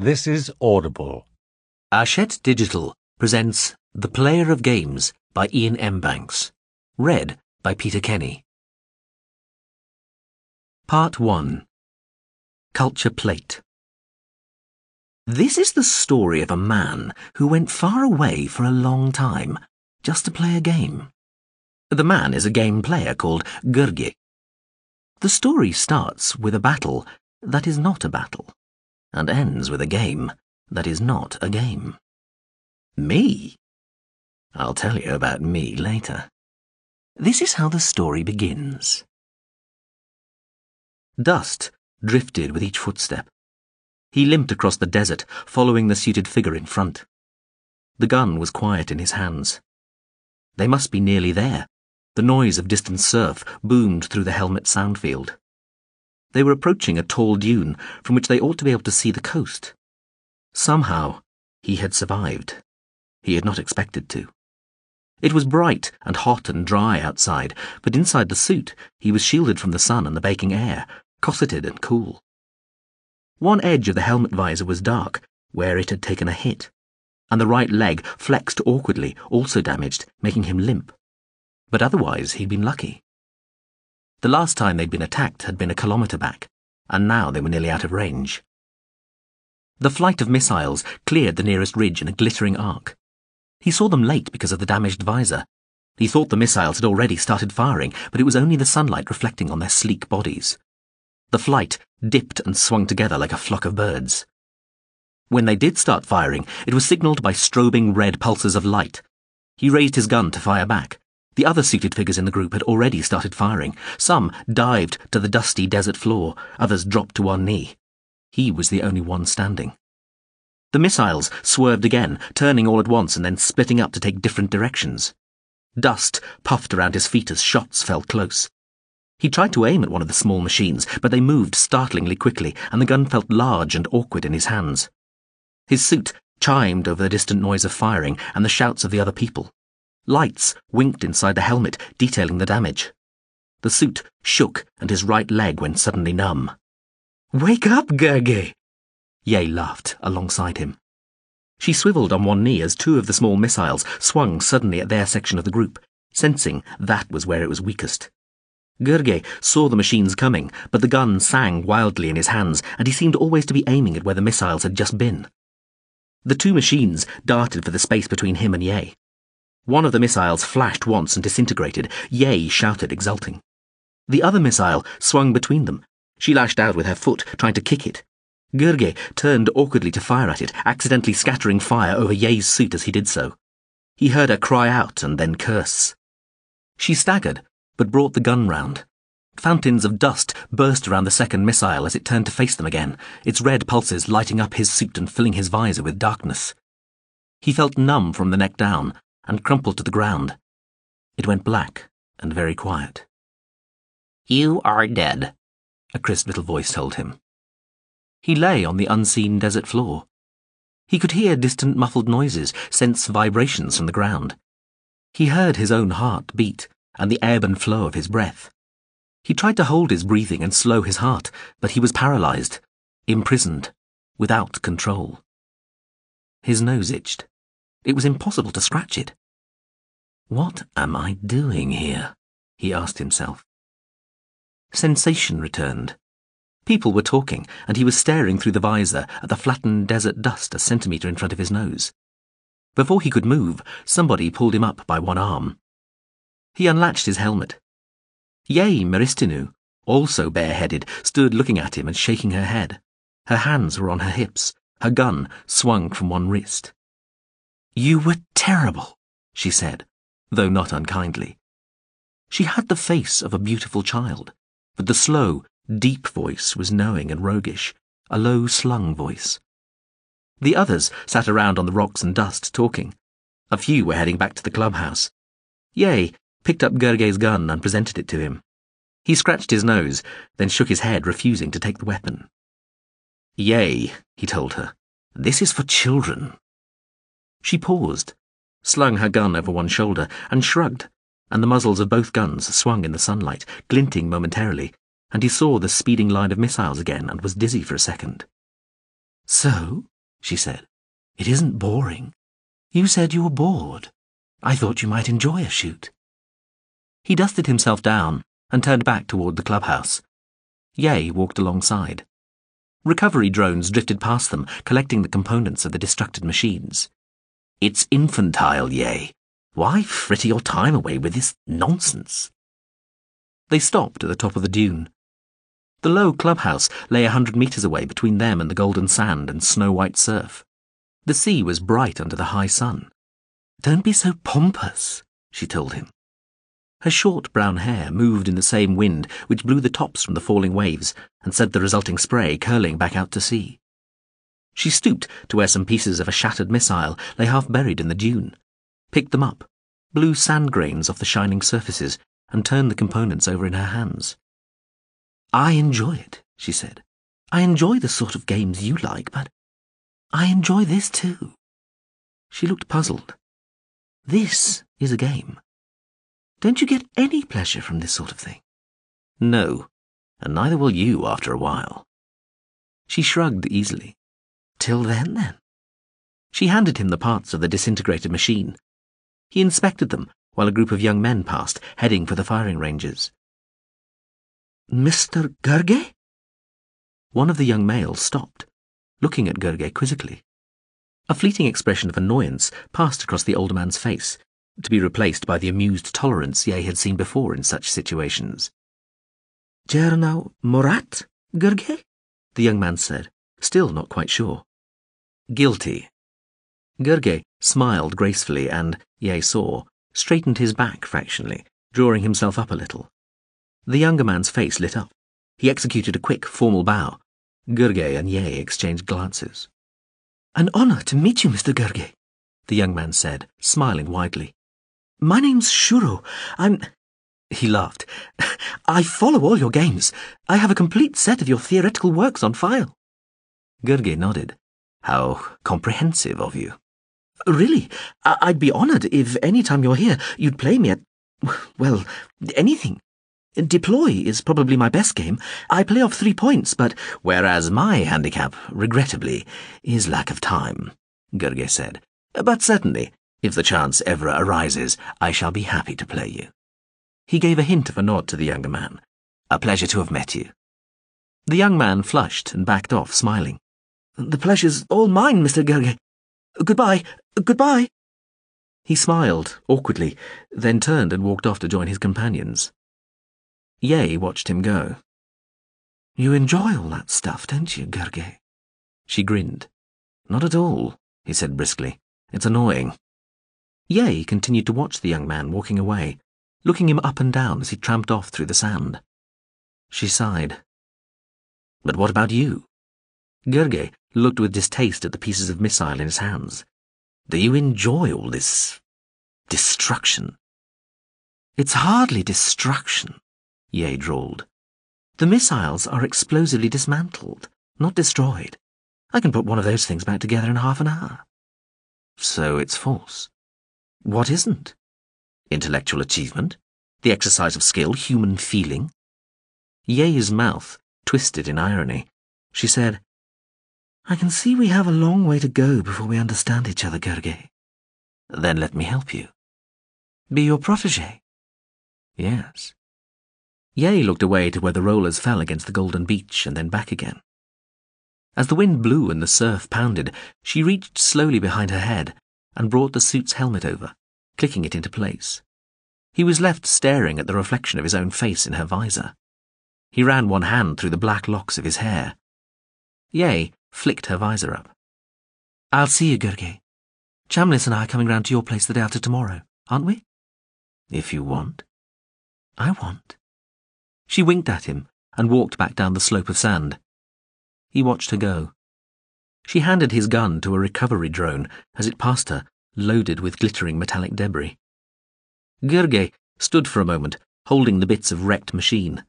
This is Audible. Hachette Digital presents The Player of Games by Iain M. Banks. Read by Peter Kenny. Part 1 Culture Plate. This is the story of a man who went far away for a long time just to play a game. The man is a game player called Gurgeh. The story starts with a battle that is not a battle and ends with a game that is not a game. Me? I'll tell you about me later. This is how the story begins. Dust drifted with each footstep. He limped across the desert, following the suited figure in front. The gun was quiet in his hands. They must be nearly there. The noise of distant surf boomed through the helmet sound field. They were approaching a tall dune from which they ought to be able to see the coast. Somehow, he had survived. He had not expected to. It was bright and hot and dry outside, but inside the suit he was shielded from the sun and the baking air, cosseted and cool. One edge of the helmet visor was dark, where it had taken a hit, and the right leg flexed awkwardly, also damaged, making him limp. But otherwise he'd been lucky. The last time they'd been attacked had been a kilometre back, and now they were nearly out of range. The flight of missiles cleared the nearest ridge in a glittering arc. He saw them late because of the damaged visor. He thought the missiles had already started firing, but it was only the sunlight reflecting on their sleek bodies. The flight dipped and swung together like a flock of birds. When they did start firing, it was signalled by strobing red pulses of light. He raised his gun to fire back, the other seated figures in the group had already started firing. Some dived to the dusty desert floor, others dropped to one knee. He was the only one standing. The missiles swerved again, turning all at once and then splitting up to take different directions. Dust puffed around his feet as shots fell close. He tried to aim at one of the small machines, but they moved startlingly quickly, and the gun felt large and awkward in his hands. His suit chimed over the distant noise of firing and the shouts of the other people. Lights winked inside the helmet, detailing the damage. The suit shook and his right leg went suddenly numb. Wake up, Gurgeh! Yay laughed alongside him. She swiveled on one knee as two of the small missiles swung suddenly at their section of the group, sensing that was where it was weakest. Gurgeh saw the machines coming, but the gun sang wildly in his hands, and he seemed always to be aiming at where the missiles had just been. The two machines darted for the space between him and Yay. One of the missiles flashed once and disintegrated. Yay shouted, exulting. The other missile swung between them. She lashed out with her foot, trying to kick it. Gurgeh turned awkwardly to fire at it, accidentally scattering fire over Yay's suit as he did so. He heard her cry out and then curse. She staggered, but brought the gun round. Fountains of dust burst around the second missile as it turned to face them again, its red pulses lighting up his suit and filling his visor with darkness. He felt numb from the neck down, and crumpled to the ground. It went black and very quiet. You are dead, a crisp little voice told him. He lay on the unseen desert floor. He could hear distant muffled noises, sense vibrations from the ground. He heard his own heart beat and the ebb and flow of his breath. He tried to hold his breathing and slow his heart, but he was paralyzed, imprisoned, without control. His nose itched. It was impossible to scratch it. What am I doing here? he asked himself. Sensation returned. People were talking, and he was staring through the visor at the flattened desert dust a centimetre in front of his nose. Before he could move, somebody pulled him up by one arm. He unlatched his helmet. Yay Meristinou, also bareheaded, stood looking at him and shaking her head. Her hands were on her hips, her gun swung from one wrist. You were terrible, she said, though not unkindly. She had the face of a beautiful child, but the slow, deep voice was knowing and roguish, a low slung voice. The others sat around on the rocks and dust talking. A few were heading back to the clubhouse. Yay picked up Gurgeh's gun and presented it to him. He scratched his nose, then shook his head, refusing to take the weapon. Yay, he told her, this is for children. She paused, slung her gun over one shoulder, and shrugged, and the muzzles of both guns swung in the sunlight, glinting momentarily, and he saw the speeding line of missiles again and was dizzy for a second. So, she said, it isn't boring. You said you were bored. I thought you might enjoy a shoot. He dusted himself down and turned back toward the clubhouse. Yay walked alongside. Recovery drones drifted past them, collecting the components of the destructed machines. It's infantile, Yay. Why fritter your time away with this nonsense? They stopped at the top of the dune. The low clubhouse lay a hundred metres away between them and the golden sand and snow white surf. The sea was bright under the high sun. Don't be so pompous, she told him. Her short brown hair moved in the same wind which blew the tops from the falling waves and sent the resulting spray curling back out to sea. She stooped to where some pieces of a shattered missile lay half buried in the dune, picked them up, blew sand grains off the shining surfaces, and turned the components over in her hands. I enjoy it, she said. I enjoy the sort of games you like, but I enjoy this too. She looked puzzled. This is a game. Don't you get any pleasure from this sort of thing? No, and neither will you after a while. She shrugged easily. Till then, then. She handed him the parts of the disintegrated machine. He inspected them while a group of young men passed, heading for the firing ranges. Mr. Gurgeh? One of the young males stopped, looking at Gurgeh quizzically. A fleeting expression of annoyance passed across the older man's face, to be replaced by the amused tolerance Yay had seen before in such situations. Jernau Morat, Gurgeh? The young man said, still not quite sure. Guilty. Gurgeh smiled gracefully and, Yay saw, straightened his back fractionally, drawing himself up a little. The younger man's face lit up. He executed a quick, formal bow. Gurgeh and Yay exchanged glances. An honor to meet you, Mr. Gurgeh, the young man said, smiling widely. My name's Shuro. I'm. He laughed. I follow all your games. I have a complete set of your theoretical works on file. Gurgeh nodded. How comprehensive of you. Really, I- I'd be honored if any time you're here you'd play me at, well, anything. Deploy is probably my best game. I play off three points, but. Whereas my handicap, regrettably, is lack of time, Gurgeh said. But certainly, if the chance ever arises, I shall be happy to play you. He gave a hint of a nod to the younger man. A pleasure to have met you. The young man flushed and backed off, smiling. The pleasure's all mine, Mr. Gurgeh. Goodbye. Goodbye. He smiled, awkwardly, then turned and walked off to join his companions. Yay watched him go. You enjoy all that stuff, don't you, Gurgeh? She grinned. Not at all, he said briskly. It's annoying. Yay continued to watch the young man walking away, looking him up and down as he tramped off through the sand. She sighed. But what about you? Gurgeh looked with distaste at the pieces of missile in his hands. Do you enjoy all this destruction? It's hardly destruction, Yay drawled. The missiles are explosively dismantled, not destroyed. I can put one of those things back together in half an hour. So it's false. What isn't? Intellectual achievement? The exercise of skill, human feeling? Yay's mouth twisted in irony. She said, I can see we have a long way to go before we understand each other, Gurgeh. Then let me help you. Be your protege? Yes. Yay looked away to where the rollers fell against the golden beach and then back again. As the wind blew and the surf pounded, she reached slowly behind her head and brought the suit's helmet over, clicking it into place. He was left staring at the reflection of his own face in her visor. He ran one hand through the black locks of his hair. Yay flicked her visor up. I'll see you, Gurgeh. Chamlis and I are coming round to your place the day after tomorrow, aren't we? If you want. I want. She winked at him and walked back down the slope of sand. He watched her go. She handed his gun to a recovery drone as it passed her, loaded with glittering metallic debris. Gurgeh stood for a moment, holding the bits of wrecked machine.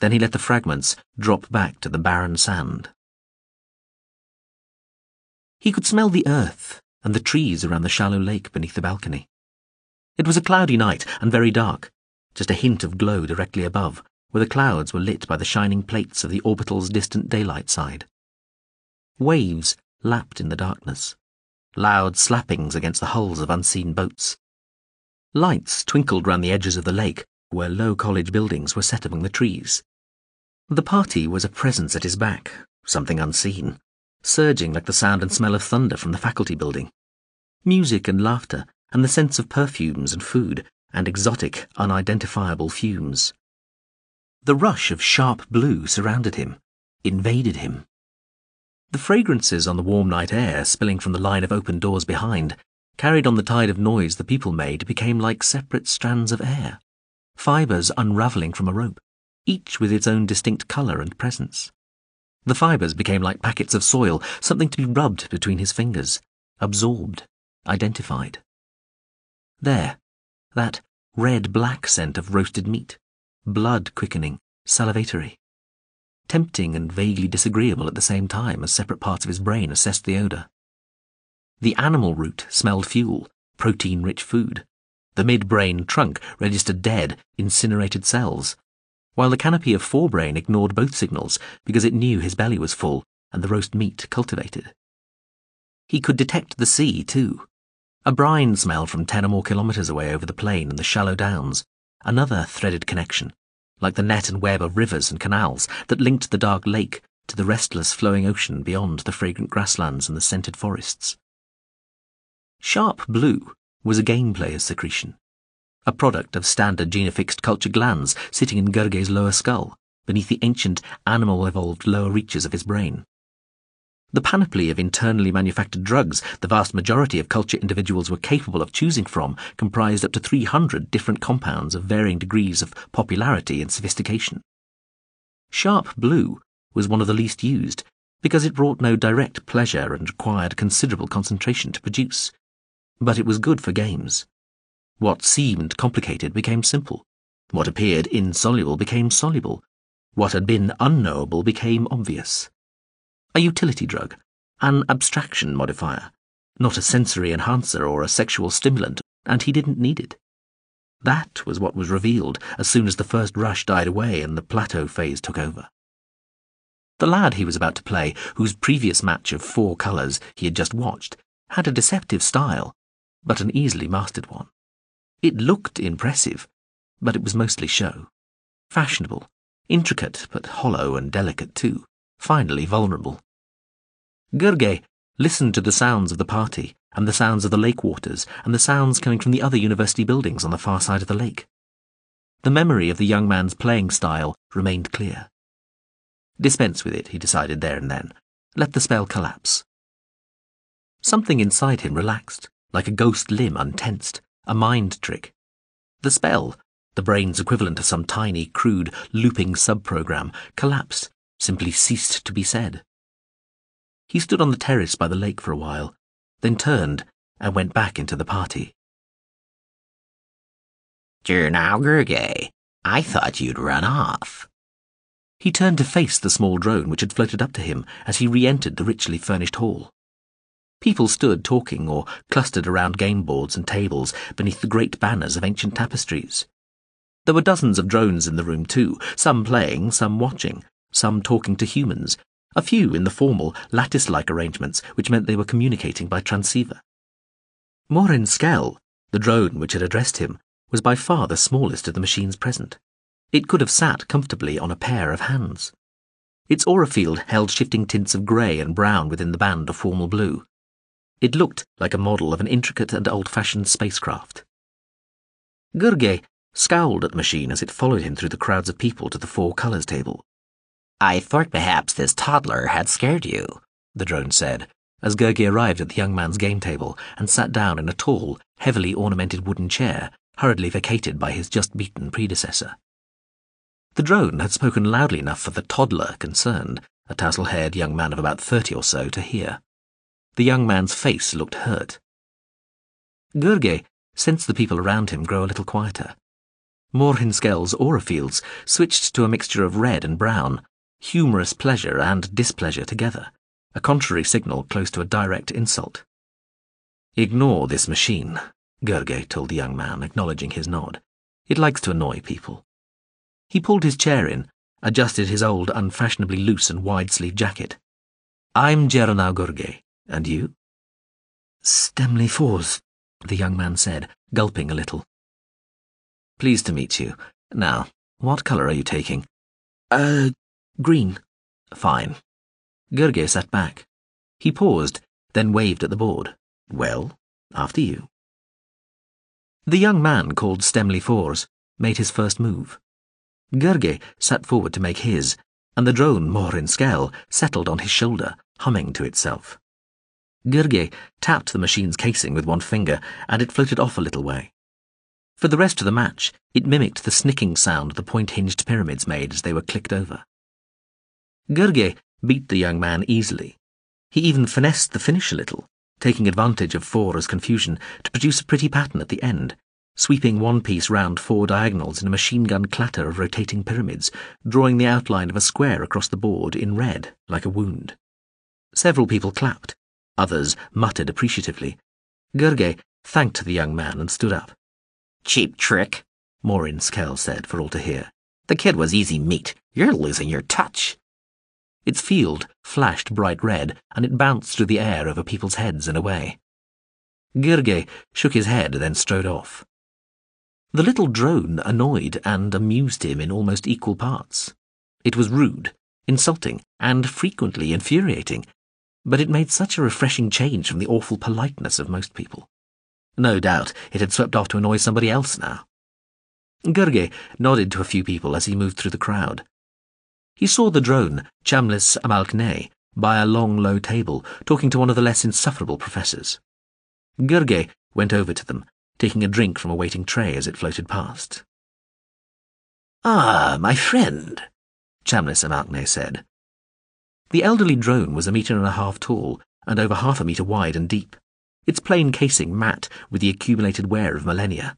Then he let the fragments drop back to the barren sand. He could smell the earth and the trees around the shallow lake beneath the balcony. It was a cloudy night and very dark, just a hint of glow directly above, where the clouds were lit by the shining plates of the orbital's distant daylight side. Waves lapped in the darkness. Loud slappings against the hulls of unseen boats. Lights twinkled round the edges of the lake, where low college buildings were set among the trees. The party was a presence at his back, something unseen, surging like the sound and smell of thunder from the faculty building. Music and laughter, and the sense of perfumes and food, and exotic, unidentifiable fumes. The rush of sharp blue surrounded him, invaded him. The fragrances on the warm night air spilling from the line of open doors behind, carried on the tide of noise the people made, became like separate strands of air, fibres unravelling from a rope, each with its own distinct colour and presence. The fibres became like packets of soil, something to be rubbed between his fingers, absorbed, identified. There, that red-black scent of roasted meat, blood-quickening, salivatory. Tempting and vaguely disagreeable at the same time as separate parts of his brain assessed the odour. The animal root smelled fuel, protein-rich food. The midbrain trunk registered dead, incinerated cells, while the canopy of forebrain ignored both signals because it knew his belly was full and the roast meat cultivated. He could detect the sea, too. A brine smell from ten or more kilometres away over the plain and the shallow downs, another threaded connection, like the net and web of rivers and canals that linked the dark lake to the restless flowing ocean beyond the fragrant grasslands and the scented forests. Sharp blue was a game player's secretion, a product of standard gene-affixed culture glands sitting in Gurgeh's lower skull, beneath the ancient animal-evolved lower reaches of his brain. The panoply of internally manufactured drugs the vast majority of culture individuals were capable of choosing from comprised up to 300 different compounds of varying degrees of popularity and sophistication. Sharp blue was one of the least used because it brought no direct pleasure and required considerable concentration to produce. But it was good for games. What seemed complicated became simple. What appeared insoluble became soluble. What had been unknowable became obvious a utility drug, an abstraction modifier, not a sensory enhancer or a sexual stimulant, and he didn't need it. That was what was revealed as soon as the first rush died away and the plateau phase took over. The lad he was about to play, whose previous match of four colours he had just watched, had a deceptive style, but an easily mastered one. It looked impressive, but it was mostly show. Fashionable, intricate but hollow and delicate too, finally vulnerable. Gurgeh listened to the sounds of the party, and the sounds of the lake waters, and the sounds coming from the other university buildings on the far side of the lake. The memory of the young man's playing style remained clear. Dispense with it, he decided there and then. Let the spell collapse. Something inside him relaxed, like a ghost limb untensed, a mind trick. The spell, the brain's equivalent of some tiny, crude, looping subprogram, collapsed, simply ceased to be said. He stood on the terrace by the lake for a while, then turned and went back into the party. now, Gurgeh. I thought you'd run off. He turned to face the small drone which had floated up to him as he re-entered the richly furnished hall. People stood talking or clustered around game boards and tables beneath the great banners of ancient tapestries. There were dozens of drones in the room too, some playing, some watching, some talking to humans, a few in the formal, lattice-like arrangements which meant they were communicating by transceiver. Mawhrin-Skel, the drone which had addressed him, was by far the smallest of the machines present. It could have sat comfortably on a pair of hands. Its aura field held shifting tints of grey and brown within the band of formal blue. It looked like a model of an intricate and old-fashioned spacecraft. Gurgeh scowled at the machine as it followed him through the crowds of people to the four colours table. I thought perhaps this toddler had scared you, the drone said, as Gurgeh arrived at the young man's game table and sat down in a tall, heavily ornamented wooden chair, hurriedly vacated by his just beaten predecessor. The drone had spoken loudly enough for the toddler concerned, a tousle-haired young man of about thirty or so, to hear. The young man's face looked hurt. Gurgeh sensed the people around him grow a little quieter. Mawhrin-Skel's aura fields switched to a mixture of red and brown, humorous pleasure and displeasure together, a contrary signal close to a direct insult. Ignore this machine, Gurgeh told the young man, acknowledging his nod. It likes to annoy people. He pulled his chair in, adjusted his old, unfashionably loose and wide-sleeved jacket. I'm Jernau Gurgeh. And you? Stemley Fours, the young man said, gulping a little. Pleased to meet you. Now, what colour are you taking? Uh, green. Fine. Gurgeh sat back. He paused, then waved at the board. Well, after you. The young man called Stemley Fours made his first move. Gurgeh sat forward to make his, and the drone Mawhrin-Skel settled on his shoulder, humming to itself. Gurgeh tapped the machine's casing with one finger, and it floated off a little way. For the rest of the match, it mimicked the snicking sound the point-hinged pyramids made as they were clicked over. Gurgeh beat the young man easily. He even finessed the finish a little, taking advantage of Four's confusion to produce a pretty pattern at the end, sweeping one piece round four diagonals in a machine gun clatter of rotating pyramids, drawing the outline of a square across the board in red, like a wound. Several people clapped. Others muttered appreciatively. Gurgeh thanked the young man and stood up. Cheap trick, Mawhrin-Skel said for all to hear. The kid was easy meat. You're losing your touch. Its field flashed bright red, and it bounced through the air over people's heads and away. Gurgeh shook his head, and then strode off. The little drone annoyed and amused him in almost equal parts. It was rude, insulting, and frequently infuriating, but it made such a refreshing change from the awful politeness of most people. No doubt it had swept off to annoy somebody else now. Gurgeh nodded to a few people as he moved through the crowd. He saw the drone, Chamlis Amalk-ney, by a long, low table, talking to one of the less insufferable professors. Gurgeh went over to them, taking a drink from a waiting tray as it floated past. Ah, my friend, Chamlis Amalk-ney said. The elderly drone was a metre and a half tall, and over half a metre wide and deep, its plain casing matte with the accumulated wear of millennia.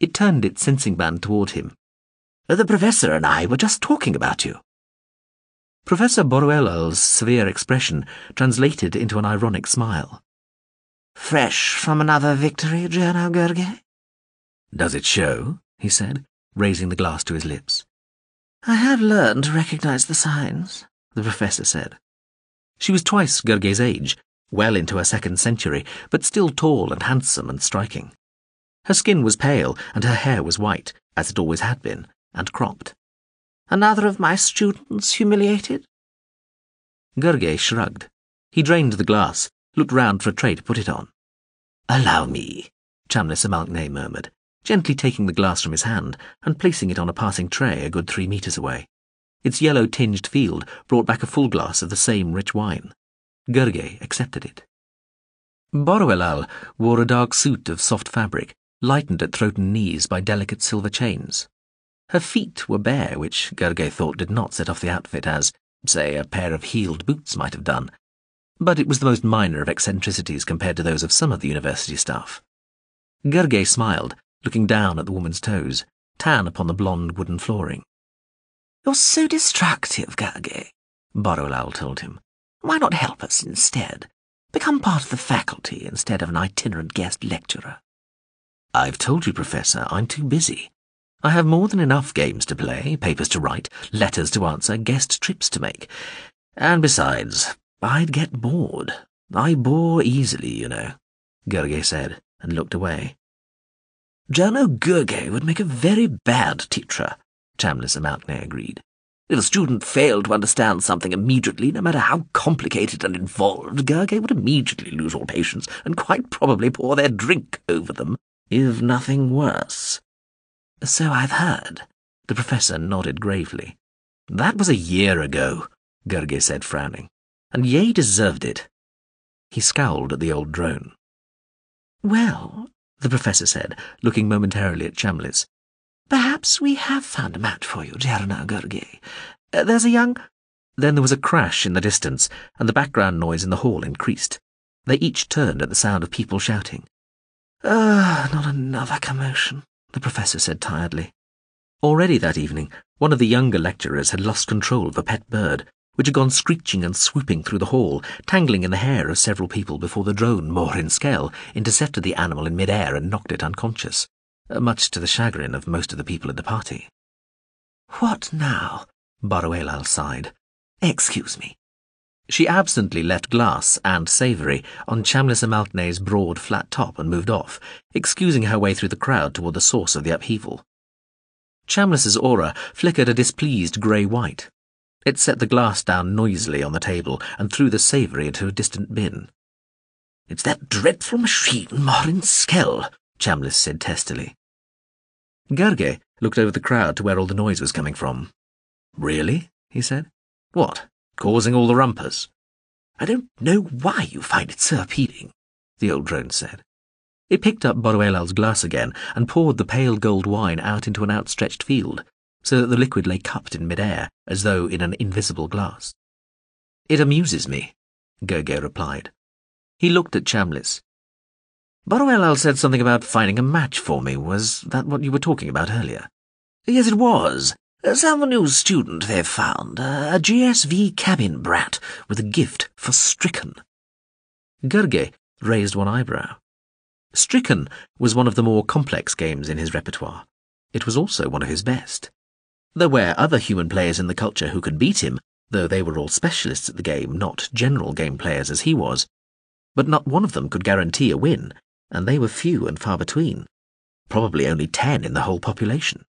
It turned its sensing band toward him. The professor and I were just talking about you. Professor Boruelal's severe expression translated into an ironic smile. Fresh from another victory, Jernau Gurgeh? Does it show? he said, raising the glass to his lips. I have learned to recognize the signs, the professor said. She was twice Gurgeh's age, well into her second century, but still tall and handsome and striking. Her skin was pale, and her hair was white, as it always had been, and cropped. Another of my students humiliated? Gurgeh shrugged. He drained the glass, looked round for a tray to put it on. Allow me, Chamlis Amalk-ney murmured, gently taking the glass from his hand and placing it on a passing tray a good three metres away. Its yellow-tinged field brought back a full glass of the same rich wine. Gurgeh accepted it. Boruelal wore a dark suit of soft fabric, lightened at throat and knees by delicate silver chains. Her feet were bare, which Gurgeh thought did not set off the outfit as, say, a pair of heeled boots might have done. But it was the most minor of eccentricities compared to those of some of the university staff. Gurgeh smiled, looking down at the woman's toes, tan upon the blonde wooden flooring. You're so destructive, Gurgeh, Boruelal told him. Why not help us instead? Become part of the faculty instead of an itinerant guest lecturer. I've told you, Professor, I'm too busy. I have more than enough games to play, papers to write, letters to answer, guest trips to make. And besides, I'd get bored. I bore easily, you know, Gurgeh said, and looked away. Jernau Gurgeh would make a very bad teacher, Chamlis Amalk-ney agreed. If a student failed to understand something immediately, no matter how complicated and involved, Gurgeh would immediately lose all patience and quite probably pour their drink over them, if nothing worse. So I've heard. The professor nodded gravely. That was a year ago, Gurgeh said, frowning, and Yay deserved it. He scowled at the old drone. Well, the professor said, looking momentarily at Chamlis, perhaps we have found a match for you, Jernau Gurgeh. Uh, there's a young... Then there was a crash in the distance, and the background noise in the hall increased. They each turned at the sound of people shouting. Ah, not another commotion the professor said tiredly. Already that evening, one of the younger lecturers had lost control of a pet bird, which had gone screeching and swooping through the hall, tangling in the hair of several people before the drone Mawhrin-Skel, intercepted the animal in mid-air and knocked it unconscious, Uh, much to the chagrin of most of the people at the party. What now? Boruelal sighed. Excuse me. She absently left glass and savoury on Chamlis Amalk-ney's broad, flat top and moved off, excusing her way through the crowd toward the source of the upheaval. Chamlis's aura flickered a displeased grey-white. It set the glass down noisily on the table and threw the savoury into a distant bin. It's that dreadful machine, Morin Skell, Chamlis said testily. Gurgeh looked over the crowd to where all the noise was coming from. Really? he said. What? Causing all the rumpus? I don't know why you find it so appealing, the old drone said. It picked up Boruelal's glass again and poured the pale gold wine out into an outstretched field, so that the liquid lay cupped in midair, as though in an invisible glass. It amuses me, Gurgeh replied. He looked at Chamlis. Boruelal said something about finding a match for me. Was that what you were talking about earlier? Yes, it was. Some new student they've found, a GSV cabin brat with a gift for Stricken. Gurgeh raised one eyebrow. Stricken was one of the more complex games in his repertoire. It was also one of his best. There were other human players in the culture who could beat him, though they were all specialists at the game, not general game players as he was but not one of them could guarantee a win, and they were few and far between. Probably only ten in the whole population.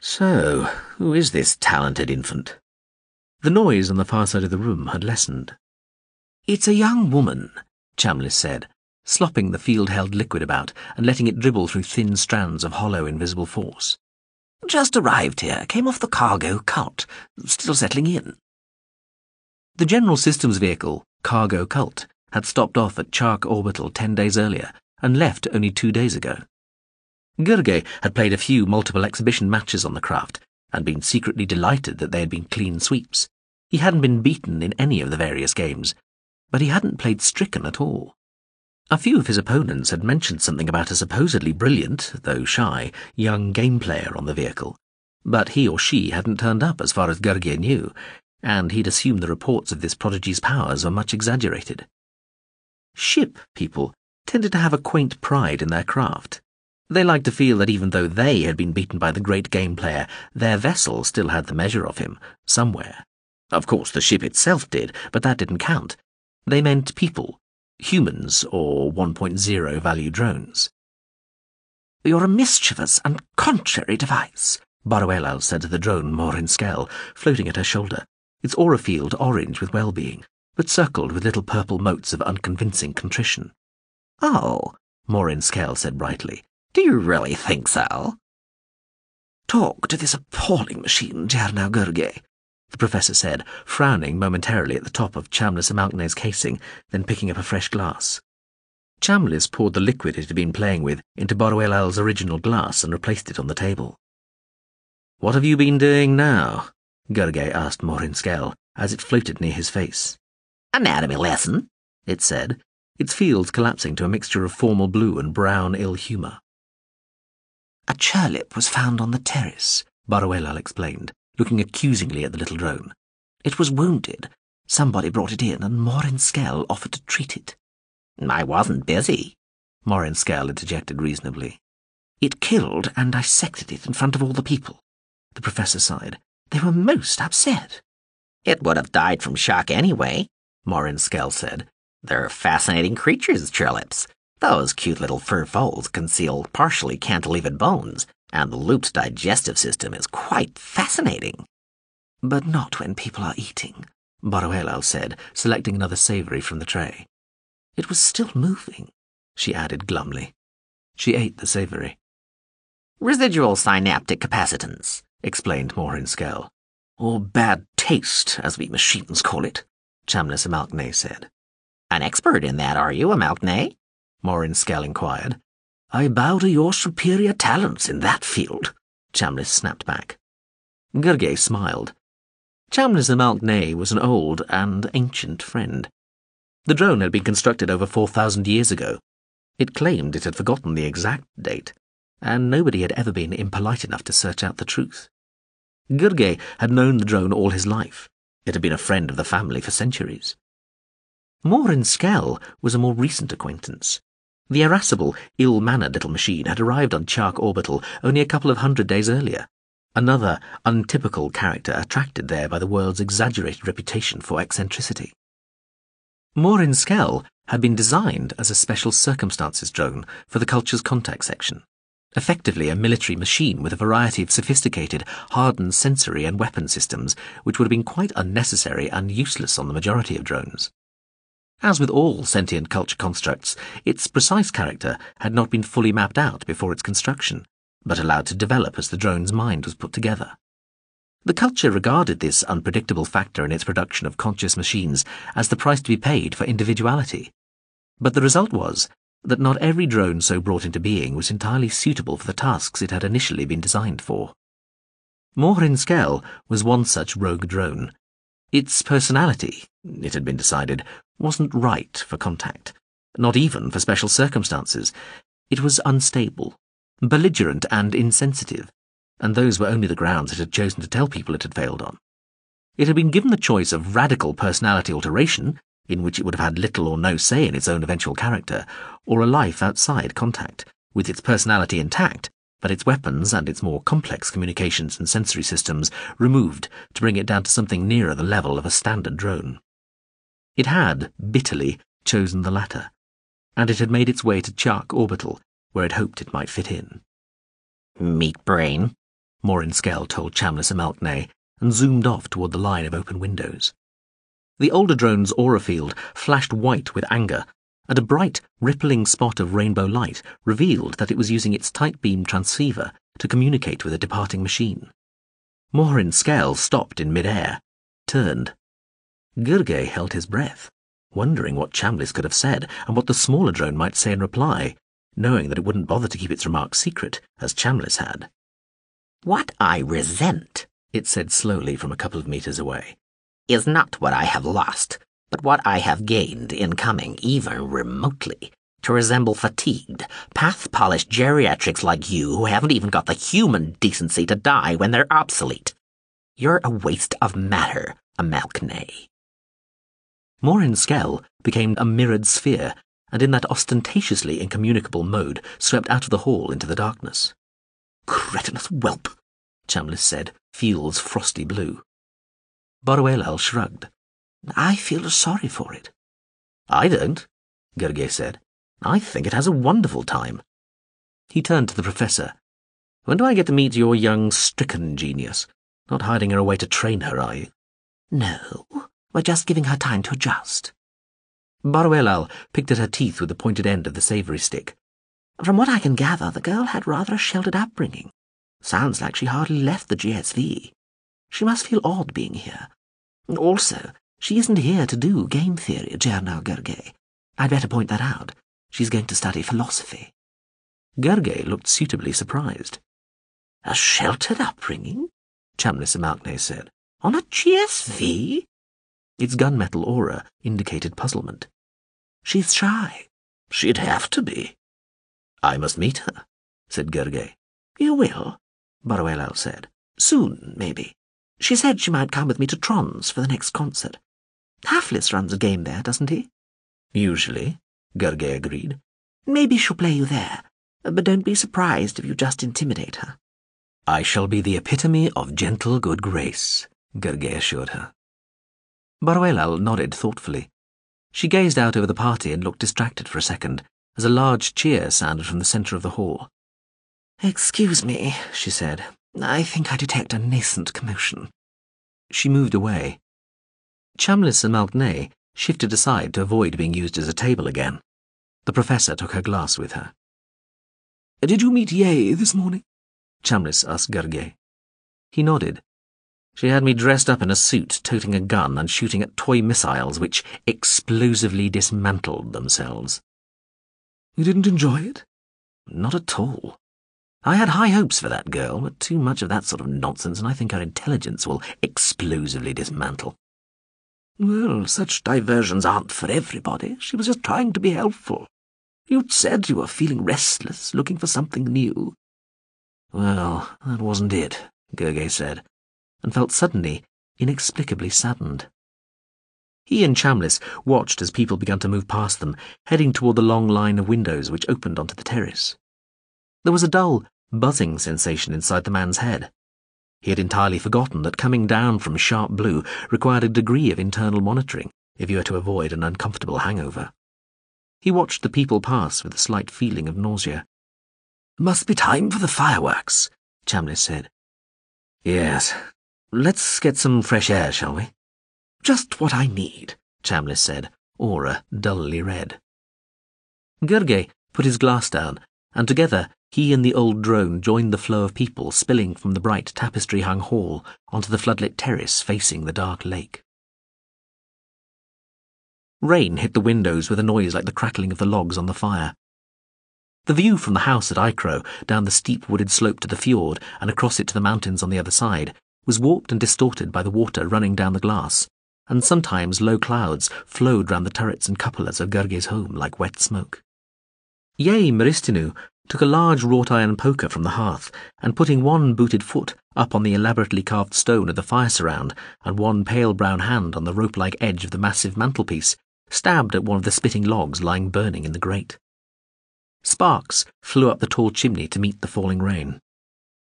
So, who is this talented infant? The noise on the far side of the room had lessened. It's a young woman, Chamlis said, slopping the field-held liquid about and letting it dribble through thin strands of hollow invisible force. Just arrived here, came off the cargo cult, still settling in. The General Systems vehicle, Cargo Cult, had stopped off at Chiark Orbital ten days earlier and left only two days ago. Gurgeh had played a few multiple exhibition matches on the craft and been secretly delighted that they had been clean sweeps. He hadn't been beaten in any of the various games, but he hadn't played stricken at all. A few of his opponents had mentioned something about a supposedly brilliant, though shy, young game player on the vehicle, but he or she hadn't turned up as far as Gurgeh knew, and he'd assumed the reports of this prodigy's powers were much exaggerated. Ship people tended to have a quaint pride in their craft. They liked to feel that even though they had been beaten by the great game player, their vessel still had the measure of him, somewhere. Of course, the ship itself did, but that didn't count. They meant people, humans or 1.0 value drones. You're a mischievous and contrary device, Boruelal said to the drone Mawhrin-Skel, floating at her shoulder, its aura field orange with well-being but circled with little purple motes of unconvincing contrition. Oh, Mawhrin-Skel said brightly. Do you really think so? Talk to this appalling machine, Jernau Gurgeh, the professor said, frowning momentarily at the top of Chamlis Amalk-ney's casing, then picking up a fresh glass. Chamlis poured the liquid it had been playing with into Boruelal's original glass and replaced it on the table. What have you been doing now? Gurgeh asked Mawhrin-Skel, as it floated near his face. Anatomy lesson, it said, its fields collapsing to a mixture of formal blue and brown ill humour. A churlip was found on the terrace, Boruelal explained, looking accusingly at the little drone. It was wounded. Somebody brought it in, and Mawhrin-Skel offered to treat it. I wasn't busy, Mawhrin-Skel interjected reasonably. It killed and dissected it in front of all the people. The professor sighed. They were most upset. It would have died from shock anyway. Mawhrin-Skel said. They're fascinating creatures, churlips. Those cute little fur folds conceal partially cantilevered bones, and the looped digestive system is quite fascinating. But not when people are eating, Boruelal said, selecting another savoury from the tray. It was still moving, she added glumly. She ate the savoury. Residual synaptic capacitance, explained Mawhrin-Skel. Or bad taste, as we machines call it. Chamlis Amalk-ney said. An expert in that, are you, Amalk-ney? Morin Skell inquired. I bow to your superior talents in that field, Chamlis snapped back. Gurgeh smiled. Chamlis Amalk-ney was an old and ancient friend. The drone had been constructed over 4,000 years ago. It claimed it had forgotten the exact date, and nobody had ever been impolite enough to search out the truth. Gurgeh had known the drone all his life, it had been a friend of the family for centuries. Mawhrin-Skel was a more recent acquaintance. The irascible, ill-mannered little machine had arrived on Chiark Orbital only a couple of hundred days earlier, another untypical character attracted there by the world's exaggerated reputation for eccentricity. Mawhrin-Skel had been designed as a special circumstances drone for the culture's contact section, effectively a military machine with a variety of sophisticated, hardened sensory and weapon systems which would have been quite unnecessary and useless on the majority of drones. As with all sentient culture constructs, its precise character had not been fully mapped out before its construction, but allowed to develop as the drone's mind was put together. The culture regarded this unpredictable factor in its production of conscious machines as the price to be paid for individuality. But the result was that not every drone so brought into being was entirely suitable for the tasks it had initially been designed for. Mawhrin-Skel was one such rogue drone. Its personality, it had been decided, wasn't right for contact, not even for special circumstances. It was unstable, belligerent and insensitive and those were only the grounds it had chosen to tell people it had failed on. It had been given the choice of radical personality alteration, in which it would have had little or no say in its own eventual character, or a life outside contact, with its personality intact, but its weapons and its more complex communications and sensory systems removed to bring it down to something nearer the level of a standard drone. It had, bitterly, chosen the latter, and it had made its way to Chiark Orbital, where it hoped it might fit in. Meek brain, Mawhrin-Skel told Chamlis Amalk-ney, and zoomed off toward the line of open windows. The older drone's aura field flashed white with anger, and a bright, rippling spot of rainbow light revealed that it was using its tight beam transceiver to communicate with a departing machine. Mawhrin-Skel stopped in midair, turned. Gurgeh held his breath, wondering what Chamlis could have said and what the smaller drone might say in reply, knowing that it wouldn't bother to keep its remarks secret, as Chamlis had. What I resent, it said slowly from a couple of meters away, is not what I have lost, but what I have gained in coming even remotely to resemble fatigued, path polished geriatrics like you who haven't even got the human decency to die when they're obsolete. You're a waste of matter, Amalk-ney. Morin Skell became a mirrored sphere, and in that ostentatiously incommunicable mode swept out of the hall into the darkness. Cretinous whelp, Chamlis said, fields frosty blue. Boruelal shrugged. I feel sorry for it. I don't, Gurgeh said. I think it has a wonderful time. He turned to the professor. When do I get to meet your young stricken genius? Not hiding her away to train her, are you? No, we're just giving her time to adjust. Boruelal picked at her teeth with the pointed end of the savoury stick. From what I can gather, the girl had rather a sheltered upbringing. Sounds like she hardly left the GSV. She must feel odd being here. Also, she isn't here to do game theory, Jernau Gurgeh. I'd better point that out. She's going to study philosophy. Gurgeh looked suitably surprised. A sheltered upbringing? Chamlis Amalk-ney said. On a GSV? Its gunmetal aura indicated puzzlement. She's shy. She'd have to be. I must meet her, said Gurgeh. You will, Boruelal said. Soon, maybe. She said she might come with me to Tronze for the next concert. Hafflis runs a game there, doesn't he? Usually, Gurgeh agreed. Maybe she'll play you there, but don't be surprised if you just intimidate her. I shall be the epitome of gentle good grace, Gurgeh assured her. Boruelal nodded thoughtfully. She gazed out over the party and looked distracted for a second, as a large cheer sounded from the centre of the hall. Excuse me, she said. I think I detect a nascent commotion. She moved away. Chamlis Amalk-ney shifted aside to avoid being used as a table again. The professor took her glass with her. Did you meet Yay this morning? Chamlis asked Gurgeh. He nodded. She had me dressed up in a suit, toting a gun and shooting at toy missiles which explosively dismantled themselves. You didn't enjoy it? Not at all. I had high hopes for that girl, but too much of that sort of nonsense, and I think her intelligence will explosively dismantle. Well, such diversions aren't for everybody. She was just trying to be helpful. You'd said you were feeling restless, looking for something new. Well, that wasn't it, Gurgeh said, and felt suddenly, inexplicably saddened. He and Chamlis watched as people began to move past them, heading toward the long line of windows which opened onto the terrace. There was a dull, buzzing sensation inside the man's head. He had entirely forgotten that coming down from sharp blue required a degree of internal monitoring if you were to avoid an uncomfortable hangover. He watched the people pass with a slight feeling of nausea. Must be time for the fireworks, Chamlis said. Yes. Let's get some fresh air, shall we? Just what I need, Chamlis said, aura dully red. Gurgeh put his glass down, and together he and the old drone joined the flow of people spilling from the bright tapestry-hung hall onto the floodlit terrace facing the dark lake. Rain hit the windows with a noise like the crackling of the logs on the fire. The view from the house at Ikroh, down the steep wooded slope to the fjord and across it to the mountains on the other side, was warped and distorted by the water running down the glass, and sometimes low clouds flowed round the turrets and cupolas of Gurgeh's home like wet smoke. Yay Meristinou took a large wrought iron poker from the hearth, and putting one booted foot up on the elaborately carved stone of the fire surround and one pale brown hand on the rope like edge of the massive mantelpiece, stabbed at one of the spitting logs lying burning in the grate. Sparks flew up the tall chimney to meet the falling rain.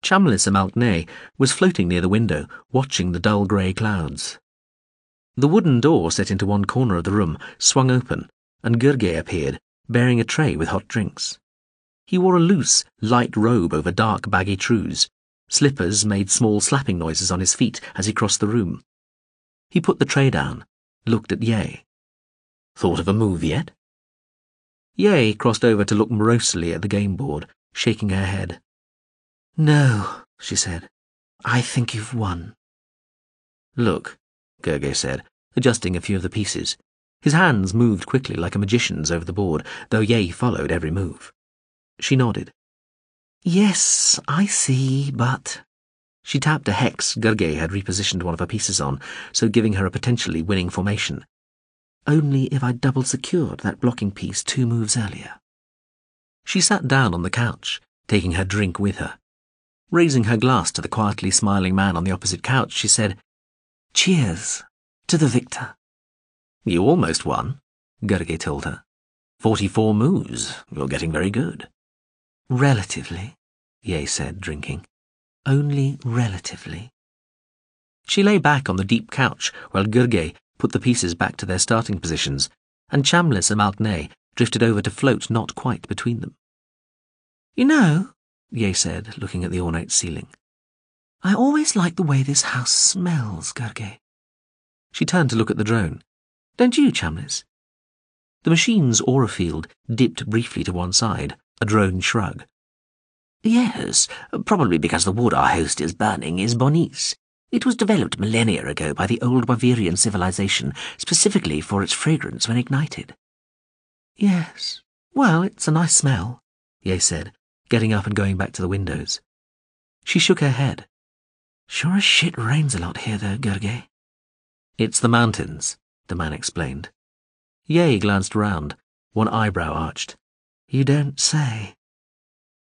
Chamlis Amalk-ney was floating near the window, watching the dull grey clouds. The wooden door set into one corner of the room swung open, and Gurgeh appeared, bearing a tray with hot drinks. He wore a loose, light robe over dark, baggy trews. Slippers made small slapping noises on his feet as he crossed the room. He put the tray down, looked at Yay. Thought of a move yet? Yay crossed over to look morosely at the game board, shaking her head. No, she said. I think you've won. Look, Gurgeh said, adjusting a few of the pieces. His hands moved quickly like a magician's over the board, though Yay followed every move. She nodded. Yes, I see, but... She tapped a hex Gurgeh had repositioned one of her pieces on, so giving her a potentially winning formation. Only if I double secured that blocking piece two moves earlier. She sat down on the couch, taking her drink with her. Raising her glass to the quietly smiling man on the opposite couch, she said, Cheers to the victor. You almost won, Gurgeh told her. Forty-four moves. You're getting very good. Relatively, Yay said, drinking. Only relatively. She lay back on the deep couch while Gurgeh put the pieces back to their starting positions, and Chamlis Amalk-ney drifted over to float not quite between them. You know, Yay said, looking at the ornate ceiling, I always like the way this house smells, Gurgeh. She turned to look at the drone. Don't you, Chamlis? The machine's aura field dipped briefly to one side, a drone shrug. Yes, probably because the wood our host is burning is Bonice. It was developed millennia ago by the old Wavirian civilization, specifically for its fragrance when ignited. Yes. Well, it's a nice smell, Yay said, getting up and going back to the windows. She shook her head. Sure as shit rains a lot here, though, Gurgeh. It's the mountains, the man explained. Yay glanced round, one eyebrow arched. You don't say.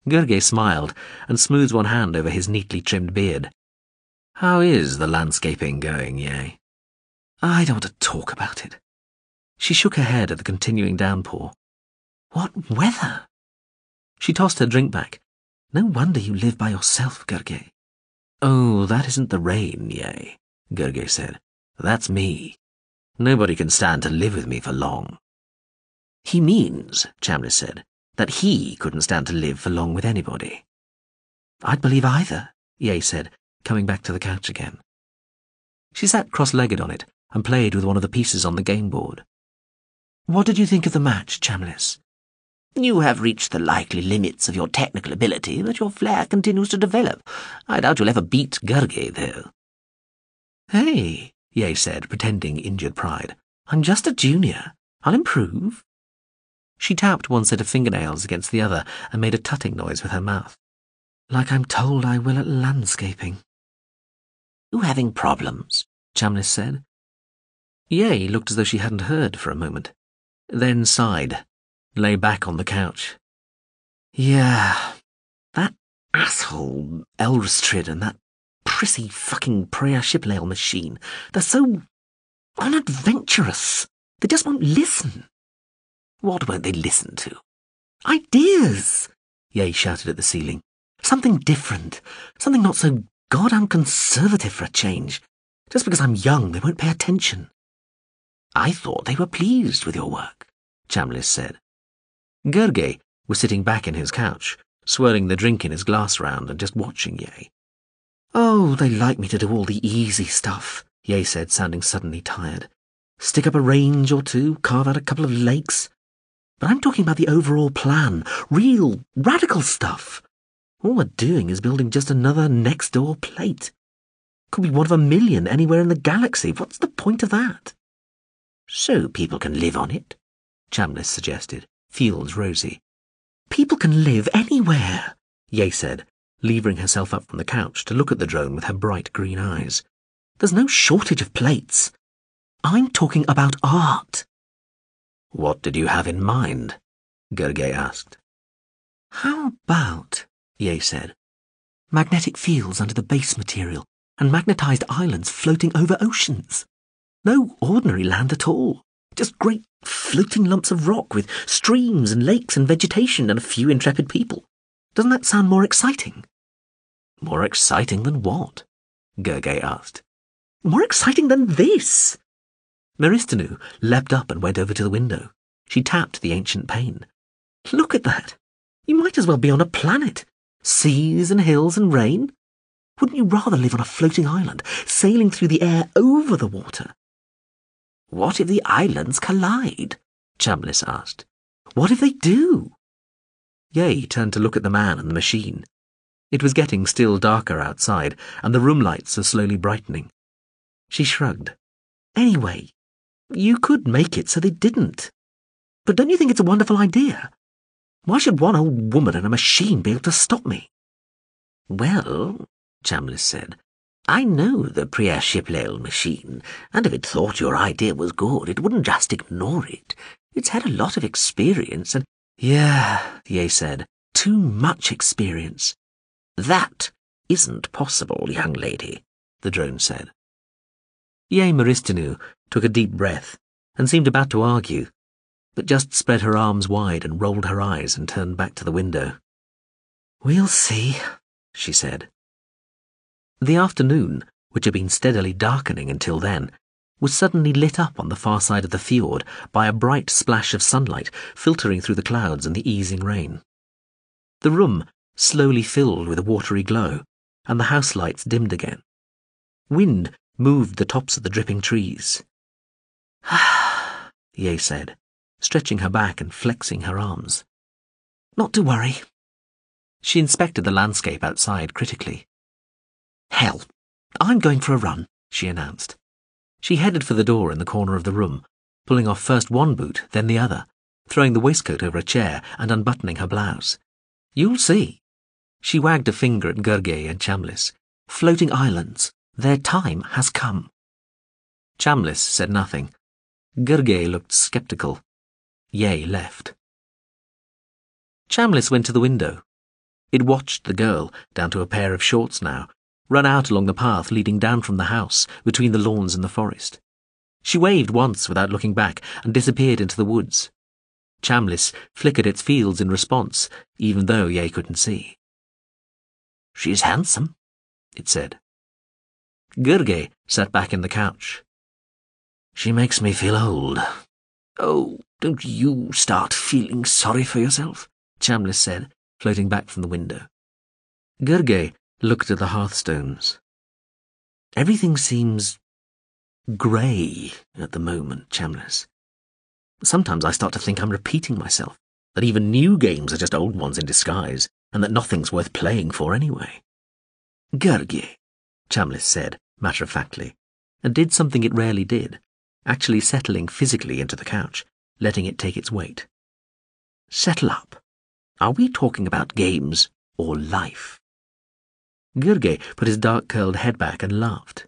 Gurgeh smiled and smoothed one hand over his neatly trimmed beard. How is the landscaping going, Yay? I don't want to talk about it. She shook her head at the continuing downpour. What weather! She tossed her drink back. No wonder you live by yourself, Gurgeh. Oh, that isn't the rain, Yay, Gurgeh said. That's me. Nobody can stand to live with me for long. He means, Chamlis said, that he couldn't stand to live for long with anybody. I'd believe either, Yay said, coming back to the couch again. She sat cross-legged on it and played with one of the pieces on the game board. What did you think of the match, Chamlis? You have reached the likely limits of your technical ability, but your flair continues to develop. I doubt you'll ever beat Gurgeh, though. Hey, Yay said, pretending injured pride. I'm just a junior. I'll improve. She tapped one set of fingernails against the other and made a tutting noise with her mouth. Like I'm told I will at landscaping. You having problems? Chamlis said. Yay looked as though she hadn't heard for a moment, then sighed, lay back on the couch. Yeah, that asshole Elrostrid and that prissy fucking prayer Shipleil machine. They're so unadventurous. They just won't listen. What won't they listen to? Ideas! Yei shouted at the ceiling. Something different. Something not so goddamn conservative for a change. Just because I'm young, they won't pay attention. I thought they were pleased with your work, Chamlis said. Gurgeh was sitting back in his couch, swirling the drink in his glass round and just watching Yay. Oh, they like me to do all the easy stuff, Yay said, sounding suddenly tired. Stick up a range or two, carve out a couple of lakes. But I'm talking about the overall plan, real, radical stuff. All we're doing is building just another next door plate. Could be one of a million anywhere in the galaxy. What's the point of that? So people can live on it, Chamlis suggested, Fields rosy. People can live anywhere, Yay said, levering herself up from the couch to look at the drone with her bright green eyes. There's no shortage of plates. I'm talking about art. What did you have in mind? Gurgeh asked. How about, Yay said, magnetic fields under the base material and magnetized islands floating over oceans? No ordinary land at all. Just great floating lumps of rock with streams and lakes and vegetation and a few intrepid people. Doesn't that sound more exciting? More exciting than what? Gurgeh asked. More exciting than this! Meristinou leapt up and went over to the window. She tapped the ancient pane. Look at that! You might as well be on a planet. Seas and hills and rain. Wouldn't you rather live on a floating island, sailing through the air over the water? What if the islands collide? Chamlis asked. What if they do? Yay turned to look at the man and the machine. It was getting still darker outside, and the room lights were slowly brightening. She shrugged. Anyway, you could make it so they didn't. But don't you think it's a wonderful idea? Why should one old woman and a machine be able to stop me? Well, Chamlis said, I know the Priya Shiplale machine, and if it thought your idea was good, it wouldn't just ignore it. It's had a lot of experience and yeah, Yay said. Too much experience. That isn't possible, young lady, the drone said. Yay Meristinou took a deep breath and seemed about to argue, but just spread her arms wide and rolled her eyes and turned back to the window. We'll see, she said. The afternoon, which had been steadily darkening until then, was suddenly lit up on the far side of the fjord by a bright splash of sunlight filtering through the clouds and the easing rain. The room slowly filled with a watery glow, and the house lights dimmed again. Wind moved the tops of the dripping trees. Ah, Yay said, stretching her back and flexing her arms. Not to worry. She inspected the landscape outside critically. Hell, I'm going for a run, she announced. She headed for the door in the corner of the room, pulling off first one boot, then the other, throwing the waistcoat over a chair and unbuttoning her blouse. You'll see. She wagged a finger at Gurgeh and Chamlis. Floating islands. Their time has come. Chamlis said nothing. Gurgeh looked sceptical. Yay left. Chamlis went to the window. It watched the girl, down to a pair of shorts now, run out along the path leading down from the house, between the lawns and the forest. She waved once without looking back and disappeared into the woods. Chamlis flickered its fields in response, even though Yay couldn't see. She's handsome, it said. Gurgeh sat back in the couch. She makes me feel old. Oh, don't you start feeling sorry for yourself, Chamlis said, floating back from the window. Gurgeh looked at the hearthstones. Everything seems grey at the moment, Chamlis. Sometimes I start to think I'm repeating myself, that even new games are just old ones in disguise, and that nothing's worth playing for anyway. Gurgeh, Chamlis said, matter-of-factly, and did something it rarely did, actually settling physically into the couch, letting it take its weight. Settle up. Are we talking about games or life? Gurgeh put his dark-curled head back and laughed.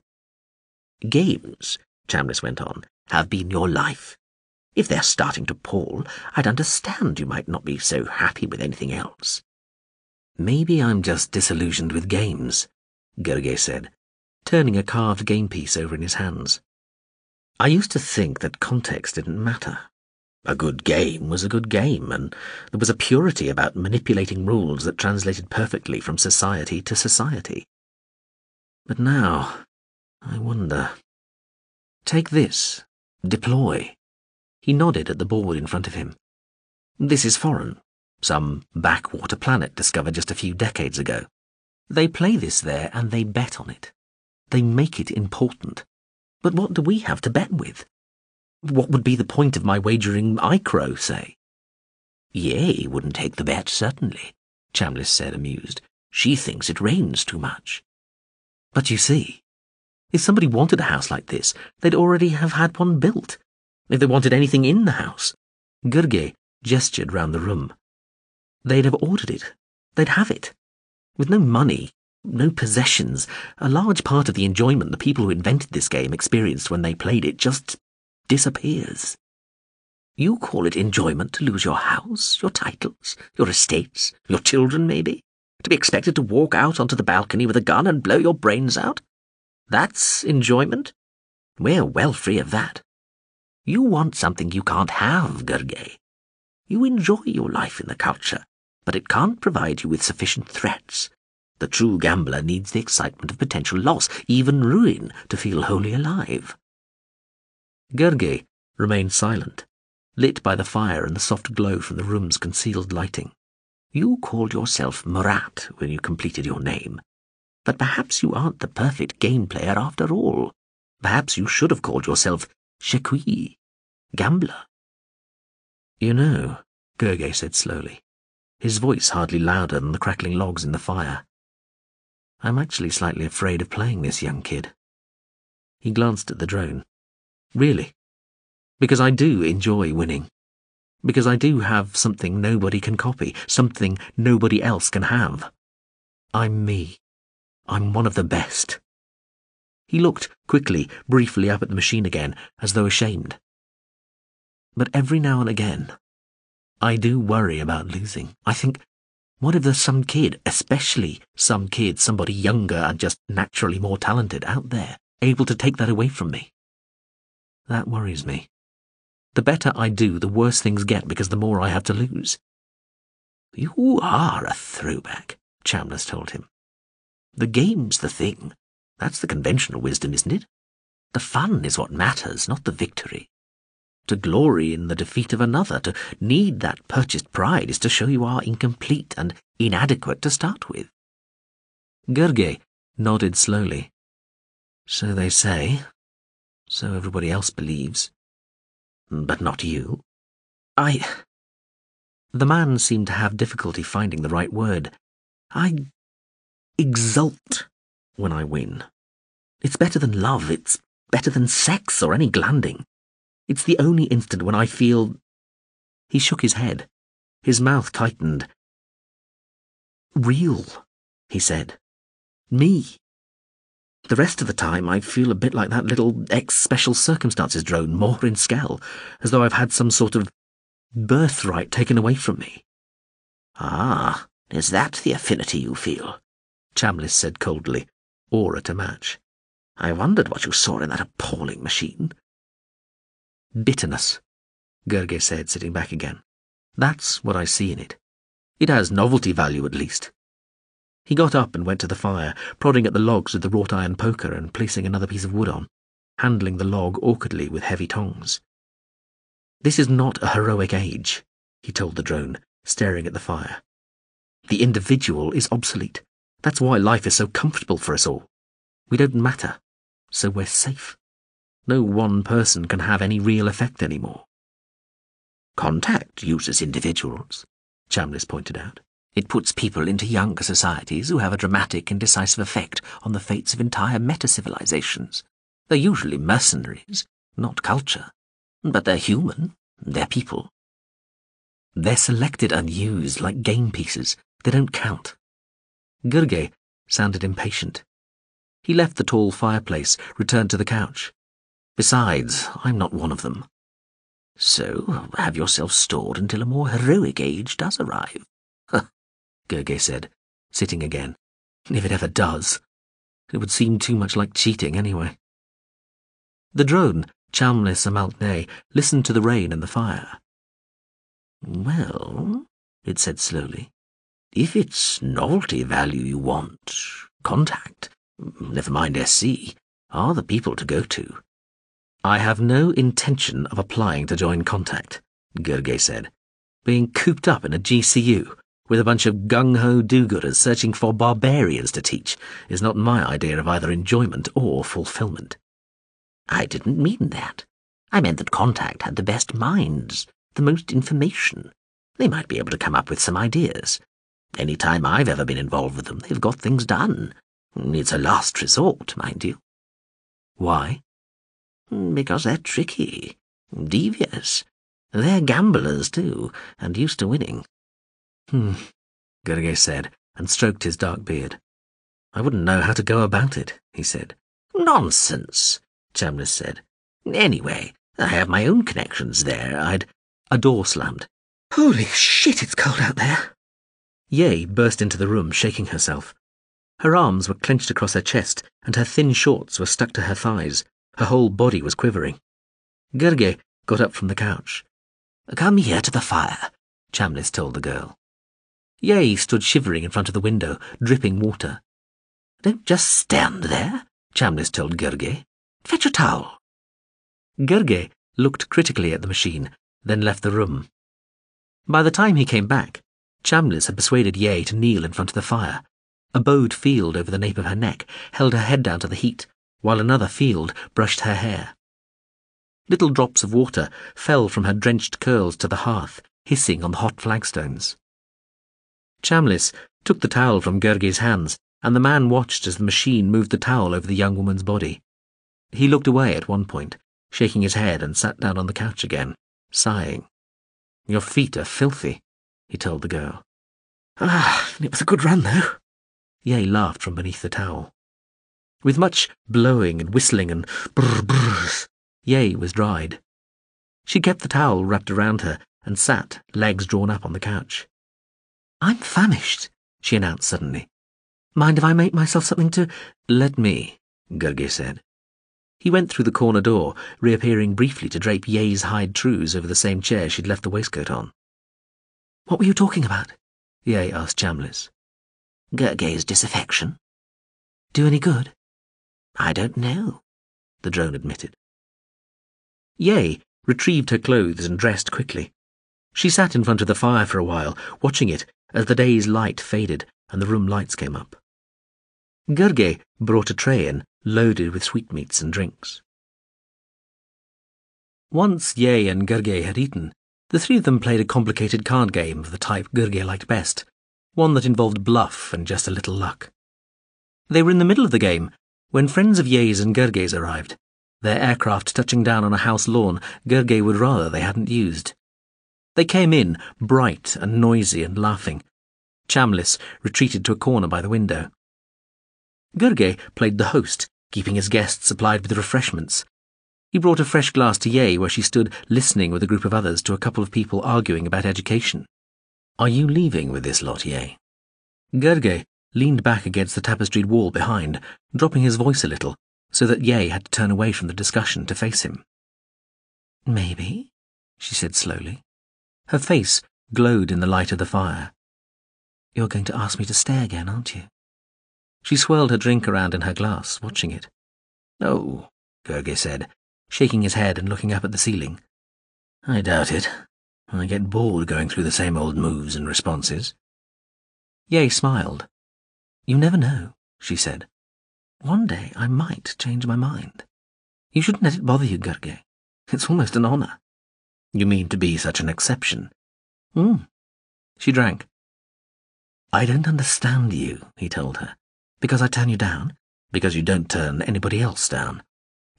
Games, Chamlis went on, have been your life. If they're starting to pall, I'd understand you might not be so happy with anything else. Maybe I'm just disillusioned with games, Gurgeh said, turning a carved game piece over in his hands. I used to think that context didn't matter. A good game was a good game, and there was a purity about manipulating rules that translated perfectly from society to society. But now, I wonder. Take this. Deploy. He nodded at the board in front of him. This is foreign. Some backwater planet discovered just a few decades ago. They play this there and they bet on it. They make it important. But what do we have to bet with? What would be the point of my wagering Ikroh, say? Yay wouldn't take the bet, certainly, Chamlis said, amused. She thinks it rains too much. But you see, if somebody wanted a house like this, they'd already have had one built. If they wanted anything in the house, Gurgeh gestured round the room. They'd have ordered it. They'd have it. With no money, no possessions, a large part of the enjoyment the people who invented this game experienced when they played it just disappears. You call it enjoyment to lose your house, your titles, your estates, your children, maybe? To be expected to walk out onto the balcony with a gun and blow your brains out? That's enjoyment? We're well free of that. You want something you can't have, Gurgeh. You enjoy your life in the culture, but it can't provide you with sufficient threats. The true gambler needs the excitement of potential loss, even ruin, to feel wholly alive. Gurgeh remained silent, lit by the fire and the soft glow from the room's concealed lighting. You called yourself Morat when you completed your name. But perhaps you aren't the perfect game player after all. Perhaps you should have called yourself Shekui, gambler. You know, Gurgeh said slowly, his voice hardly louder than the crackling logs in the fire. I'm actually slightly afraid of playing this young kid. He glanced at the drone. Really? Because I do enjoy winning. Because I do have something nobody can copy, something nobody else can have. I'm me. I'm one of the best. He looked quickly, briefly up at the machine again, as though ashamed. But every now and again, I do worry about losing. I think, what if there's some kid, especially some kid, somebody younger and just naturally more talented out there, able to take that away from me? That worries me. The better I do, the worse things get because the more I have to lose. You are a throwback, Chamlis told him. The game's the thing. That's the conventional wisdom, isn't it? The fun is what matters, not the victory. To glory in the defeat of another, to need that purchased pride, is to show you are incomplete and inadequate to start with. Gurgeh nodded slowly. So they say. So everybody else believes. But not you. I. The man seemed to have difficulty finding the right word. I exult when I win. It's better than love, it's better than sex or any glanding. It's the only instant when I feel. He shook his head. His mouth tightened. Real, he said. Me. The rest of the time, I feel a bit like that little ex special circumstances drone, Mawhrin-Skel, as though I've had some sort of birthright taken away from me. Ah, is that the affinity you feel? Chamlis said coldly, aura to match. I wondered what you saw in that appalling machine. Bitterness, Gurgeh said, sitting back again. That's what I see in it. It has novelty value, at least. He got up and went to the fire, prodding at the logs with the wrought iron poker and placing another piece of wood on, handling the log awkwardly with heavy tongs. This is not a heroic age, he told the drone, staring at the fire. The individual is obsolete. That's why life is so comfortable for us all. We don't matter, so we're safe. No one person can have any real effect anymore. Contact uses individuals, Chamlis pointed out. It puts people into younger societies who have a dramatic and decisive effect on the fates of entire meta-civilizations. They're usually mercenaries, not culture. But they're human. They're people. They're selected and used like game pieces. They don't count. Gurgeh sounded impatient. He left the tall fireplace, returned to the couch. Besides, I'm not one of them. So, have yourself stored until a more heroic age does arrive. Gurgeh said, sitting again. If it ever does. It would seem too much like cheating anyway. The drone, Chamlis Amalk-ney, listened to the rain and the fire. Well, it said slowly, if it's novelty value you want, contact, never mind SC, are the people to go to. I have no intention of applying to join contact, Gurgeh said. Being cooped up in a GCU with a bunch of gung-ho do-gooders searching for barbarians to teach is not my idea of either enjoyment or fulfillment. I didn't mean that. I meant that Contact had the best minds, the most information. They might be able to come up with some ideas. Any time I've ever been involved with them, they've got things done. It's a last resort, mind you. Why? Because they're tricky, devious. They're gamblers, too, and used to winning. Hmm, Gurgeh said, and stroked his dark beard. I wouldn't know how to go about it, he said. Nonsense, Chamlis said. Anyway, I have my own connections there. I'd... A door slammed. Holy shit, it's cold out there. Yay burst into the room, shaking herself. Her arms were clenched across her chest, and her thin shorts were stuck to her thighs. Her whole body was quivering. Gurgeh got up from the couch. Come here to the fire, Chamlis told the girl. Yay stood shivering in front of the window, dripping water. Don't just stand there, Chamlis told Gurgeh. Fetch a towel. Gurgeh looked critically at the machine, then left the room. By the time he came back, Chamlis had persuaded Yay to kneel in front of the fire. A bowed field over the nape of her neck held her head down to the heat, while another field brushed her hair. Little drops of water fell from her drenched curls to the hearth, hissing on the hot flagstones. Chamlis took the towel from Gurgeh's hands, and the man watched as the machine moved the towel over the young woman's body. He looked away at one point, shaking his head, and sat down on the couch again, sighing. Your feet are filthy, he told the girl. Ah, it was a good run, though. Yay laughed from beneath the towel. With much blowing and whistling and brr brrs, Yay was dried. She kept the towel wrapped around her and sat, legs drawn up on the couch. I'm famished, she announced suddenly. Mind if I make myself something to... Let me, Gurgeh said. He went through the corner door, reappearing briefly to drape Yay's hide trews over the same chair she'd left the waistcoat on. What were you talking about? Yay asked Chamlis. Gurgeh's disaffection. Do any good? I don't know, the drone admitted. Yay retrieved her clothes and dressed quickly. She sat in front of the fire for a while, watching it as the day's light faded and the room lights came up. Gurgeh brought a tray in, loaded with sweetmeats and drinks. Once Yay and Gurgeh had eaten, the three of them played a complicated card game of the type Gurgeh liked best, one that involved bluff and just a little luck. They were in the middle of the game when friends of Yay's and Gurgeh's arrived, their aircraft touching down on a house lawn Gurgeh would rather they hadn't used. They came in, bright and noisy and laughing. Chamlis retreated to a corner by the window. Gurgeh played the host, keeping his guests supplied with refreshments. He brought a fresh glass to Yay where she stood listening with a group of others to a couple of people arguing about education. Are you leaving with this lot, Yay? Gurgeh leaned back against the tapestried wall behind, dropping his voice a little, so that Yay had to turn away from the discussion to face him. Maybe, she said slowly. Her face glowed in the light of the fire. You're going to ask me to stay again, aren't you? She swirled her drink around in her glass, watching it. No, Gurgeh said, shaking his head and looking up at the ceiling. I doubt it. I get bored going through the same old moves and responses. Yay smiled. You never know, she said. One day I might change my mind. You shouldn't let it bother you, Gurgeh. It's almost an honor. You mean to be such an exception? Hmm. She drank. I don't understand you, he told her. Because I turn you down? Because you don't turn anybody else down?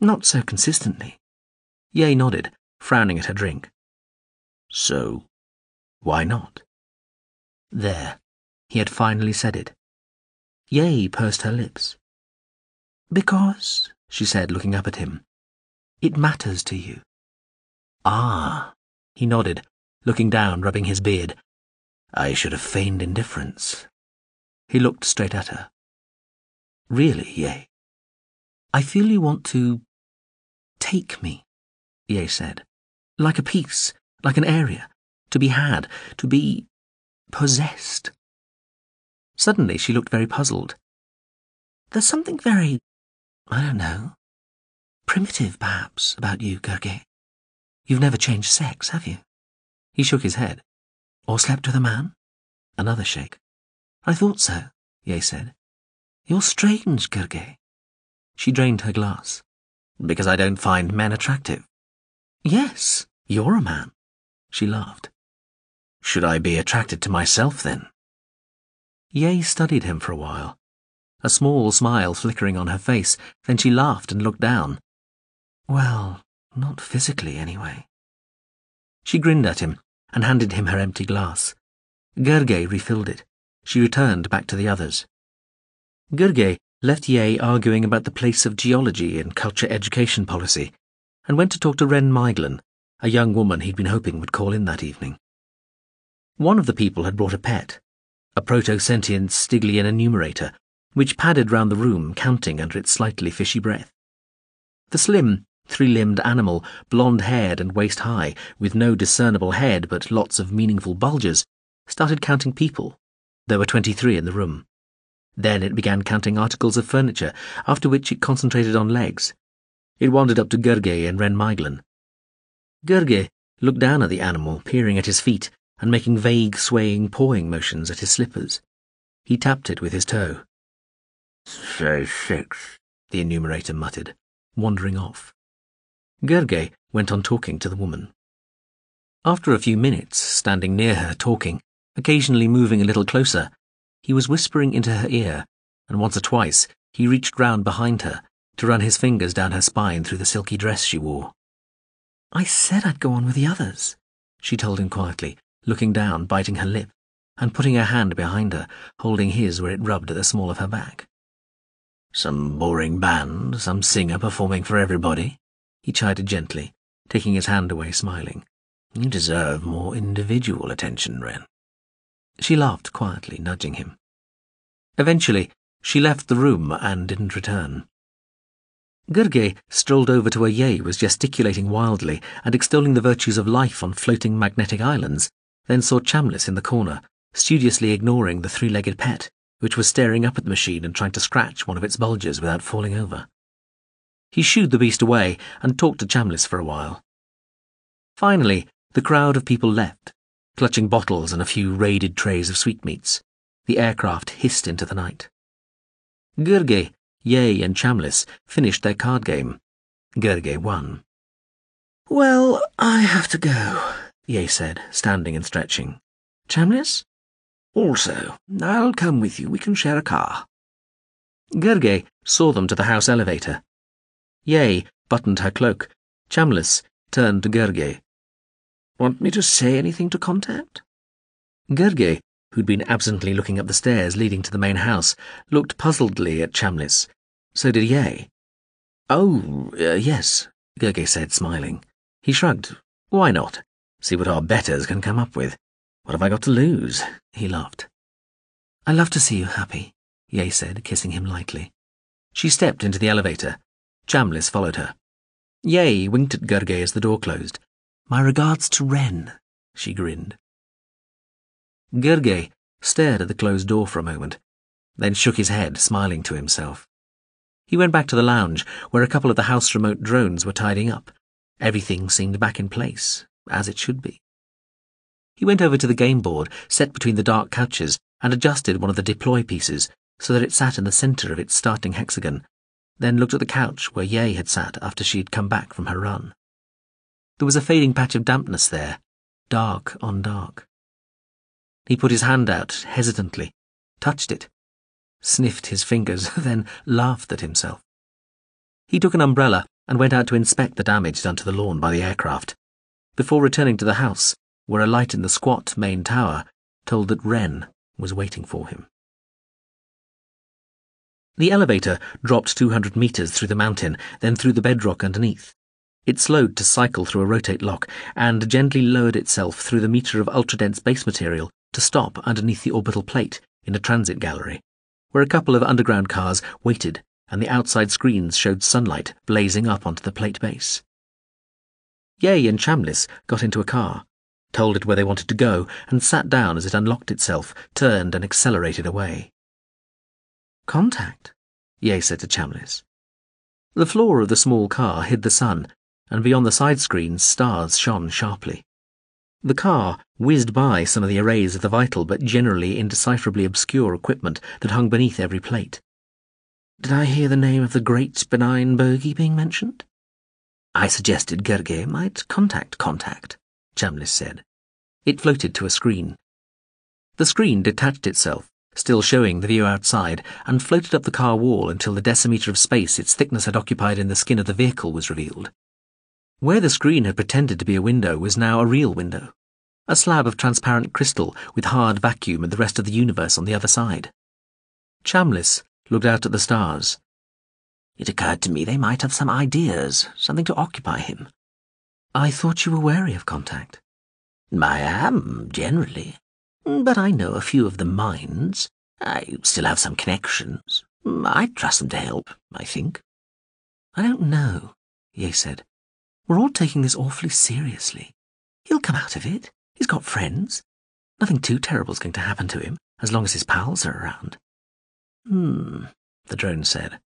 Not so consistently. Yay nodded, frowning at her drink. So, why not? There, he had finally said it. Yay pursed her lips. Because, she said, looking up at him, it matters to you. Ah, he nodded, looking down, rubbing his beard. I should have feigned indifference. He looked straight at her. Really, Yay? I feel you want to take me, Yay said. Like a piece, like an area, to be had, to be possessed. Suddenly she looked very puzzled. There's something very, I don't know, primitive perhaps about you, Gurgeh. You've never changed sex, have you? He shook his head. Or slept with a man? Another shake. I thought so, Yay said. You're strange, Gurgeh. She drained her glass. Because I don't find men attractive. Yes, you're a man. She laughed. Should I be attracted to myself then? Yay studied him for a while, a small smile flickering on her face, then she laughed and looked down. Well, not physically, anyway. She grinned at him and handed him her empty glass. Gurgeh refilled it. She returned back to the others. Gurgeh left Yay arguing about the place of geology in culture education policy and went to talk to Ren Meiglen, a young woman he'd been hoping would call in that evening. One of the people had brought a pet, a proto-sentient Stygian enumerator, which padded round the room, counting under its slightly fishy breath. The slim, three-limbed animal, blonde-haired and waist-high, with no discernible head but lots of meaningful bulges, started counting people. There were twenty-three in the room. Then it began counting articles of furniture, after which it concentrated on legs. It wandered up to Gurgeh and Wren Meiglen. Gurgeh looked down at the animal, peering at his feet and making vague, swaying, pawing motions at his slippers. He tapped it with his toe. Say six, the enumerator muttered, wandering off. Gurgeh went on talking to the woman. After a few minutes, standing near her, talking, occasionally moving a little closer, he was whispering into her ear, and once or twice he reached round behind her to run his fingers down her spine through the silky dress she wore. I said I'd go on with the others, she told him quietly, looking down, biting her lip, and putting her hand behind her, holding his where it rubbed at the small of her back. Some boring band, some singer performing for everybody, he chided gently, taking his hand away, smiling. You deserve more individual attention, Wren. She laughed quietly, nudging him. Eventually, she left the room and didn't return. Gurgeh strolled over to where Yay was gesticulating wildly and extolling the virtues of life on floating magnetic islands, then saw Chamlis in the corner, studiously ignoring the three-legged pet, which was staring up at the machine and trying to scratch one of its bulges without falling over. He shooed the beast away and talked to Chamlis for a while. Finally, the crowd of people left, clutching bottles and a few raided trays of sweetmeats. The aircraft hissed into the night. Gurgeh Yay and Chamlis finished their card game. Gurgeh won. Well, I have to go, Yay said, standing and stretching. Chamlis? Also, I'll come with you. We can share a car. Gurgeh saw them to the house elevator. Yay buttoned her cloak. Chamlis turned to Gurgeh. Want me to say anything to contact? Gurgeh, who'd been absently looking up the stairs leading to the main house, looked puzzledly at Chamlis so did Yay. Oh, uh, yes, Gurgeh said, smiling. He shrugged. Why not? See what our betters can come up with. What have I got to lose? He laughed. I love to see you happy, Yay said, kissing him lightly. She stepped into the elevator. Chamlis followed her. Yay winked at Gurgeh as the door closed. My regards to Wren, she grinned. Gurgeh stared at the closed door for a moment, then shook his head, smiling to himself. He went back to the lounge, where a couple of the house remote drones were tidying up. Everything seemed back in place, as it should be. He went over to the game board, set between the dark couches, and adjusted one of the deploy pieces so that it sat in the centre of its starting hexagon, then looked at the couch where Yay had sat after she had come back from her run. There was a fading patch of dampness there, dark on dark. He put his hand out hesitantly, touched it, sniffed his fingers, then laughed at himself. He took an umbrella and went out to inspect the damage done to the lawn by the aircraft, before returning to the house, where a light in the squat main tower told that Wren was waiting for him. The elevator dropped 200 meters through the mountain, then through the bedrock underneath. It slowed to cycle through a rotate lock and gently lowered itself through the meter of ultra-dense base material to stop underneath the orbital plate in a transit gallery where a couple of underground cars waited and the outside screens showed sunlight blazing up onto the plate base. Yay and Chamlis got into a car, told it where they wanted to go, and sat down as it unlocked itself, turned and accelerated away. Contact, Yay said to Chamlis. The floor of the small car hid the sun, and beyond the side screens stars shone sharply. The car whizzed by some of the arrays of the vital but generally indecipherably obscure equipment that hung beneath every plate. Did I hear the name of the great benign bogey being mentioned? I suggested Gurgeh might contact Contact, Chamlis said. It floated to a screen. The screen detached itself, still showing the view outside, and floated up the car wall until the decimeter of space its thickness had occupied in the skin of the vehicle was revealed. Where the screen had pretended to be a window was now a real window, a slab of transparent crystal with hard vacuum and the rest of the universe on the other side. Chamlis looked out at the stars. It occurred to me they might have some ideas, something to occupy him. I thought you were wary of contact. I am, generally. But I know a few of the minds. I still have some connections. I'd trust them to help, I think. I don't know, Yay said. We're all taking this awfully seriously. He'll come out of it. He's got friends. Nothing too terrible's going to happen to him, as long as his pals are around. Hmm, the drone said.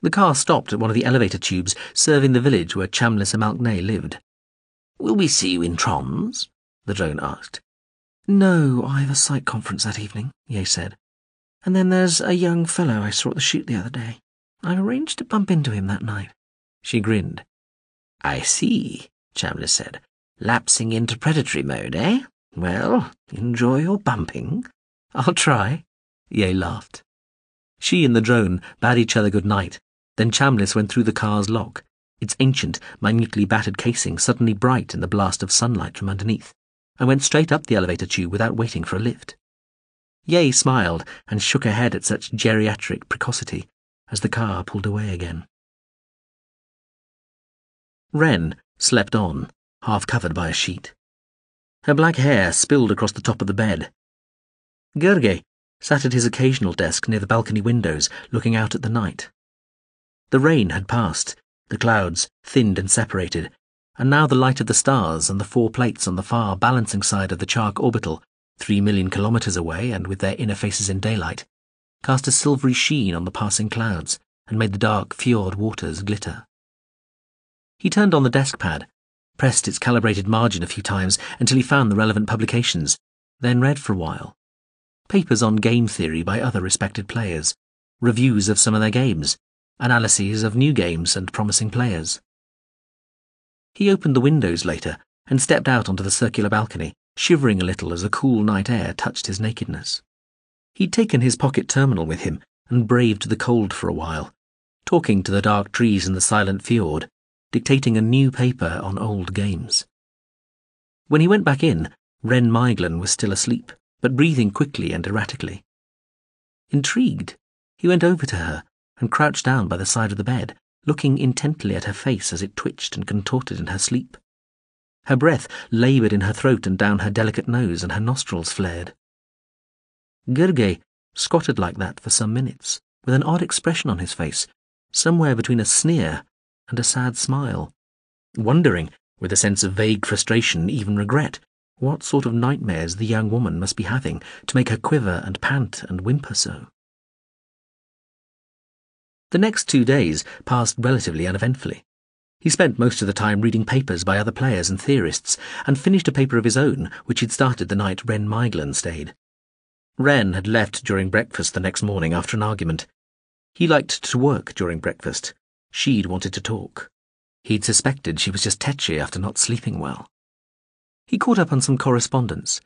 The car stopped at one of the elevator tubes serving the village where Chamlis Amalk-ney lived. Will we see you in Tronze? the drone asked. No, I have a psych conference that evening, Yay said. And then there's a young fellow I saw at the shoot the other day. I've arranged to bump into him that night. She grinned. I see, Chamlis said. Lapsing into predatory mode, eh? Well, enjoy your bumping. I'll try. Yay laughed. She and the drone bade each other good night. Then Chamlis went through the car's lock, its ancient, minutely battered casing suddenly bright in the blast of sunlight from underneath, and went straight up the elevator tube without waiting for a lift. Yay smiled and shook her head at such geriatric precocity as the car pulled away again. Wren slept on, half covered by a sheet. Her black hair spilled across the top of the bed. Gurgeh sat at his occasional desk near the balcony windows, looking out at the night. The rain had passed, the clouds thinned and separated, and now the light of the stars and the four plates on the far balancing side of the Chiark orbital, three million kilometres away and with their inner faces in daylight, cast a silvery sheen on the passing clouds and made the dark fjord waters glitter. He turned on the desk pad, pressed its calibrated margin a few times until he found the relevant publications, then read for a while. Papers on game theory by other respected players, reviews of some of their games, analyses of new games and promising players. He opened the windows later and stepped out onto the circular balcony, shivering a little as the cool night air touched his nakedness. He'd taken his pocket terminal with him and braved the cold for a while, talking to the dark trees in the silent fjord dictating a new paper on old games. When he went back in, Wren Meiglen was still asleep, but breathing quickly and erratically. Intrigued, he went over to her and crouched down by the side of the bed, looking intently at her face as it twitched and contorted in her sleep. Her breath laboured in her throat and down her delicate nose, and her nostrils flared. Gurgeh squatted like that for some minutes, with an odd expression on his face, somewhere between a sneer and a sad smile, wondering, with a sense of vague frustration, even regret, what sort of nightmares the young woman must be having to make her quiver and pant and whimper so. The next two days passed relatively uneventfully. He spent most of the time reading papers by other players and theorists, and finished a paper of his own, which he'd started the night Wren Meiglen stayed. Wren had left during breakfast the next morning after an argument. He liked to work during breakfast, She'd wanted to talk. He'd suspected she was just tetchy after not sleeping well. He caught up on some correspondence.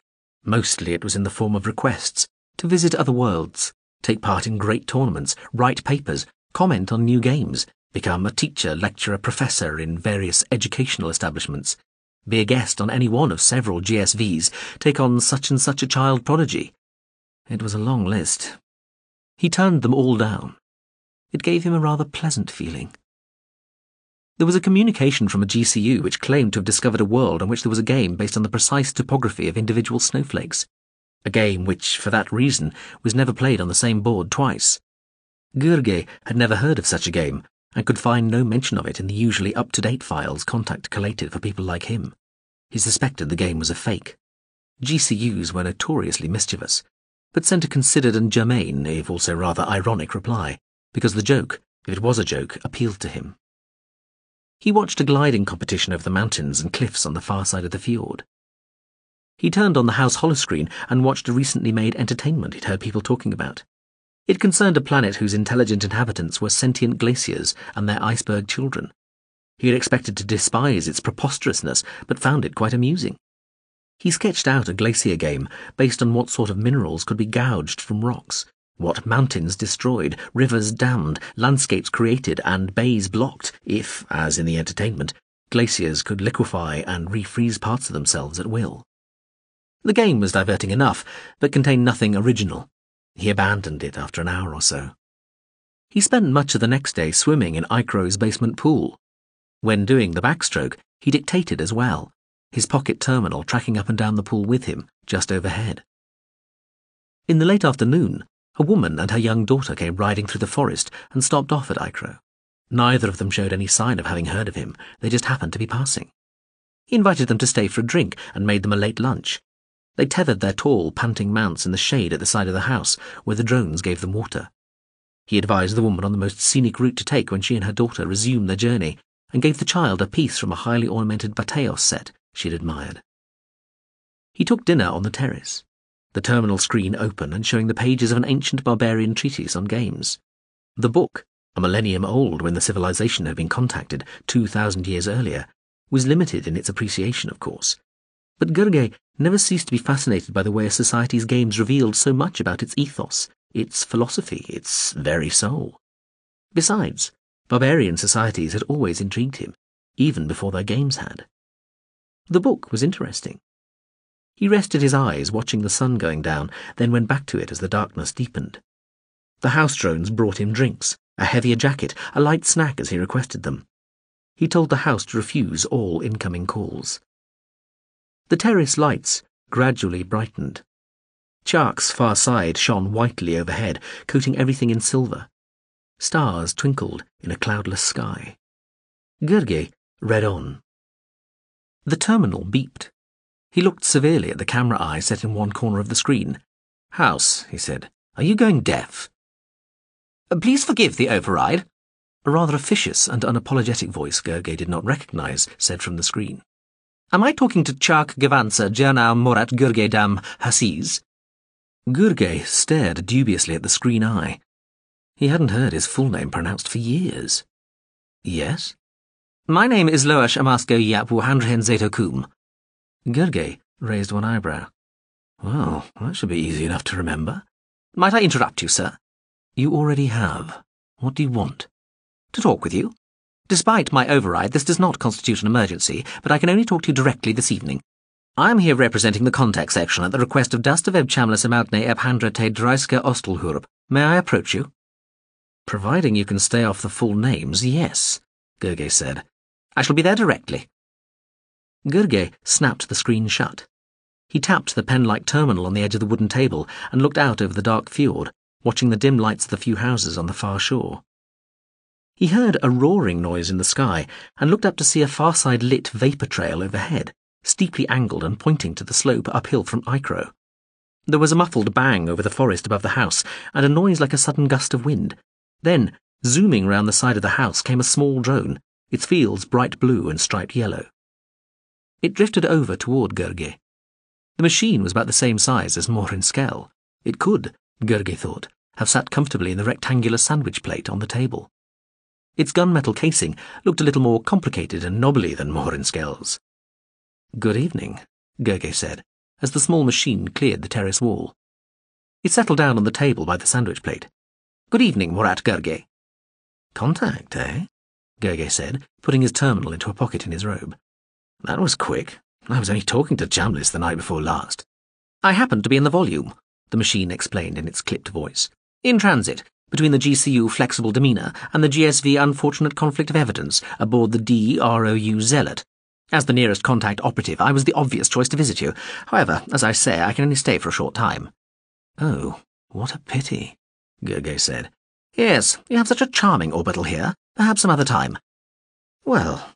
Mostly it was in the form of requests to visit other worlds, take part in great tournaments, write papers, comment on new games, become a teacher, lecturer, professor in various educational establishments, be a guest on any one of several GSVs, take on such and such a child prodigy. It was a long list. He turned them all down. It gave him a rather pleasant feeling. There was a communication from a GCU which claimed to have discovered a world on which there was a game based on the precise topography of individual snowflakes. A game which, for that reason, was never played on the same board twice. Gurgeh had never heard of such a game and could find no mention of it in the usually up-to-date files Contact collated for people like him. He suspected the game was a fake. GCUs were notoriously mischievous, but sent a considered and germane, if also rather ironic, reply because the joke, if it was a joke, appealed to him. He watched a gliding competition over the mountains and cliffs on the far side of the fjord. He turned on the house holoscreen and watched a recently made entertainment he'd heard people talking about. It concerned a planet whose intelligent inhabitants were sentient glaciers and their iceberg children. He had expected to despise its preposterousness, but found it quite amusing. He sketched out a glacier game based on what sort of minerals could be gouged from rocks, what mountains destroyed, rivers dammed, landscapes created, and bays blocked, if, as in the entertainment, glaciers could liquefy and refreeze parts of themselves at will. The game was diverting enough, but contained nothing original. He abandoned it after an hour or so. He spent much of the next day swimming in Ikroh's basement pool. When doing the backstroke, he dictated as well, his pocket terminal tracking up and down the pool with him, just overhead. In the late afternoon, a woman and her young daughter came riding through the forest and stopped off at Ikroh. Neither of them showed any sign of having heard of him, they just happened to be passing. He invited them to stay for a drink and made them a late lunch. They tethered their tall, panting mounts in the shade at the side of the house, where the drones gave them water. He advised the woman on the most scenic route to take when she and her daughter resumed their journey, and gave the child a piece from a highly ornamented Bateos set she had admired. He took dinner on the terrace the terminal screen open and showing the pages of an ancient barbarian treatise on games. The book, a millennium old when the civilization had been contacted 2,000 years earlier, was limited in its appreciation, of course. But Gurgeh never ceased to be fascinated by the way a society's games revealed so much about its ethos, its philosophy, its very soul. Besides, barbarian societies had always intrigued him, even before their games had. The book was interesting. He rested his eyes, watching the sun going down, then went back to it as the darkness deepened. The house drones brought him drinks, a heavier jacket, a light snack as he requested them. He told the house to refuse all incoming calls. The terrace lights gradually brightened. Chiark's far side shone whitely overhead, coating everything in silver. Stars twinkled in a cloudless sky. Gurgeh read on. The terminal beeped. He looked severely at the camera eye set in one corner of the screen. House, he said, are you going deaf? Uh, please forgive the override. A rather officious and unapologetic voice Gurgeh did not recognize said from the screen. Am I talking to Chiark Gavansa Jernau Morat Gurgeh Dam Hassiz? Gurgeh stared dubiously at the screen eye. He hadn't heard his full name pronounced for years. Yes? My name is Loash Amasko Yapu Handrehen Zetokum. Gurgeh raised one eyebrow. Well, that should be easy enough to remember. Might I interrupt you, sir? You already have. What do you want? To talk with you. Despite my override, this does not constitute an emergency, but I can only talk to you directly this evening. I am here representing the contact section at the request of Dastaveb Chamlis Amalk-ney Ebhandra Te Dreiska Ostelhurb. May I approach you? Providing you can stay off the full names, yes, Gurgeh said. I shall be there directly. Gurgeh snapped the screen shut. He tapped the pen-like terminal on the edge of the wooden table and looked out over the dark fjord, watching the dim lights of the few houses on the far shore. He heard a roaring noise in the sky and looked up to see a far-side lit vapour trail overhead, steeply angled and pointing to the slope uphill from Ikroh. There was a muffled bang over the forest above the house and a noise like a sudden gust of wind. Then, zooming round the side of the house, came a small drone, its fields bright blue and striped yellow. It drifted over toward Gurgeh. The machine was about the same size as Mawhrin-Skel. It could, Gurgeh thought, have sat comfortably in the rectangular sandwich plate on the table. Its gunmetal casing looked a little more complicated and knobbly than Mawhrin-Skel's. Good evening, Gurgeh said, as the small machine cleared the terrace wall. It settled down on the table by the sandwich plate. Good evening, Morat Gurgeh. Contact, eh? Gurgeh said, putting his terminal into a pocket in his robe. That was quick. I was only talking to Chamlis the night before last. I happened to be in the volume, the machine explained in its clipped voice. In transit, between the GCU flexible demeanor and the GSV unfortunate conflict of evidence aboard the DROU Zealot. As the nearest contact operative, I was the obvious choice to visit you. However, as I say, I can only stay for a short time. Oh, what a pity, Gurgeh said. Yes, you have such a charming orbital here. Perhaps some other time. Well,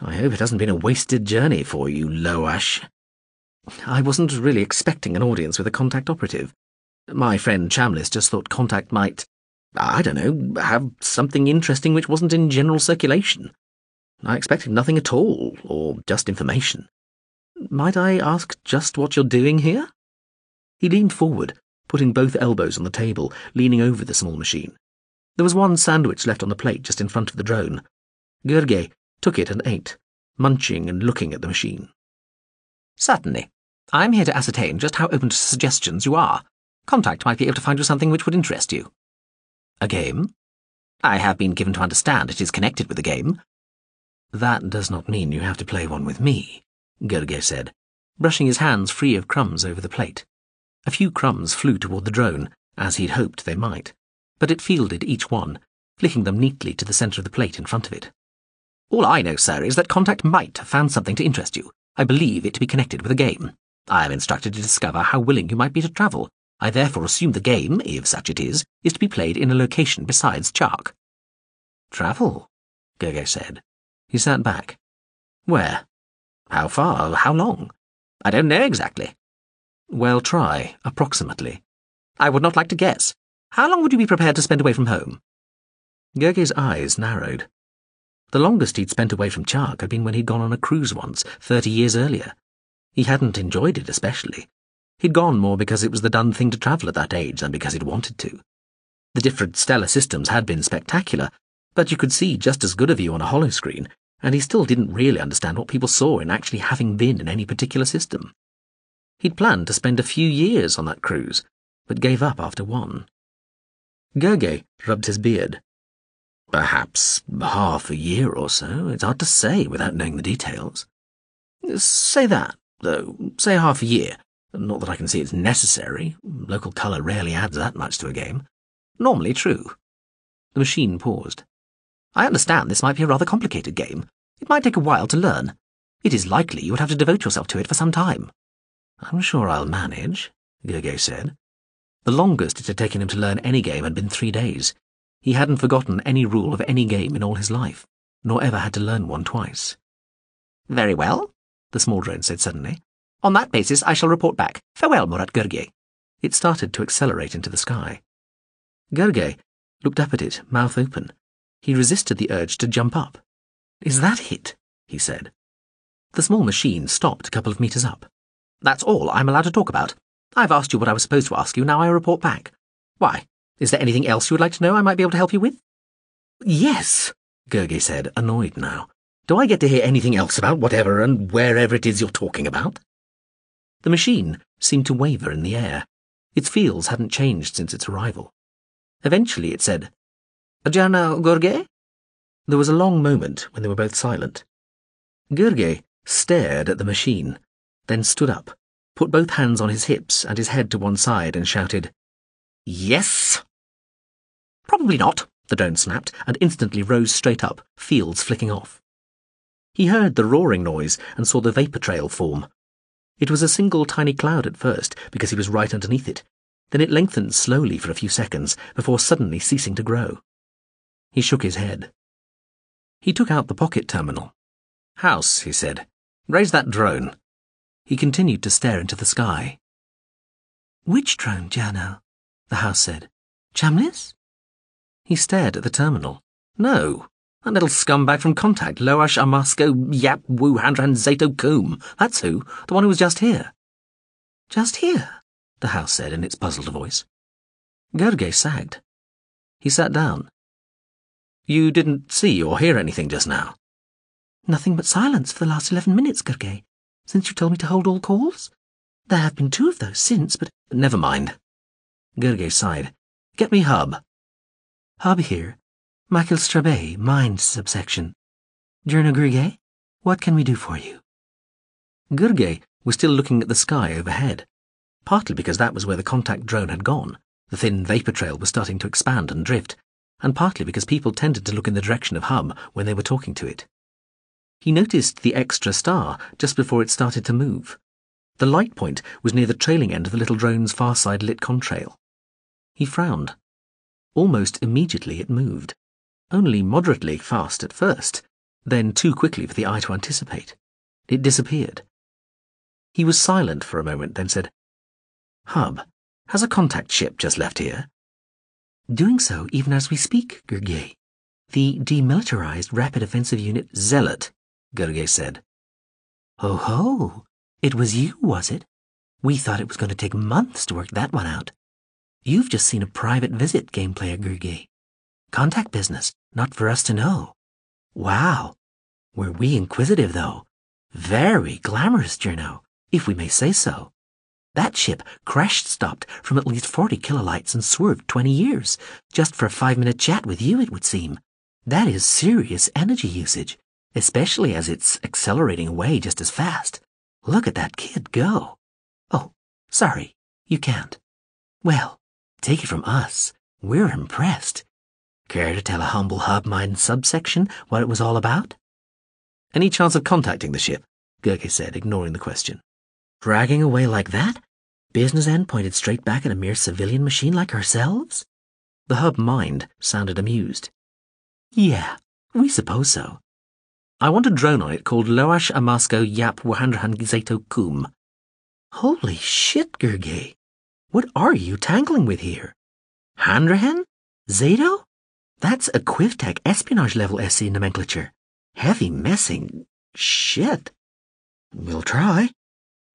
I hope it hasn't been a wasted journey for you, Loash. I wasn't really expecting an audience with a contact operative. My friend Chamlis just thought contact might. I don't know, have something interesting which wasn't in general circulation. I expected nothing at all, or just information. Might I ask just what you're doing here? He leaned forward, putting both elbows on the table, leaning over the small machine. There was one sandwich left on the plate just in front of the drone. Gurgeh took it and ate, munching and looking at the machine. Certainly. I'm here to ascertain just how open to suggestions you are. Contact might be able to find you something which would interest you. A game? I have been given to understand it is connected with a game. That does not mean you have to play one with me, Gurgeh said, brushing his hands free of crumbs over the plate. A few crumbs flew toward the drone, as he'd hoped they might but it fielded each one, flicking them neatly to the centre of the plate in front of it. All I know, sir, is that Contact might have found something to interest you. I believe it to be connected with a game. I am instructed to discover how willing you might be to travel. I therefore assume the game, if such it is, is to be played in a location besides Chiark. Travel? Gurgeh said. He sat back. Where? How far? How long? I don't know exactly. Well, try, approximately. I would not like to guess. How long would you be prepared to spend away from home? Gurgeh's eyes narrowed. The longest he'd spent away from Chiark had been when he'd gone on a cruise once, thirty years earlier. He hadn't enjoyed it especially. He'd gone more because it was the done thing to travel at that age than because he'd wanted to. The different stellar systems had been spectacular, but you could see just as good a view on a hollow screen, and he still didn't really understand what people saw in actually having been in any particular system. He'd planned to spend a few years on that cruise, but gave up after one. Gurgeh rubbed his beard. Perhaps half a year or so. It's hard to say without knowing the details. Say that, though. Say half a year. Not that I can see it's necessary. Local colour rarely adds that much to a game. Normally true. The machine paused. I understand this might be a rather complicated game. It might take a while to learn. It is likely you would have to devote yourself to it for some time. I'm sure I'll manage, Gurgeh said. The longest it had taken him to learn any game had been three days. He hadn't forgotten any rule of any game in all his life, nor ever had to learn one twice. Very well, the small drone said suddenly. On that basis, I shall report back. Farewell, Morat Gurgeh. It started to accelerate into the sky. Gurgeh looked up at it, mouth open. He resisted the urge to jump up. Is that it? he said. The small machine stopped a couple of meters up. That's all I'm allowed to talk about. I've asked you what I was supposed to ask you, now I report back. Why? Is there anything else you would like to know I might be able to help you with? Yes, Gurgeh said, annoyed now. Do I get to hear anything else about whatever and wherever it is you're talking about? The machine seemed to waver in the air. Its fields hadn't changed since its arrival. Eventually it said, Jernau Gurgeh? There was a long moment when they were both silent. Gurgeh stared at the machine, then stood up put both hands on his hips and his head to one side, and shouted, Yes? Probably not, the drone snapped, and instantly rose straight up, fields flicking off. He heard the roaring noise and saw the vapour trail form. It was a single tiny cloud at first, because he was right underneath it. Then it lengthened slowly for a few seconds, before suddenly ceasing to grow. He shook his head. He took out the pocket terminal. House, he said. Raise that drone. He continued to stare into the sky. Which drone, Jernau? The house said. Chamlis? He stared at the terminal. No, that little scumbag from Contact, Loash Amasko Yap Wu Handran Zato Koom. That's who, the one who was just here. Just here, the house said in its puzzled voice. Gurgeh sagged. He sat down. You didn't see or hear anything just now? Nothing but silence for the last eleven minutes, Gurgeh since you told me to hold all calls? There have been two of those since, but never mind. Gurgeh sighed. Get me Hub. Hub here. Michael Strabé, Mind subsection. Gurgeh, what can we do for you? Gurgeh was still looking at the sky overhead, partly because that was where the contact drone had gone. The thin vapour trail was starting to expand and drift, and partly because people tended to look in the direction of Hub when they were talking to it. He noticed the extra star just before it started to move. The light point was near the trailing end of the little drone's far side lit contrail. He frowned. Almost immediately it moved. Only moderately fast at first, then too quickly for the eye to anticipate. It disappeared. He was silent for a moment, then said, Hub, has a contact ship just left here? Doing so even as we speak, Gurgeh. The demilitarized rapid offensive unit Zealot, Gurgeh said. Oh ho! It was you, was it? We thought it was going to take months to work that one out. You've just seen a private visit, game player Gurgeh. Contact business, not for us to know. Wow. Were we inquisitive, though? Very glamorous, Jernau, if we may say so. That ship crashed stopped from at least 40 kilolights and swerved 20 years, just for a five minute chat with you, it would seem. That is serious energy usage, especially as it's accelerating away just as fast. Look at that kid go. Oh, sorry, you can't. Well, take it from us. We're impressed. Care to tell a humble hub mind subsection what it was all about? Any chance of contacting the ship? Gurgeh said, ignoring the question. Dragging away like that? Business end pointed straight back at a mere civilian machine like ourselves? The hub mind sounded amused. Yeah, we suppose so. I want a drone on it called Loash Amasko Yap Wahandrahan Gizato Kum. Holy shit, Gurgeh. What are you tangling with here? Handrahan? Zato? That's a Quivtech espionage level SC nomenclature. Heavy messing. Shit. We'll try.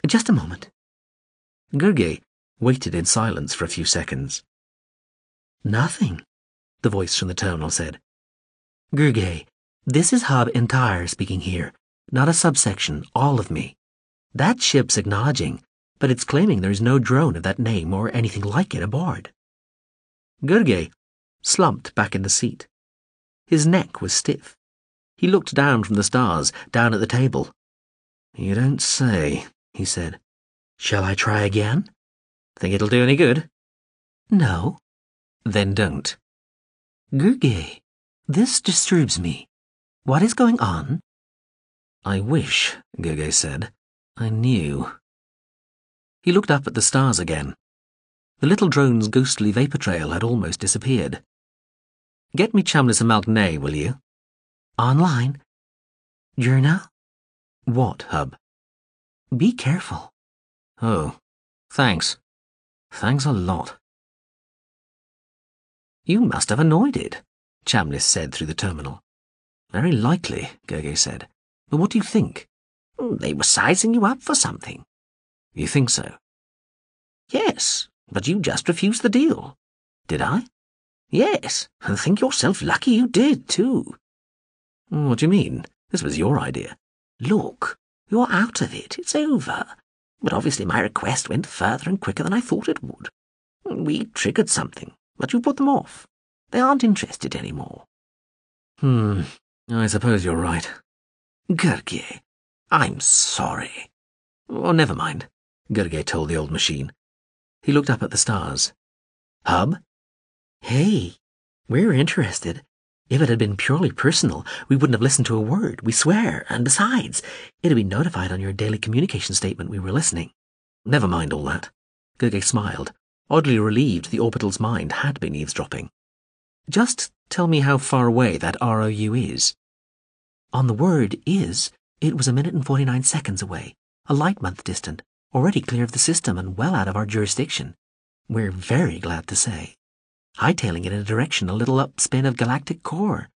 Just a moment. Gurgeh waited in silence for a few seconds. Nothing, the voice from the terminal said. Gurgeh, this is Hub Entire speaking here, not a subsection, all of me. That ship's acknowledging, but it's claiming there's no drone of that name or anything like it aboard. Gurgeh slumped back in the seat. His neck was stiff. He looked down from the stars, down at the table. You don't say, he said. Shall I try again? Think it'll do any good? No. Then don't. Gurgeh, this disturbs me. What is going on? I wish, Gurgeh said, I knew. He looked up at the stars again. The little drone's ghostly vapor trail had almost disappeared. Get me Chamlis Amalk-ney, will you? Online? Jernau? What, Hub? Be careful. Oh, thanks. Thanks a lot. You must have annoyed it, Chamlis said through the terminal. Very likely, Gurgeh said. But what do you think? Hmm, they were sizing you up for something. You think so? Yes, but you just refused the deal. Did I? Yes, and think yourself lucky you did, too. What do you mean? This was your idea. Look, you're out of it. It's over. But obviously my request went further and quicker than I thought it would. We triggered something, but you put them off. They aren't interested any more. Hmm, I suppose you're right. Gurgeh, I'm sorry. Oh, never mind, Gurgeh told the old machine. He looked up at the stars. Hub? Hey, we're interested. If it had been purely personal, we wouldn't have listened to a word, we swear, and besides, it'd be notified on your daily communication statement we were listening. Never mind all that. Gurgeh smiled, oddly relieved the orbital's mind had been eavesdropping. Just tell me how far away that ROU is. On the word is, it was a minute and 49 seconds away, a light month distant, already clear of the system and well out of our jurisdiction. We're very glad to say. Hightailing it in a direction a little upspin of galactic core.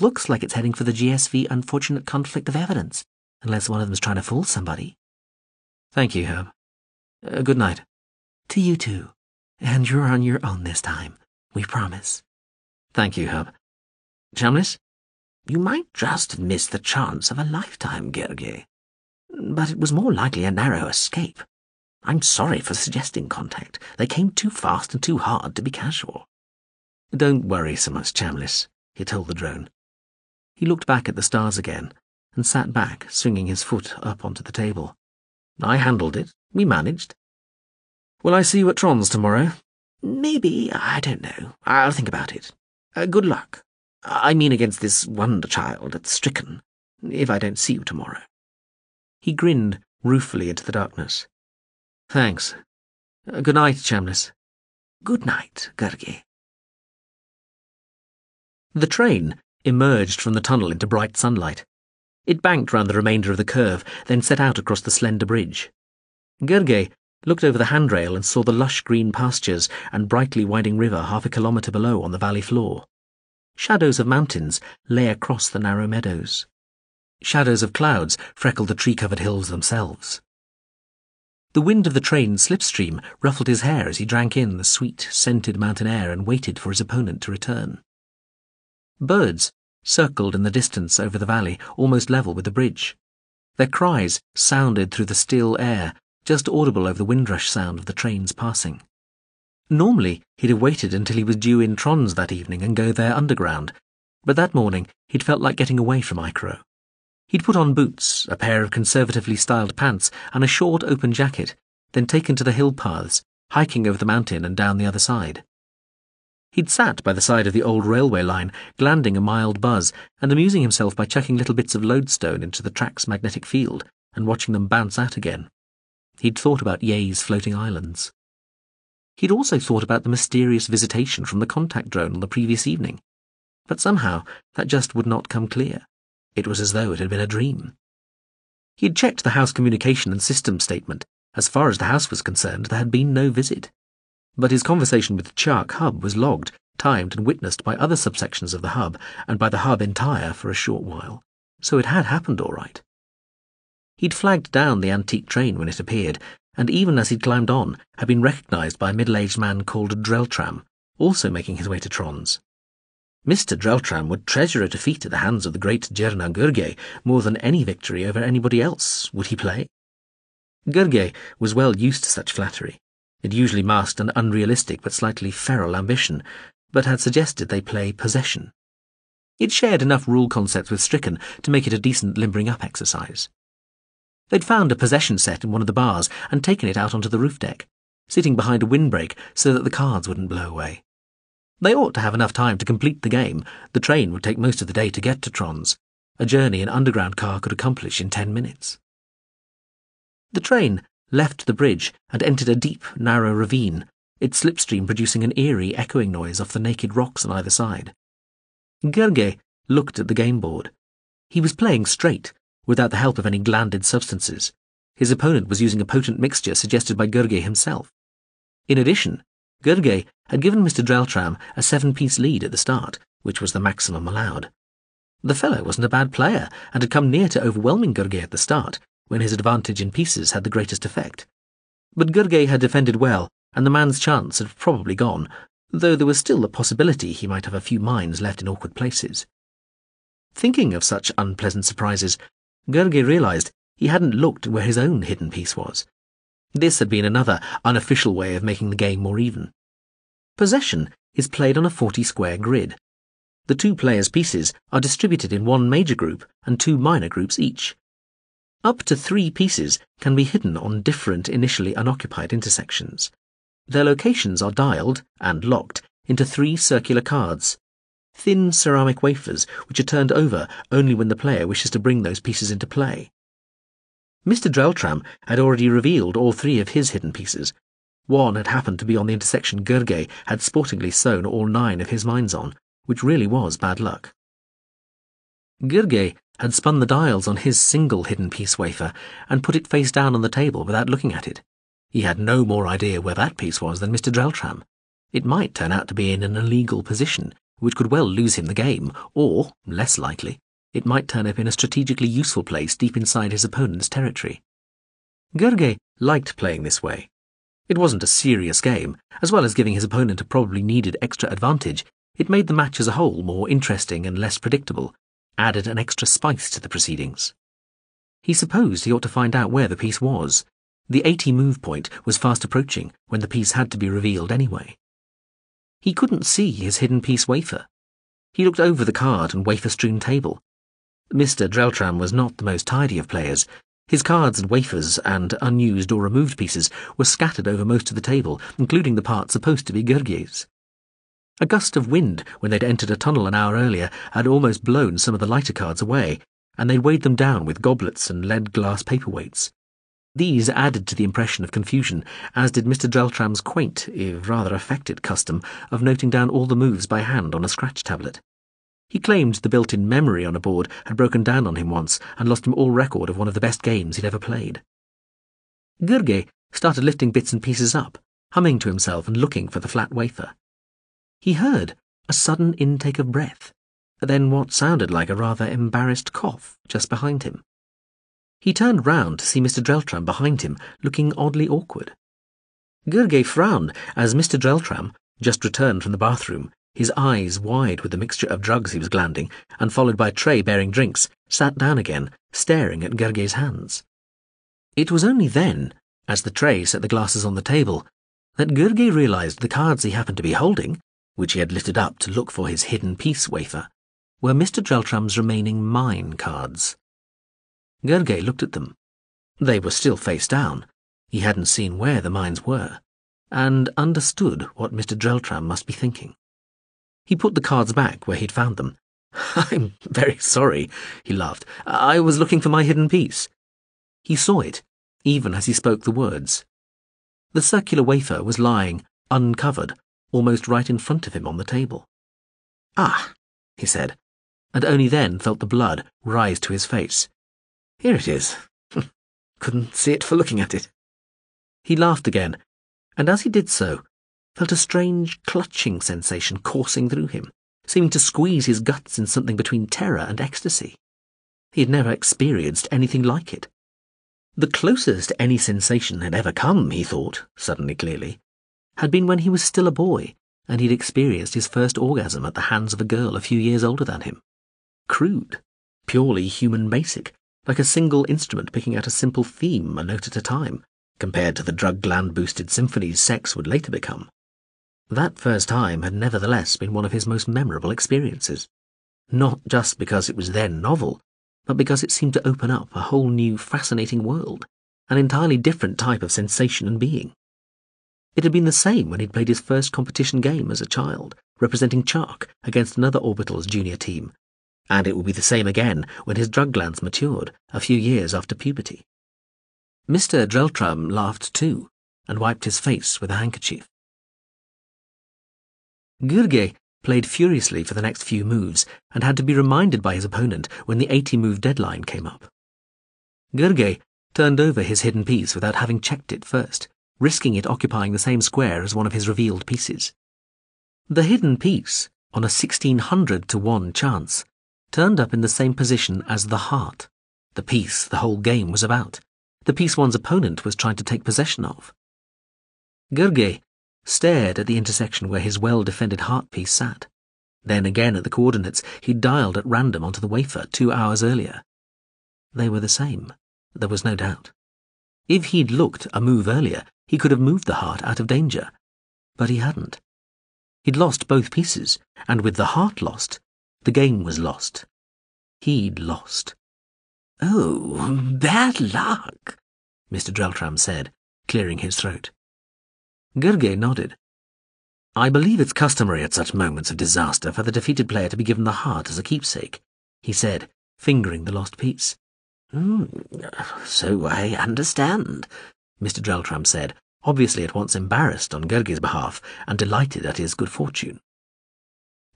Looks like it's heading for the GSV unfortunate conflict of evidence, unless one of them's trying to fool somebody. Thank you, Hub. Uh, good night. To you too. And you're on your own this time. We promise. Thank you, Hub. Chamlis? You might just have missed the chance of a lifetime, Gurgeh but it was more likely a narrow escape. I'm sorry for suggesting contact. They came too fast and too hard to be casual. Don't worry so much, Chamlis, he told the drone. He looked back at the stars again and sat back, swinging his foot up onto the table. I handled it. We managed. Will I see you at Tronze's tomorrow? Maybe. I don't know. I'll think about it. Uh, good luck. I mean against this wonder child at Stricken, if I don't see you tomorrow. He grinned ruefully into the darkness. Thanks. Uh, good night, Chamlis. Good night, Gurgeh. The train emerged from the tunnel into bright sunlight. It banked round the remainder of the curve, then set out across the slender bridge. Gurgeh looked over the handrail and saw the lush green pastures and brightly winding river half a kilometre below on the valley floor. Shadows of mountains lay across the narrow meadows. Shadows of clouds freckled the tree-covered hills themselves. The wind of the train's slipstream ruffled his hair as he drank in the sweet, scented mountain air and waited for his opponent to return. Birds circled in the distance over the valley, almost level with the bridge. Their cries sounded through the still air, just audible over the windrush sound of the trains passing. Normally, he'd have waited until he was due in Tronze that evening and go there underground, but that morning he'd felt like getting away from Ikroh. He'd put on boots, a pair of conservatively styled pants, and a short open jacket, then taken to the hill paths, hiking over the mountain and down the other side. He'd sat by the side of the old railway line, glanding a mild buzz and amusing himself by chucking little bits of lodestone into the track's magnetic field and watching them bounce out again. He'd thought about Yay's floating islands. He'd also thought about the mysterious visitation from the contact drone on the previous evening. But somehow that just would not come clear. It was as though it had been a dream. He had checked the house communication and system statement. As far as the house was concerned, there had been no visit but his conversation with the Chiark Hub was logged, timed, and witnessed by other subsections of the hub, and by the hub entire for a short while, so it had happened all right. He'd flagged down the antique train when it appeared, and even as he'd climbed on, had been recognized by a middle-aged man called Dreltram, also making his way to Tronze. Mr. Dreltram would treasure a defeat at the hands of the great Jernau Gurgeh more than any victory over anybody else. Would he play? Gurgeh was well used to such flattery, it usually masked an unrealistic but slightly feral ambition, but had suggested they play possession. It shared enough rule concepts with Stricken to make it a decent limbering up exercise. They'd found a possession set in one of the bars and taken it out onto the roof deck, sitting behind a windbreak so that the cards wouldn't blow away. They ought to have enough time to complete the game. The train would take most of the day to get to Tronze, a journey an underground car could accomplish in ten minutes. The train left the bridge and entered a deep, narrow ravine, its slipstream producing an eerie, echoing noise off the naked rocks on either side. Gurgeh looked at the game board. He was playing straight, without the help of any glanded substances. His opponent was using a potent mixture suggested by Gurgeh himself. In addition, Gurgeh had given Mr. Dreltram a seven-piece lead at the start, which was the maximum allowed. The fellow wasn't a bad player, and had come near to overwhelming Gurgeh at the start, when his advantage in pieces had the greatest effect. But Gurgeh had defended well, and the man's chance had probably gone, though there was still the possibility he might have a few mines left in awkward places. Thinking of such unpleasant surprises, Gurgeh realized he hadn't looked where his own hidden piece was. This had been another unofficial way of making the game more even. Possession is played on a 40 square grid. The two players' pieces are distributed in one major group and two minor groups each. Up to three pieces can be hidden on different initially unoccupied intersections. Their locations are dialed and locked into three circular cards, thin ceramic wafers which are turned over only when the player wishes to bring those pieces into play. Mr. Dreltram had already revealed all three of his hidden pieces. One had happened to be on the intersection Gurgeh had sportingly sown all nine of his mines on, which really was bad luck. Gurgeh had spun the dials on his single hidden piece wafer and put it face down on the table without looking at it. He had no more idea where that piece was than Mr. Dreltram. It might turn out to be in an illegal position, which could well lose him the game, or, less likely, it might turn up in a strategically useful place deep inside his opponent's territory. Gurgeh liked playing this way. It wasn't a serious game. As well as giving his opponent a probably needed extra advantage, it made the match as a whole more interesting and less predictable, added an extra spice to the proceedings. He supposed he ought to find out where the piece was. The 80 move point was fast approaching when the piece had to be revealed anyway. He couldn't see his hidden piece wafer. He looked over the card and wafer-strewn table. Mr. Dreltram was not the most tidy of players. His cards and wafers and unused or removed pieces were scattered over most of the table, including the part supposed to be Gurgeh's. A gust of wind, when they'd entered a tunnel an hour earlier, had almost blown some of the lighter cards away, and they'd weighed them down with goblets and lead glass paperweights. These added to the impression of confusion, as did Mr. Dreltram's quaint, if rather affected, custom of noting down all the moves by hand on a scratch tablet. He claimed the built-in memory on a board had broken down on him once and lost him all record of one of the best games he'd ever played. Gurgeh started lifting bits and pieces up, humming to himself and looking for the flat wafer. He heard a sudden intake of breath, then what sounded like a rather embarrassed cough just behind him. He turned round to see Mr. Dreltram behind him, looking oddly awkward. Gurgeh frowned as Mr. Dreltram, just returned from the bathroom, his eyes wide with the mixture of drugs he was glanding, and followed by a tray bearing drinks, sat down again, staring at Gurgeh's hands. It was only then, as the tray set the glasses on the table, that Gurgeh realized the cards he happened to be holding, which he had lifted up to look for his hidden peace wafer, were Mr. Dreltram's remaining mine cards. Gurgeh looked at them. They were still face down. He hadn't seen where the mines were, and understood what Mr. Dreltram must be thinking. He put the cards back where he'd found them. I'm very sorry, he laughed. I was looking for my hidden piece. He saw it, even as he spoke the words. The circular wafer was lying, uncovered, almost right in front of him on the table. Ah, he said, and only then felt the blood rise to his face. Here it is. Couldn't see it for looking at it. He laughed again, and as he did so, felt a strange clutching sensation coursing through him, seeming to squeeze his guts in something between terror and ecstasy. He had never experienced anything like it. The closest any sensation had ever come, he thought, suddenly clearly, had been when he was still a boy and he'd experienced his first orgasm at the hands of a girl a few years older than him. Crude, purely human basic, like a single instrument picking out a simple theme a note at a time, compared to the drug gland boosted symphonies sex would later become. That first time had nevertheless been one of his most memorable experiences, not just because it was then novel, but because it seemed to open up a whole new fascinating world, an entirely different type of sensation and being. It had been the same when he'd played his first competition game as a child, representing Chiark against another Orbital's junior team, and it would be the same again when his drug glands matured, a few years after puberty. Mr. Dreltram laughed too, and wiped his face with a handkerchief. Gurgeh played furiously for the next few moves and had to be reminded by his opponent when the 80 move deadline came up. Gurgeh turned over his hidden piece without having checked it first, risking it occupying the same square as one of his revealed pieces. The hidden piece, on a 1600 to 1 chance, turned up in the same position as the heart, the piece the whole game was about, the piece one's opponent was trying to take possession of. Gurgeh stared at the intersection where his well-defended heart piece sat, then again at the coordinates he'd dialed at random onto the wafer two hours earlier. They were the same, there was no doubt. If he'd looked a move earlier, he could have moved the heart out of danger. But he hadn't. He'd lost both pieces, and with the heart lost, the game was lost. He'd lost. Oh, bad luck, Mr. Dreltram said, clearing his throat. Gurgeh nodded. I believe it's customary at such moments of disaster for the defeated player to be given the heart as a keepsake, he said, fingering the lost piece. Mm, so I understand, Mr. Dreltram said, obviously at once embarrassed on Gurgeh's behalf and delighted at his good fortune.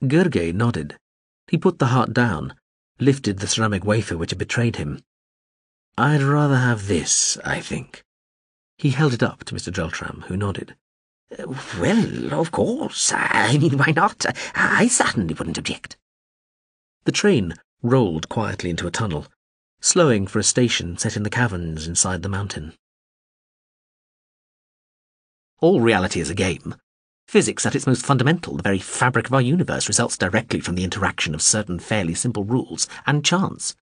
Gurgeh nodded. He put the heart down, lifted the ceramic wafer which had betrayed him. I'd rather have this, I think. He held it up to Mr. Dreltram, who nodded. Well, of course. I mean, why not? I certainly wouldn't object. The train rolled quietly into a tunnel, slowing for a station set in the caverns inside the mountain. All reality is a game. Physics, at its most fundamental, the very fabric of our universe, results directly from the interaction of certain fairly simple rules and chance.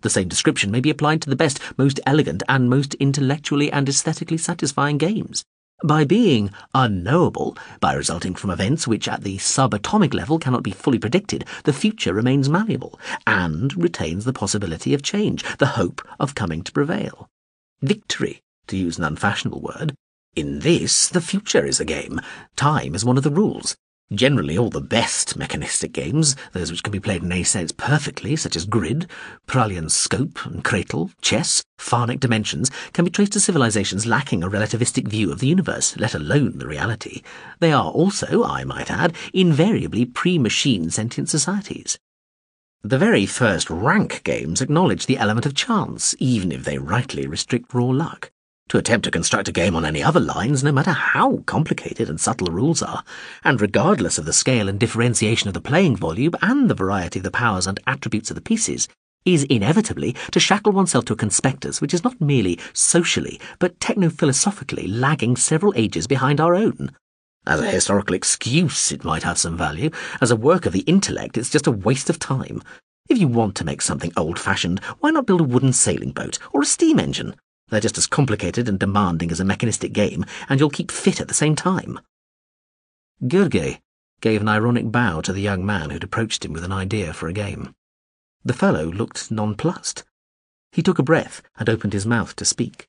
The same description may be applied to the best, most elegant, and most intellectually and aesthetically satisfying games. By being unknowable, by resulting from events which at the subatomic level cannot be fully predicted, the future remains malleable and retains the possibility of change, the hope of coming to prevail. Victory, to use an unfashionable word, in this, the future is a game. Time is one of the rules. Generally, all the best mechanistic games, those which can be played in A sense perfectly, such as grid, Paralian scope, and cratal, chess, Farnic dimensions, can be traced to civilizations lacking a relativistic view of the universe, let alone the reality. They are also, I might add, invariably pre-machine sentient societies. The very first rank games acknowledge the element of chance, even if they rightly restrict raw luck. To attempt to construct a game on any other lines, no matter how complicated and subtle the rules are, and regardless of the scale and differentiation of the playing volume and the variety of the powers and attributes of the pieces, is inevitably to shackle oneself to a conspectus which is not merely socially, but techno-philosophically lagging several ages behind our own. As a historical excuse, it might have some value. As a work of the intellect, it's just a waste of time. If you want to make something old-fashioned, why not build a wooden sailing boat or a steam engine? They're just as complicated and demanding as a mechanistic game, and you'll keep fit at the same time. Gurgeh gave an ironic bow to the young man who'd approached him with an idea for a game. The fellow looked nonplussed. He took a breath and opened his mouth to speak.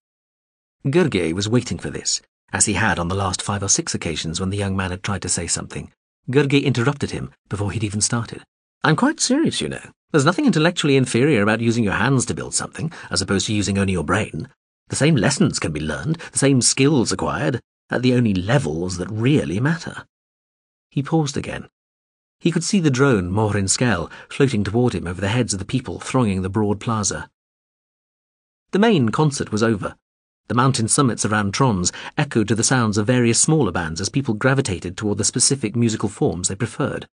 Gurgeh was waiting for this, as he had on the last five or six occasions when the young man had tried to say something. Gurgeh interrupted him before he'd even started. I'm quite serious, you know. There's nothing intellectually inferior about using your hands to build something, as opposed to using only your brain. The same lessons can be learned, the same skills acquired, at the only levels that really matter. He paused again. He could see the drone, Mawhrin-Skel, floating toward him over the heads of the people thronging the broad plaza. The main concert was over. The mountain summits around Tronze echoed to the sounds of various smaller bands as people gravitated toward the specific musical forms they preferred.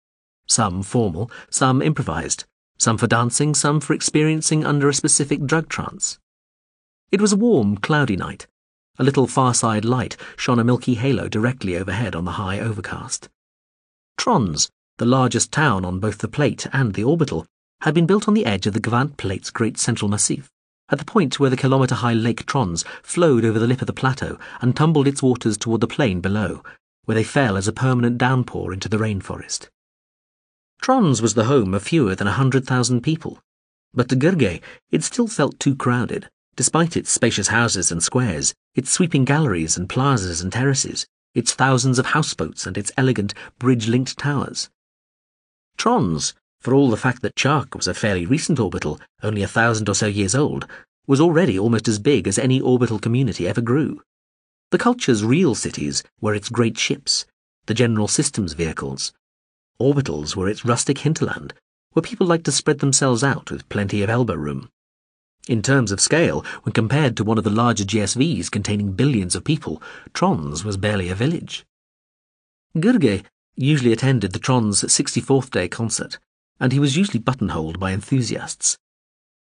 Some formal, some improvised, some for dancing, some for experiencing under a specific drug trance. It was a warm, cloudy night. A little far-side light shone a milky halo directly overhead on the high overcast. Tronze, the largest town on both the plate and the orbital, had been built on the edge of the Gavant Plate's great central massif, at the point where the kilometre-high Lake Tronze flowed over the lip of the plateau and tumbled its waters toward the plain below, where they fell as a permanent downpour into the rainforest. Tronze was the home of fewer than a hundred thousand people, but to Gurgeh it still felt too crowded, Despite its spacious houses and squares, its sweeping galleries and plazas and terraces, its thousands of houseboats and its elegant bridge-linked towers. Tronze, for all the fact that Chiark was a fairly recent orbital, only a thousand or so years old, was already almost as big as any orbital community ever grew. The culture's real cities were its great ships, the general systems vehicles. Orbitals were its rustic hinterland, where people liked to spread themselves out with plenty of elbow room. In terms of scale, when compared to one of the larger GSVs containing billions of people, Tronze was barely a village. Gurgeh usually attended the Tronze' 64th day concert, and he was usually buttonholed by enthusiasts.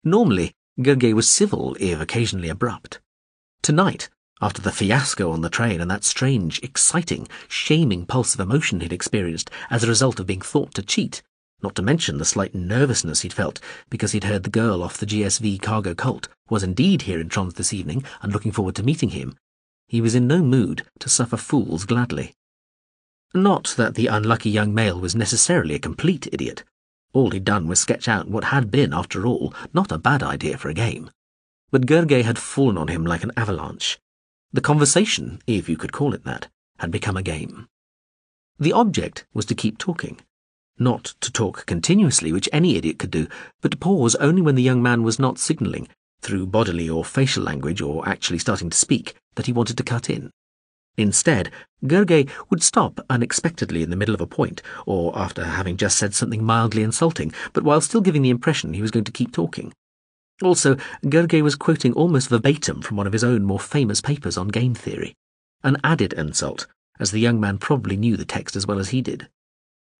Normally, Gurgeh was civil, if occasionally abrupt. Tonight, after the fiasco on the train and that strange, exciting, shaming pulse of emotion he'd experienced as a result of being thought to cheat, not to mention the slight nervousness he'd felt because he'd heard the girl off the GSV cargo cult was indeed here in Tronze this evening and looking forward to meeting him. He was in no mood to suffer fools gladly. Not that the unlucky young male was necessarily a complete idiot. All he'd done was sketch out what had been, after all, not a bad idea for a game. But Gurgeh had fallen on him like an avalanche. The conversation, if you could call it that, had become a game. The object was to keep talking not to talk continuously, which any idiot could do, but to pause only when the young man was not signalling, through bodily or facial language or actually starting to speak, that he wanted to cut in. Instead, Gurgeh would stop unexpectedly in the middle of a point, or after having just said something mildly insulting, but while still giving the impression he was going to keep talking. Also, Gurgeh was quoting almost verbatim from one of his own more famous papers on game theory. An added insult, as the young man probably knew the text as well as he did.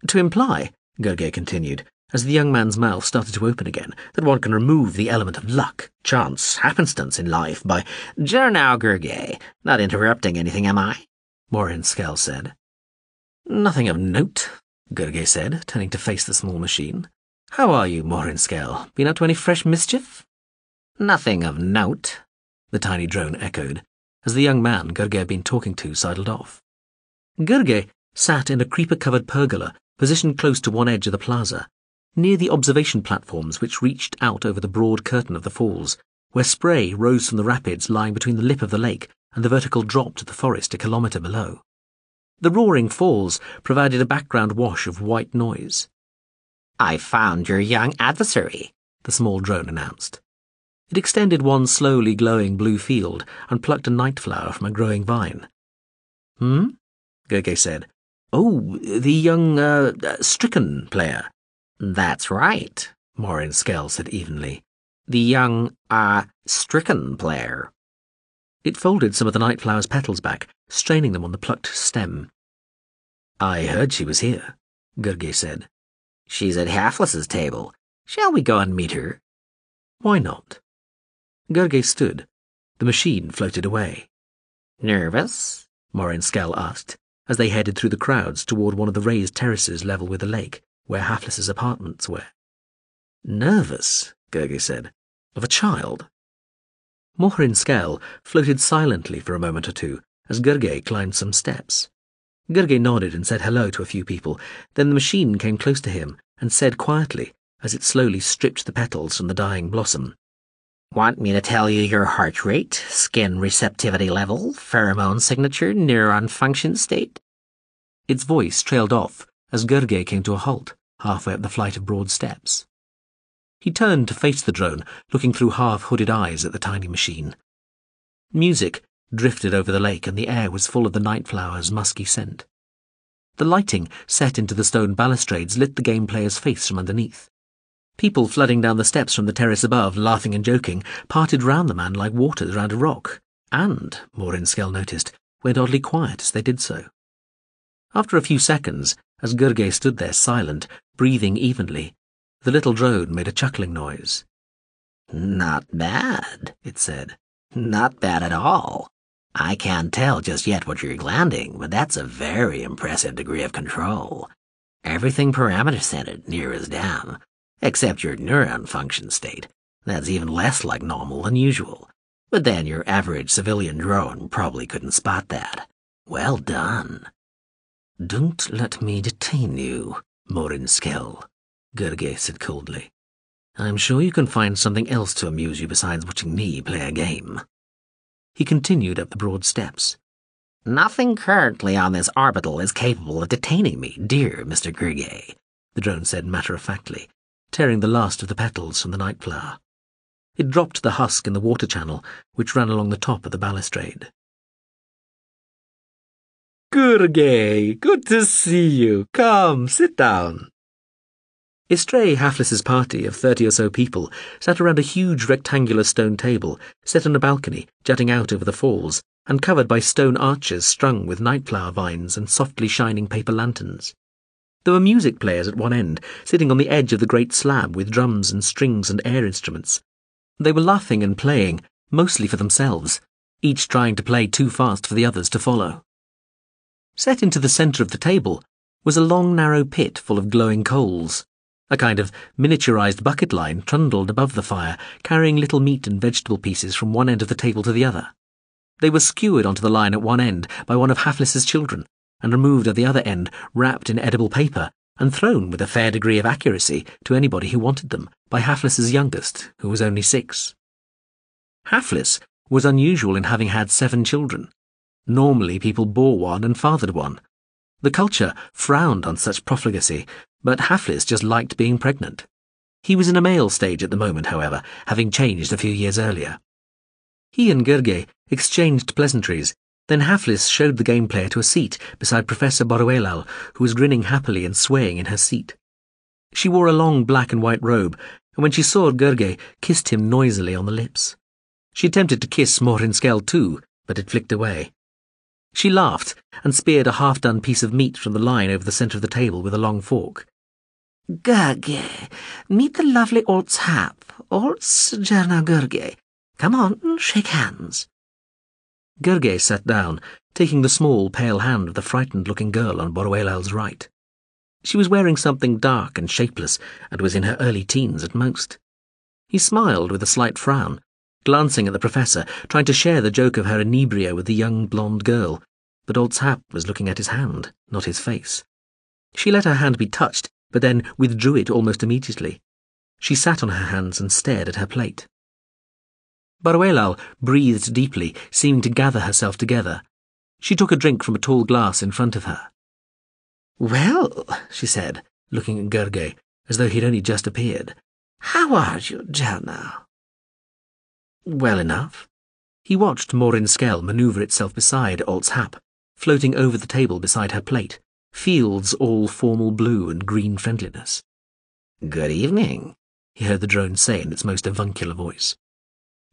To imply, Gurgeh continued, as the young man's mouth started to open again, that one can remove the element of luck, chance, happenstance in life by. Jer now, Gurgeh. Not interrupting anything, am I? Mawhrin-Skel said. Nothing of note, Gurgeh said, turning to face the small machine. How are you, Mawhrin-Skel? Been up to any fresh mischief? Nothing of note, the tiny drone echoed, as the young man Gurgeh had been talking to sidled off. Gurgeh sat in a creeper-covered pergola positioned close to one edge of the plaza, near the observation platforms which reached out over the broad curtain of the falls, where spray rose from the rapids lying between the lip of the lake and the vertical drop to the forest a kilometre below. The roaring falls provided a background wash of white noise. I found your young adversary, the small drone announced. It extended one slowly glowing blue field and plucked a night flower from a growing vine. Hmm? Gurgeh said, Oh, the young, uh, stricken player. That's right, Mawhrin-Skel said evenly. The young, uh, stricken player. It folded some of the night flower's petals back, straining them on the plucked stem. I heard she was here, Gurgeh said. She's at Hafflis's table. Shall we go and meet her? Why not? Gurgeh stood. The machine floated away. Nervous? Mawhrin-Skel asked, as they headed through the crowds toward one of the raised terraces level with the lake, where Hafflis's apartments were. Nervous, Gurgeh said. Of a child? Mawhrin-Skel floated silently for a moment or two as Gurgeh climbed some steps. Gurgeh nodded and said hello to a few people. Then the machine came close to him and said quietly, as it slowly stripped the petals from the dying blossom, Want me to tell you your heart rate, skin receptivity level, pheromone signature, neuron function state? Its voice trailed off as Gurgeh came to a halt, halfway up the flight of broad steps. He turned to face the drone, looking through half-hooded eyes at the tiny machine. Music drifted over the lake and the air was full of the night flower's musky scent. The lighting set into the stone balustrades lit the game player's face from underneath. People flooding down the steps from the terrace above, laughing and joking, parted round the man like waters round a rock, and, Mawhrin-Skel noticed, went oddly quiet as they did so. After a few seconds, as Gurgeh stood there silent, breathing evenly, the little drone made a chuckling noise. Not bad, it said. Not bad at all. I can't tell just yet what you're glanding, but that's a very impressive degree of control. Everything parameter centered, near as damn except your neuron function state. That's even less like normal than usual. But then your average civilian drone probably couldn't spot that. Well done. Don't let me detain you, Morin Skell, Gurgeh said coldly. I'm sure you can find something else to amuse you besides watching me play a game. He continued up the broad steps. Nothing currently on this orbital is capable of detaining me, dear Mr. Gurgeh, the drone said matter-of-factly, tearing the last of the petals from the night flower. It dropped the husk in the water channel, which ran along the top of the balustrade. Gurgeh, good to see you. Come, sit down. Istray Hafflis's party of thirty or so people sat around a huge rectangular stone table set on a balcony jutting out over the falls and covered by stone arches strung with nightflower vines and softly shining paper lanterns. There were music players at one end, sitting on the edge of the great slab with drums and strings and air instruments. They were laughing and playing, mostly for themselves, each trying to play too fast for the others to follow. Set into the centre of the table was a long narrow pit full of glowing coals. A kind of miniaturized bucket line trundled above the fire, carrying little meat and vegetable pieces from one end of the table to the other. They were skewered onto the line at one end by one of Hafflis's children, and removed at the other end, wrapped in edible paper, and thrown with a fair degree of accuracy to anybody who wanted them by Hafflis's youngest, who was only six. Hafflis was unusual in having had seven children. Normally people bore one and fathered one. The culture frowned on such profligacy, but Hafflis just liked being pregnant. He was in a male stage at the moment, however, having changed a few years earlier. He and Gurgeh exchanged pleasantries, then Hafflis showed the game player to a seat beside Professor Boruelal, who was grinning happily and swaying in her seat. She wore a long black and white robe, and when she saw Gurgeh, kissed him noisily on the lips. She attempted to kiss Mawhrin-Skel too, but it flicked away. She laughed and speared a half-done piece of meat from the line over the centre of the table with a long fork. Gurgeh, meet the lovely Olz Hap, Olz Jernau Gurgeh. Come on, shake hands. Gurgeh sat down, taking the small, pale hand of the frightened-looking girl on Boruelal's right. She was wearing something dark and shapeless, and was in her early teens at most. He smiled with a slight frown, glancing at the professor, trying to share the joke of her inebria with the young blonde girl, but Olz Hap was looking at his hand, not his face. She let her hand be touched, but then withdrew it almost immediately. She sat on her hands and stared at her plate. Boruelal breathed deeply, seeming to gather herself together. She took a drink from a tall glass in front of her. Well, she said, looking at Gurgeh, as though he'd only just appeared. How are you, Jernau? Well enough. He watched Mawhrin-Skel maneuver itself beside Olz Hap, floating over the table beside her plate, fields all formal blue and green friendliness. Good evening, he heard the drone say in its most avuncular voice.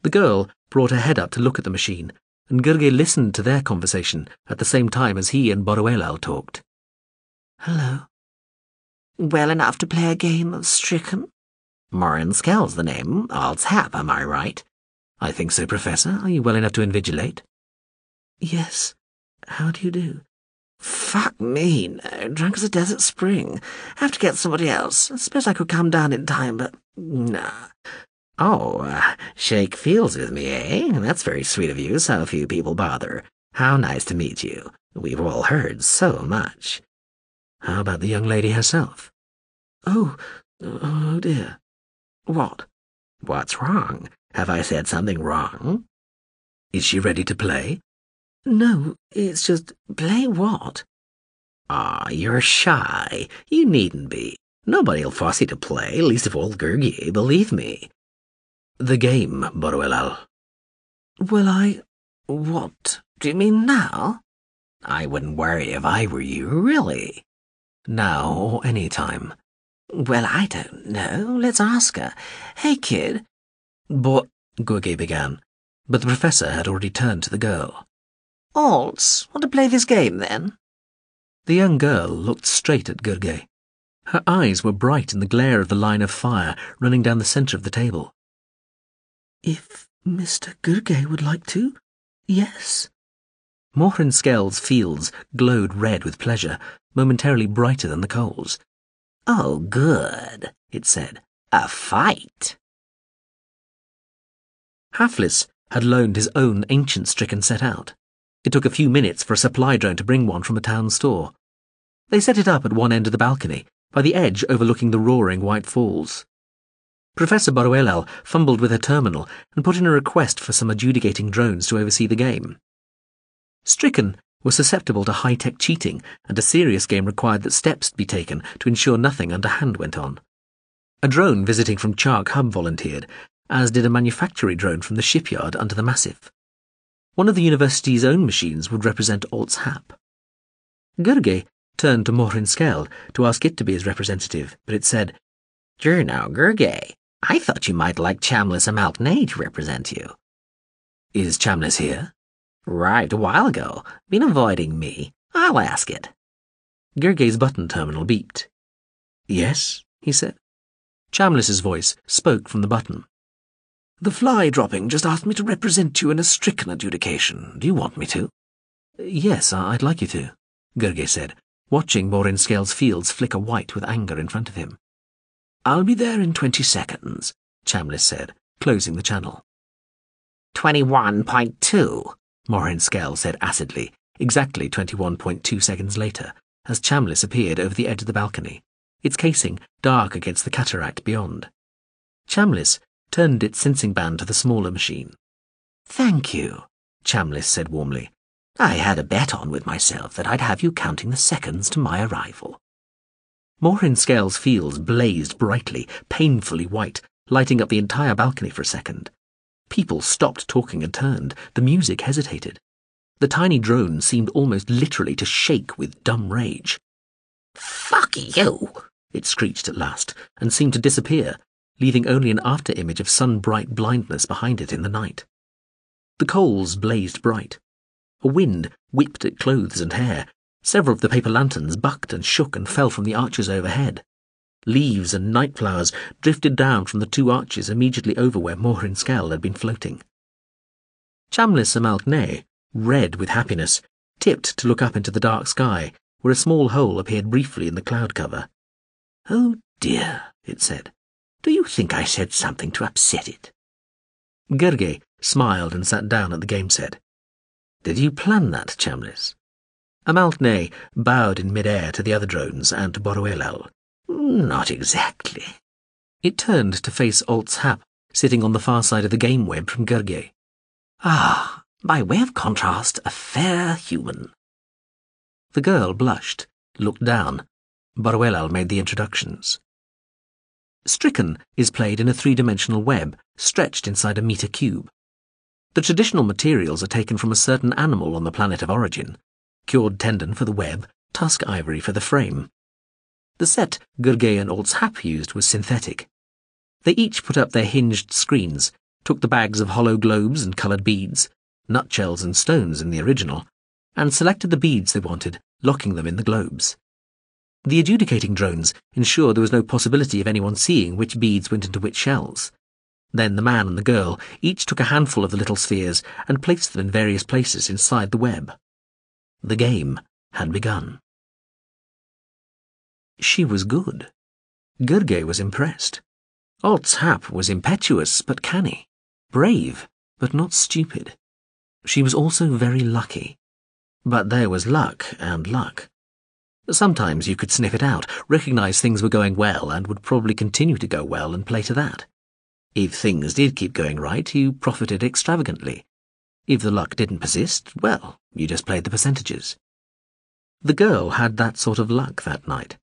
The girl brought her head up to look at the machine, and Gurgeh listened to their conversation at the same time as he and Boruelal talked. Hello. Well enough to play a game of stricken? Mawhrin-Skel's the name. Olz Hap, am I right? I think so, Professor. Are you well enough to invigilate? Yes. How do you do? Fuck me, no. Drunk as a desert spring. Have to get somebody else. I suppose I could come down in time, but nah. Oh, uh, shake fields with me, eh? That's very sweet of you, so few people bother. How nice to meet you. We've all heard so much. How about the young lady herself? Oh, oh dear. What? What's wrong? Have I said something wrong? Is she ready to play? No, it's just play what? Ah, you're shy. You needn't be. Nobody'll force you to play, least of all Gurgeh, believe me. The game, Boruelal. Well, I... What? Do you mean now? I wouldn't worry if I were you, really. Now or any time. Well, I don't know. Let's ask her. Hey, kid. But... Gurgeh began, but the professor had already turned to the girl. Olz, want to play this game, then? The young girl looked straight at Gurgeh. Her eyes were bright in the glare of the line of fire running down the centre of the table. If Mr. Gurgeh would like to, yes. Mawhrin-Skel's fields glowed red with pleasure, momentarily brighter than the coals. Oh, good, it said. A fight. Hafflis had loaned his own ancient stricken set out. It took a few minutes for a supply drone to bring one from a town store. They set it up at one end of the balcony, by the edge overlooking the roaring white falls. Professor Boruelal fumbled with her terminal and put in a request for some adjudicating drones to oversee the game. Stricken was susceptible to high-tech cheating, and a serious game required that steps be taken to ensure nothing underhand went on. A drone visiting from Chiark Hub volunteered, as did a manufactory drone from the shipyard under the Massif. One of the university's own machines would represent Olz Hap. Gurgeh turned to Mawhrin-Skel to ask it to be his representative, but it said, You're now Gurgeh. I thought you might like Chamlis Amalk-ney to represent you. Is Chamlis here? Right, a while ago. Been avoiding me. I'll ask it. Gurgeh's button terminal beeped. Yes, he said. Chamlis's voice spoke from the button. The fly dropping just asked me to represent you in a stricken adjudication. Do you want me to? Yes, I'd like you to, Gurgeh said, watching Mawhrin-Skel's fields flicker white with anger in front of him. I'll be there in twenty seconds, Chamlis said, closing the channel. 21.2, Mawhrin-Skel said acidly, exactly 21.2 seconds later, as Chamlis appeared over the edge of the balcony, its casing dark against the cataract beyond. Chamlis turned its sensing band to the smaller machine. Thank you, Chamlis said warmly. I had a bet on with myself that I'd have you counting the seconds to my arrival. Mawhrin fields blazed brightly, painfully white, lighting up the entire balcony for a second. People stopped talking and turned. The music hesitated. The tiny drone seemed almost literally to shake with dumb rage. Fuck you! It screeched at last, and seemed to disappear, leaving only an after-image of sun-bright blindness behind it in the night. The coals blazed bright. A wind whipped at clothes and hair, Several of the paper lanterns bucked and shook and fell from the arches overhead. Leaves and night flowers drifted down from the two arches immediately over where Mawhrin-Skel had been floating. Chamlis Amalk-ney, red with happiness, tipped to look up into the dark sky, where a small hole appeared briefly in the cloud cover. Oh dear, it said. Do you think I said something to upset it? Gurgeh smiled and sat down at the game set. Did you plan that, Chamlis? Amalk-ney bowed in mid-air to the other drones and to Boruelal. Not exactly. It turned to face Olz Hap, sitting on the far side of the game web from Gurgeh. Ah, by way of contrast, a fair human. The girl blushed, looked down. Boruelal made the introductions. Stricken is played in a three-dimensional web, stretched inside a meter cube. The traditional materials are taken from a certain animal on the planet of origin, cured tendon for the web, tusk ivory for the frame. The set Gurgeh and Olz Hap used was synthetic. They each put up their hinged screens, took the bags of hollow globes and coloured beads, nutshells and stones in the original, and selected the beads they wanted, locking them in the globes. The adjudicating drones ensured there was no possibility of anyone seeing which beads went into which shells. Then the man and the girl each took a handful of the little spheres and placed them in various places inside the web. The game had begun. She was good. Gurgeh was impressed. Olz Hap was impetuous but canny, brave but not stupid. She was also very lucky. But there was luck and luck. Sometimes you could sniff it out, recognize things were going well and would probably continue to go well and play to that. If things did keep going right, you profited extravagantly. If the luck didn't persist, well, you just played the percentages. The girl had that sort of luck that night.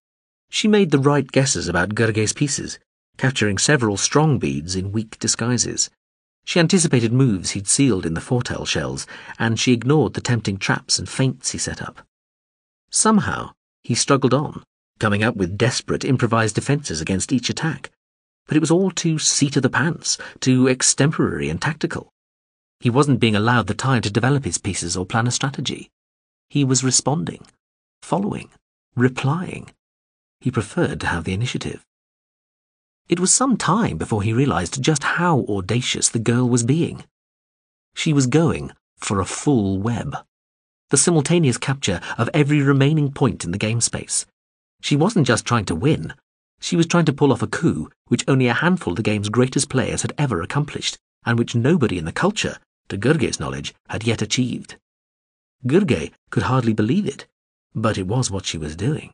She made the right guesses about Gurgeh's pieces, capturing several strong beads in weak disguises. She anticipated moves he'd sealed in the foretell shells, and she ignored the tempting traps and feints he set up. Somehow, he struggled on, coming up with desperate improvised defences against each attack, but it was all too seat of the pants, too extemporary and tactical. He wasn't being allowed the time to develop his pieces or plan a strategy. He was responding, following, replying. He preferred to have the initiative. It was some time before he realized just how audacious the girl was being. She was going for a full web. The simultaneous capture of every remaining point in the game space. She wasn't just trying to win, she was trying to pull off a coup which only a handful of the game's greatest players had ever accomplished, and which nobody in the culture, to Gurgeh's knowledge, had yet achieved. Gurgeh could hardly believe it, but it was what she was doing.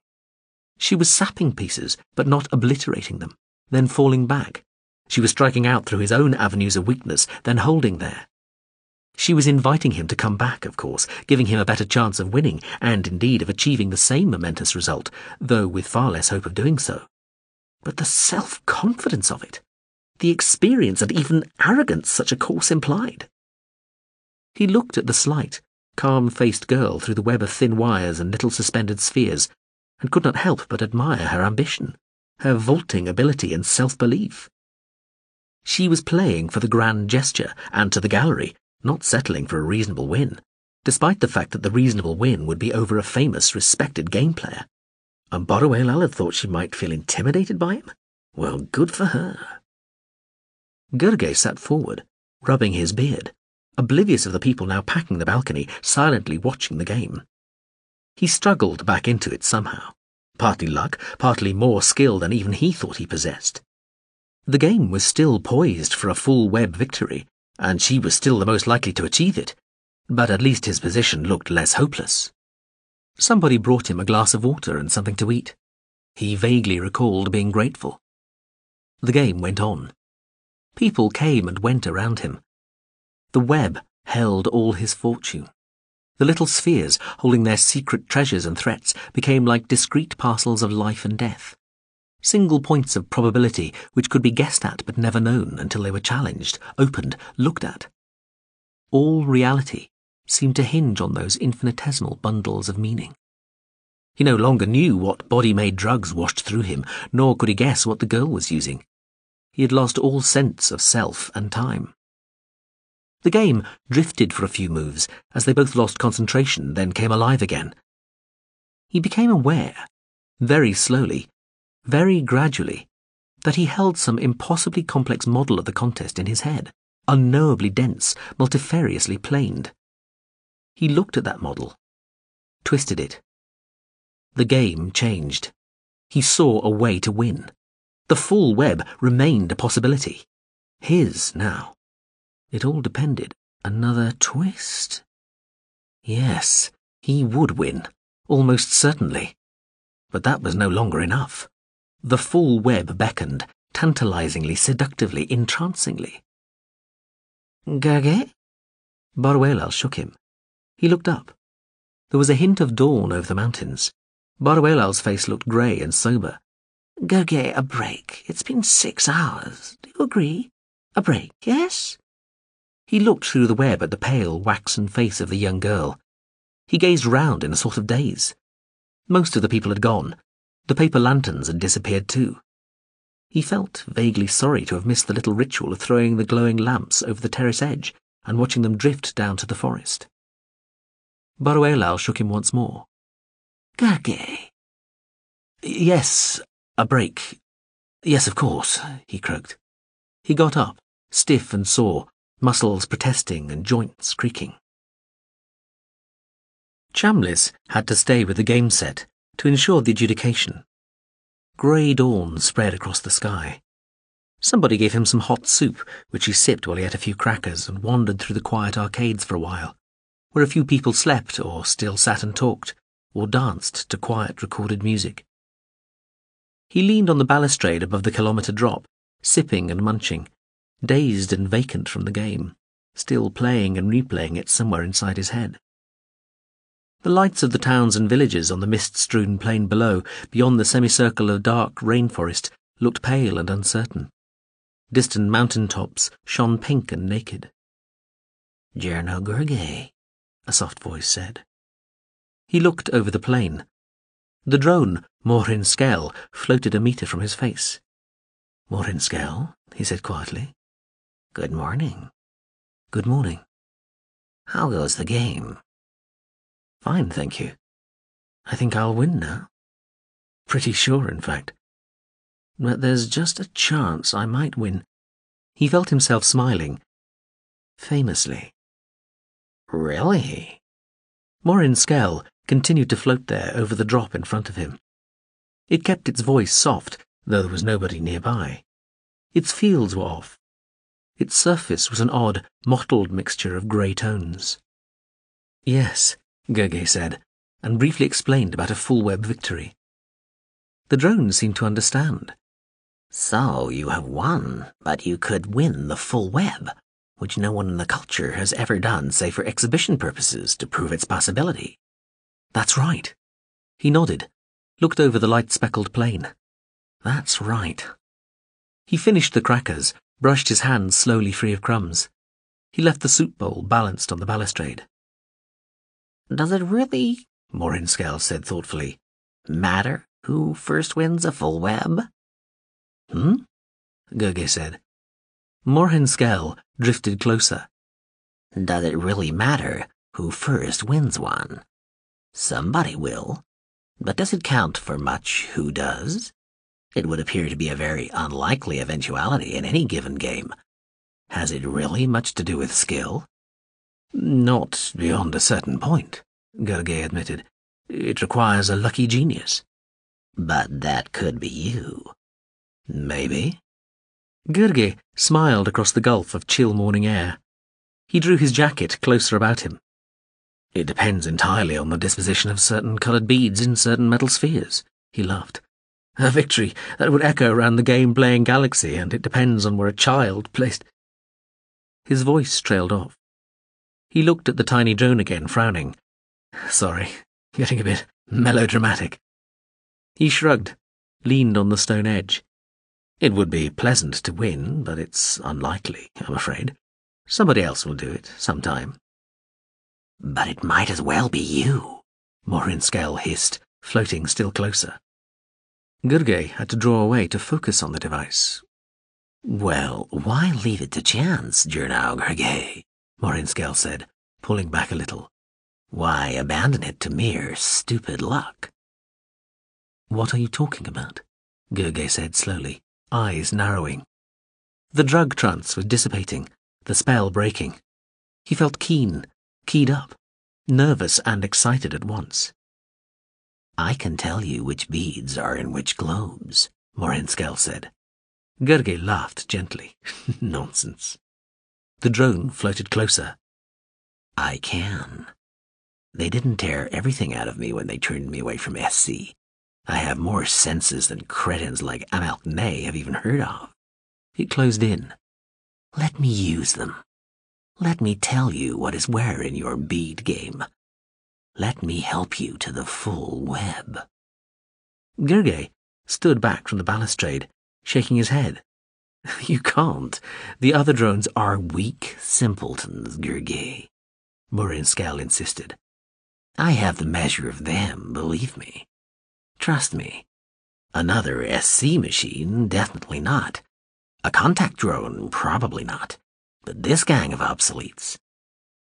She was sapping pieces, but not obliterating them, then falling back. She was striking out through his own avenues of weakness, then holding there. She was inviting him to come back, of course, giving him a better chance of winning, and indeed of achieving the same momentous result, though with far less hope of doing so. But the self confidence of it, the experience and even arrogance such a course implied. He looked at the slight, calm faced girl through the web of thin wires and little suspended spheres, and could not help but admire her ambition, her vaulting ability and self belief. She was playing for the grand gesture and to the gallery, not settling for a reasonable win, despite the fact that the reasonable win would be over a famous, respected game player. And Boruelal had thought she might feel intimidated by him? Well, good for her. Gurgeh sat forward, rubbing his beard, oblivious of the people now packing the balcony, silently watching the game. He struggled back into it somehow, partly luck, partly more skill than even he thought he possessed. The game was still poised for a full web victory, and she was still the most likely to achieve it, but at least his position looked less hopeless. Somebody brought him a glass of water and something to eat. He vaguely recalled being grateful. The game went on. People came and went around him. The web held all his fortune. The little spheres, holding their secret treasures and threats, became like discrete parcels of life and death. Single points of probability which could be guessed at but never known until they were challenged, opened, looked at. All reality seemed to hinge on those infinitesimal bundles of meaning. He no longer knew what body made drugs washed through him, nor could he guess what the girl was using. He had lost all sense of self and time. The game drifted for a few moves as they both lost concentration, then came alive again. He became aware, very slowly, very gradually, that he held some impossibly complex model of the contest in his head, unknowably dense, multifariously planed. He looked at that model, twisted it. The game changed. He saw a way to win. The full web remained a possibility. His now. It all depended. Another twist? Yes, he would win, almost certainly. But that was no longer enough. The full web beckoned, tantalizingly, seductively, entrancingly. Gurgeh? Boruelal shook him. He looked up. There was a hint of dawn over the mountains. Boruelal's face looked grey and sober. Gurgeh, a break. It's been six hours. Do you agree? A break, yes? He looked through the web at the pale, waxen face of the young girl. He gazed round in a sort of daze. Most of the people had gone. The paper lanterns had disappeared too. He felt vaguely sorry to have missed the little ritual of throwing the glowing lamps over the terrace edge and watching them drift down to the forest. Burrow shook him once more. Gurgeh. Yes, a break. Yes, of course, he croaked. He got up, stiff and sore, muscles protesting and joints creaking. Chamlis had to stay with the game set to ensure the adjudication. Grey dawn spread across the sky. Somebody gave him some hot soup, which he sipped while he ate a few crackers and wandered through the quiet arcades for a while, where a few people slept or still sat and talked, or danced to quiet recorded music. He leaned on the balustrade above the kilometre drop, sipping and munching, dazed and vacant from the game, still playing and replaying it somewhere inside his head. The lights of the towns and villages on the mist-strewn plain below, beyond the semicircle of dark rainforest, looked pale and uncertain. Distant mountain tops shone pink and naked. Jernau Gurgeh, a soft voice said. He looked over the plain. The drone, Mawhrin-Skel, floated a metre from his face. Mawhrin-Skel, he said quietly. Good morning. Good morning. How goes the game? Fine, thank you. I think I'll win now. Pretty sure, in fact but there's just a chance I might win. He felt himself smiling. Famously. Really? Mawhrin-Skel continued to float there over the drop in front of him. It kept its voice soft, though there was nobody nearby. Its fields were off. Its surface was an odd, mottled mixture of grey tones. Yes, Gurgeh said, and briefly explained about a full web victory. The drone seemed to understand. So you have won, but you could win the full web, which no one in the culture has ever done save for exhibition purposes to prove its possibility. That's right. He nodded, looked over the light-speckled plain. That's right. He finished the crackers, brushed his hands slowly free of crumbs. He left the soup bowl balanced on the balustrade. Does it really, Mawhrin-Skel said thoughtfully, matter who first wins a full web? Hmm? Gurgeh said. Mawhrin-Skel drifted closer. Does it really matter who first wins one? Somebody will. But does it count for much who does? It would appear to be a very unlikely eventuality in any given game. Has it really much to do with skill? Not beyond a certain point, Gurgeh admitted. It requires a lucky genius. But that could be you. Maybe. Gurgeh smiled across the gulf of chill morning air. He drew his jacket closer about him. It depends entirely on the disposition of certain coloured beads in certain metal spheres, he laughed. A victory that would echo around the game-playing galaxy, and it depends on where a child placed... His voice trailed off. He looked at the tiny drone again, frowning. Sorry, getting a bit melodramatic. He shrugged, leaned on the stone edge. It would be pleasant to win, but it's unlikely, I'm afraid. Somebody else will do it, sometime. But it might as well be you, Mawhrin-Skel hissed, floating still closer. Gurgeh had to draw away to focus on the device. Well, why leave it to chance, Jernau Gurgeh? Morin Skell said, pulling back a little. Why abandon it to mere stupid luck? What are you talking about? Gurgeh said slowly eyes narrowing. The drug trance was dissipating, the spell breaking. He felt keen, keyed up, nervous and excited at once. I can tell you which beads are in which globes, Mawhrin-Skel said. Gurgeh laughed gently. Nonsense. The drone floated closer. I can. They didn't tear everything out of me when they turned me away from SC. I have more senses than cretins like Amalk-ney have even heard of. It closed in. Let me use them. Let me tell you what is where in your bead game. Let me help you to the full web. Gurgeh stood back from the balustrade, shaking his head. You can't. The other drones are weak simpletons, Gurgeh, Morin Skell insisted. I have the measure of them, believe me. Trust me. Another SC machine, definitely not. A contact drone, probably not. But this gang of obsoletes,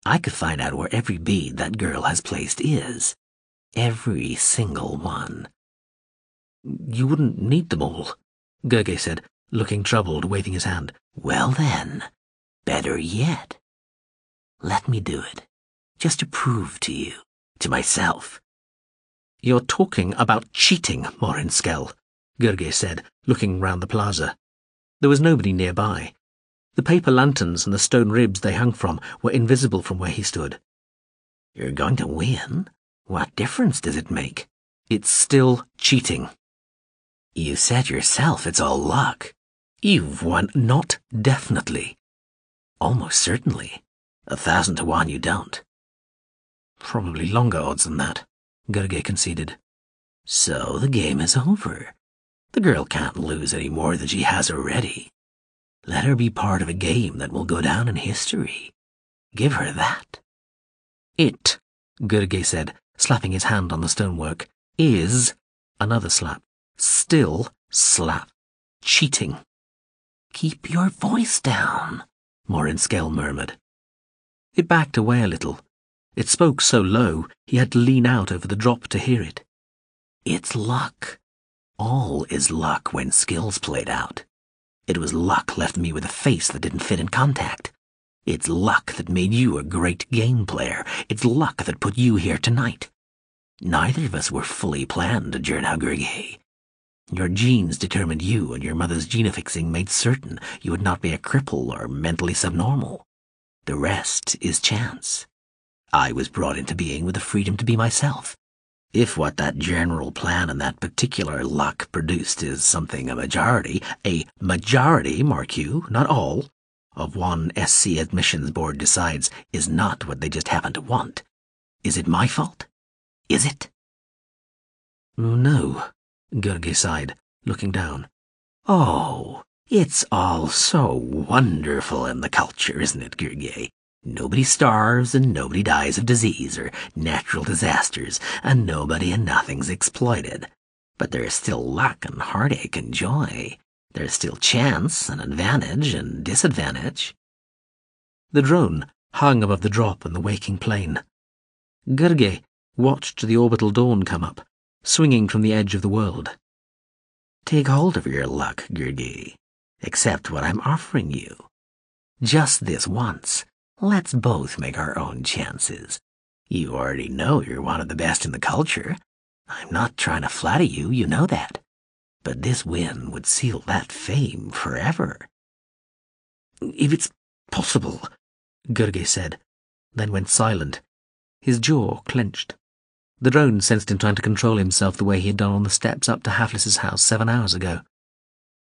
I could find out where every bead that girl has placed is. Every single one. You wouldn't need them all, Gurgeh said, looking troubled, waving his hand. Well then, better yet. Let me do it, just to prove to you, to myself. You're talking about cheating, Morin Skell, Gurgeh said, looking round the plaza. There was nobody nearby. The paper lanterns and the stone ribs they hung from were invisible from where he stood. You're going to win? What difference does it make? It's still cheating. You said yourself it's all luck. You've won. Not definitely. Almost certainly. A thousand to one you don't. Probably longer odds than that, Gurgeh conceded. So the game is over. The girl can't lose any more than she has already. Let her be part of a game that will go down in history. Give her that. It, Gurgeh said, slapping his hand on the stonework, is another slap. Still slap. Cheating. Keep your voice down, Mawhrin-Skel murmured. It backed away a little. It spoke so low he had to lean out over the drop to hear it. It's luck. All is luck when skill's played out. It was luck left me with a face that didn't fit in contact. It's luck that made you a great game player. It's luck that put you here tonight. Neither of us were fully planned, Gurgeh. Your genes determined you, and your mother's genefixing made certain you would not be a cripple or mentally subnormal. The rest is chance. I was brought into being with the freedom to be myself. If what that general plan and that particular luck produced is something a majority, a majority, mark you, not all, of one SC admissions board decides is not what they just happen to want, is it my fault? Is it? No, Gurgeh sighed, looking down. Oh, it's all so wonderful in the culture, isn't it, Gurgeh? Nobody starves and nobody dies of disease or natural disasters, and nobody and nothing's exploited. But there is still luck and heartache and joy. There is still chance and advantage and disadvantage. The drone hung above the drop and the waking plane. Gurgeh watched the orbital dawn come up, swinging from the edge of the world. Take hold of your luck, Gurgeh. Accept what I'm offering you. Just this once, Let's both make our own chances. You already know you're one of the best in the culture. I'm not trying to flatter you, you know that. But this win would seal that fame forever. If it's possible, Gurgeh said, then went silent. His jaw clenched. The drone sensed him trying to control himself the way he had done on the steps up to Hafflis's house seven hours ago.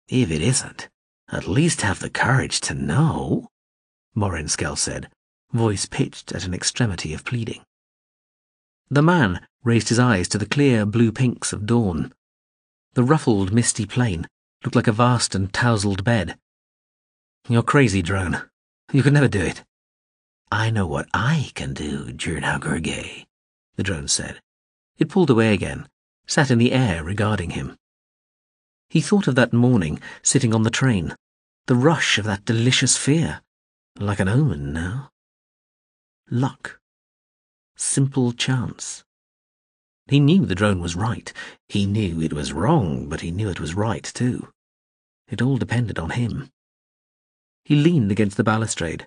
If it isn't, at least have the courage to know. Mawhrin-Skel said, voice pitched at an extremity of pleading. The man raised his eyes to the clear blue pinks of dawn. The ruffled, misty plain looked like a vast and tousled bed. You're crazy, drone. You could never do it. I know what I can do, Gurgeh, the drone said. It pulled away again, sat in the air regarding him. He thought of that morning, sitting on the train, the rush of that delicious fear, like an omen now. Luck. Simple chance. He knew the drone was right. He knew it was wrong, but he knew it was right too. It all depended on him. He leaned against the balustrade.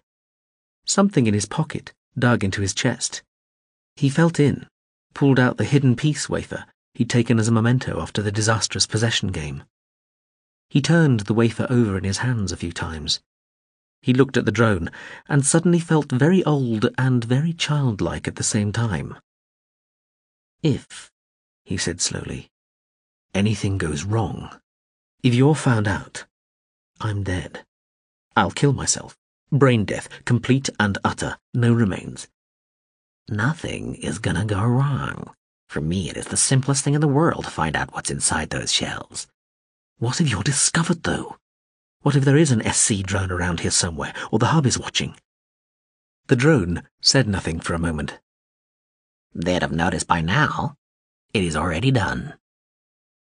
Something in his pocket dug into his chest. He felt in, pulled out the hidden peace wafer he'd taken as a memento after the disastrous possession game. He turned the wafer over in his hands a few times, he looked at the drone and suddenly felt very old and very childlike at the same time. If, he said slowly, anything goes wrong, if you're found out, I'm dead. I'll kill myself. Brain death, complete and utter, no remains. Nothing is gonna go wrong. For me, it is the simplest thing in the world to find out what's inside those shells. What if you're discovered, though? What if there is an SC drone around here somewhere, or the hub is watching? The drone said nothing for a moment. They'd have noticed by now. It is already done.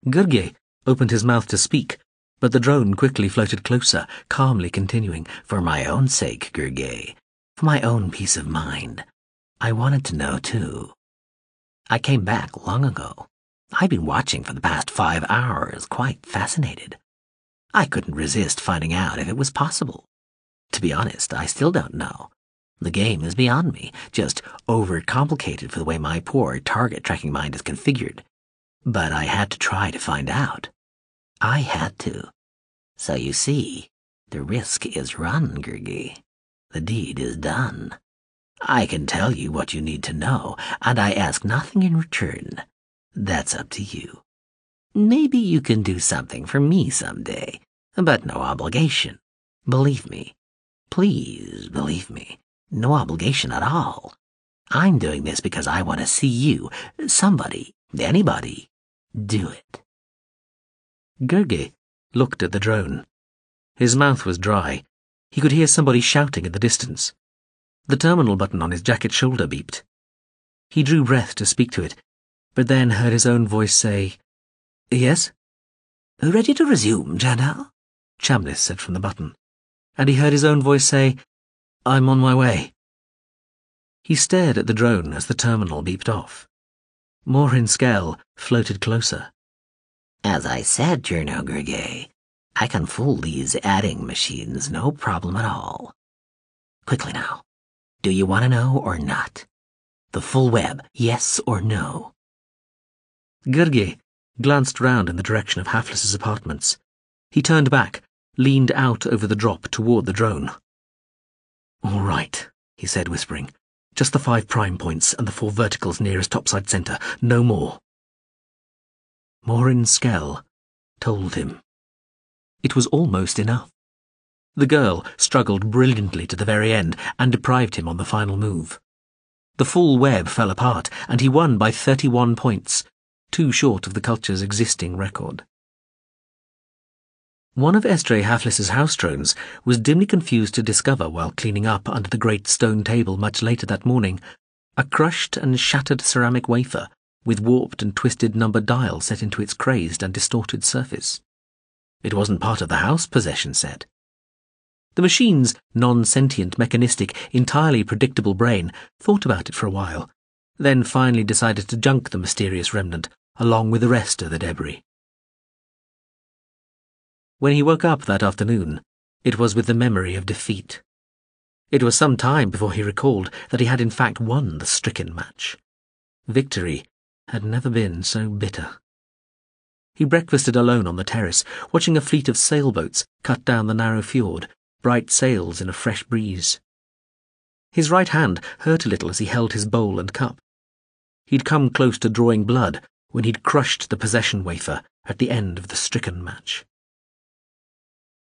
Gurgeh opened his mouth to speak, But the drone quickly floated closer, calmly continuing, For my own sake, Gurgeh, for my own peace of mind, I wanted to know too. I came back long ago. I've been watching for the past five hours, quite fascinated. I couldn't resist finding out if it was possible. To be honest, I still don't know. The game is beyond me, just overcomplicated for the way my poor target tracking mind is configured. But I had to try to find out. I had to. So you see, the risk is run, Gurgeh. The deed is done. I can tell you what you need to know, and I ask nothing in return. That's up to you. Maybe you can do something for me someday, but no obligation. Believe me. Please believe me. No obligation at all. I'm doing this because I want to see you, somebody, anybody, do it. Gurgeh looked at the drone. His mouth was dry. He could hear somebody shouting in the distance. The terminal button on his jacket shoulder beeped. He drew breath to speak to it, but then heard his own voice say, Yes? Ready to resume, Jernau? Chamlis said from the button, and he heard his own voice say, I'm on my way. He stared at the drone as the terminal beeped off. Mawhrin-Skel floated closer. As I said, Jernau Gurgeh, I can fool these adding machines no problem at all. Quickly now, do you want to know or not? The full web, yes or no? Gurgeh glanced round in the direction of Hafflis's apartments. He turned back, leaned out over the drop toward the drone. All right, he said, whispering. Just the five prime points and the four verticals nearest topside center, no more. Mawhrin-Skel told him. It was almost enough. The girl struggled brilliantly to the very end and deprived him on the final move. The full web fell apart, and he won by 31 points, too short of the culture's existing record. One of Estre Hafflis's house drones was dimly confused to discover while cleaning up under the great stone table much later that morning a crushed and shattered ceramic wafer with warped and twisted number dial set into its crazed and distorted surface. It wasn't part of the house, possession said. The machine's non-sentient, mechanistic, entirely predictable brain thought about it for a while, then finally decided to junk the mysterious remnant along with the rest of the debris. When he woke up that afternoon, it was with the memory of defeat. It was some time before he recalled that he had in fact won the stricken match. Victory had never been so bitter. He breakfasted alone on the terrace, watching a fleet of sailboats cut down the narrow fjord, bright sails in a fresh breeze. His right hand hurt a little as he held his bowl and cup. He'd come close to drawing blood when he'd crushed the possession wafer at the end of the stricken match.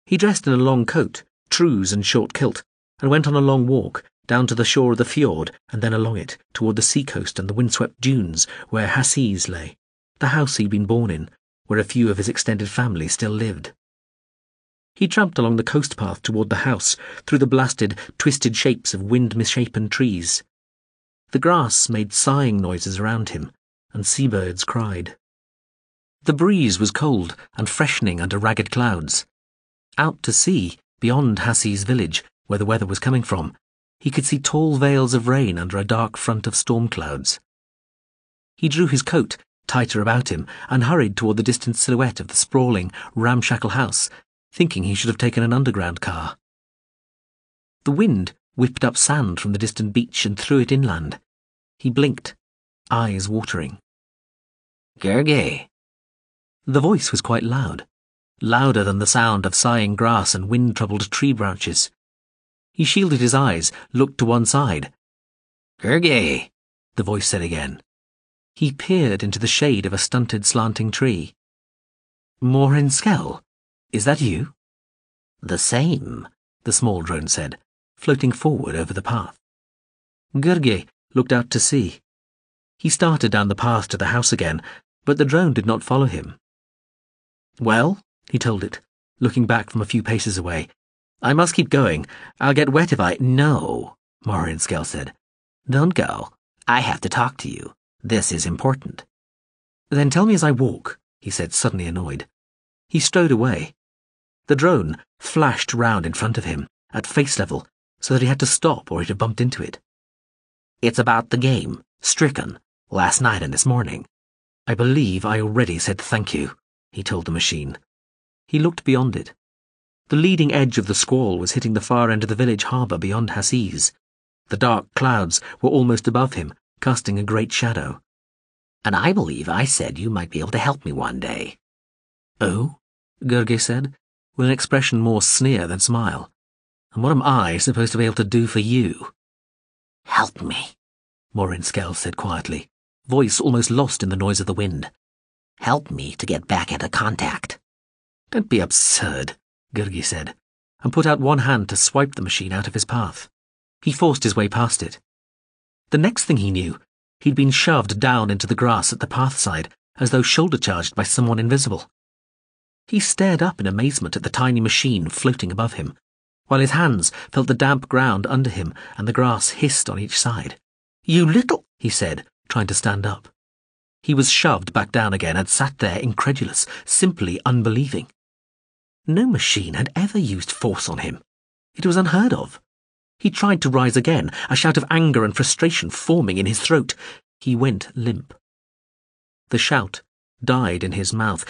He dressed in a long coat, trews and short kilt, and went on a long walk down to the shore of the fjord and then along it toward the seacoast and the windswept dunes where Hassiz lay, the house he'd been born in, where a few of his extended family still lived. He tramped along the coast path toward the house, through the blasted, twisted shapes of wind-misshapen trees. The grass made sighing noises around him, and seabirds cried. The breeze was cold and freshening under ragged clouds. Out to sea, beyond Hassi's village, where the weather was coming from, he could see tall veils of rain under a dark front of storm clouds. He drew his coat tighter about him and hurried toward the distant silhouette of the sprawling, ramshackle house, thinking he should have taken an underground car. The wind whipped up sand from the distant beach and threw it inland. He blinked, eyes watering. Gurgeh. The voice was quite loud louder than the sound of sighing grass and wind-troubled tree branches. He shielded his eyes, looked to one side. Gurgeh, the voice said again. He peered into the shade of a stunted, slanting tree. Mawhrin-Skel, is that you? The same, the small drone said, floating forward over the path. Gurgeh looked out to sea. He started down the path to the house again, but the drone did not follow him. Well, he told it, looking back from a few paces away. I must keep going. I'll get wet if I. No, Mawhrin-Skel said. Don't go. I have to talk to you. This is important. Then tell me as I walk, he said, suddenly annoyed. He strode away, The drone flashed round in front of him, at face level, so that he had to stop or he'd have bumped into it. It's about the game, Stricken, last night and this morning. I believe I already said thank you, he told the machine. He looked beyond it. The leading edge of the squall was hitting the far end of the village harbour beyond Hassiz. The dark clouds were almost above him, casting a great shadow. And I believe I said you might be able to help me one day. Oh? Gurgeh said, with an expression more sneer than smile. And what am I supposed to be able to do for you? Help me, Mawhrin-Skel said quietly, voice almost lost in the noise of the wind. Help me to get back into contact. Don't be absurd, Gurgeh said, and put out one hand to swipe the machine out of his path. He forced his way past it. The next thing he knew, he'd been shoved down into the grass at the pathside as though shoulder charged by someone invisible. He stared up in amazement at the tiny machine floating above him, while his hands felt the damp ground under him and the grass hissed on each side. You little, he said, trying to stand up. He was shoved back down again and sat there incredulous, simply unbelieving. No machine had ever used force on him. It was unheard of. He tried to rise again, a shout of anger and frustration forming in his throat. He went limp. The shout died in his mouth,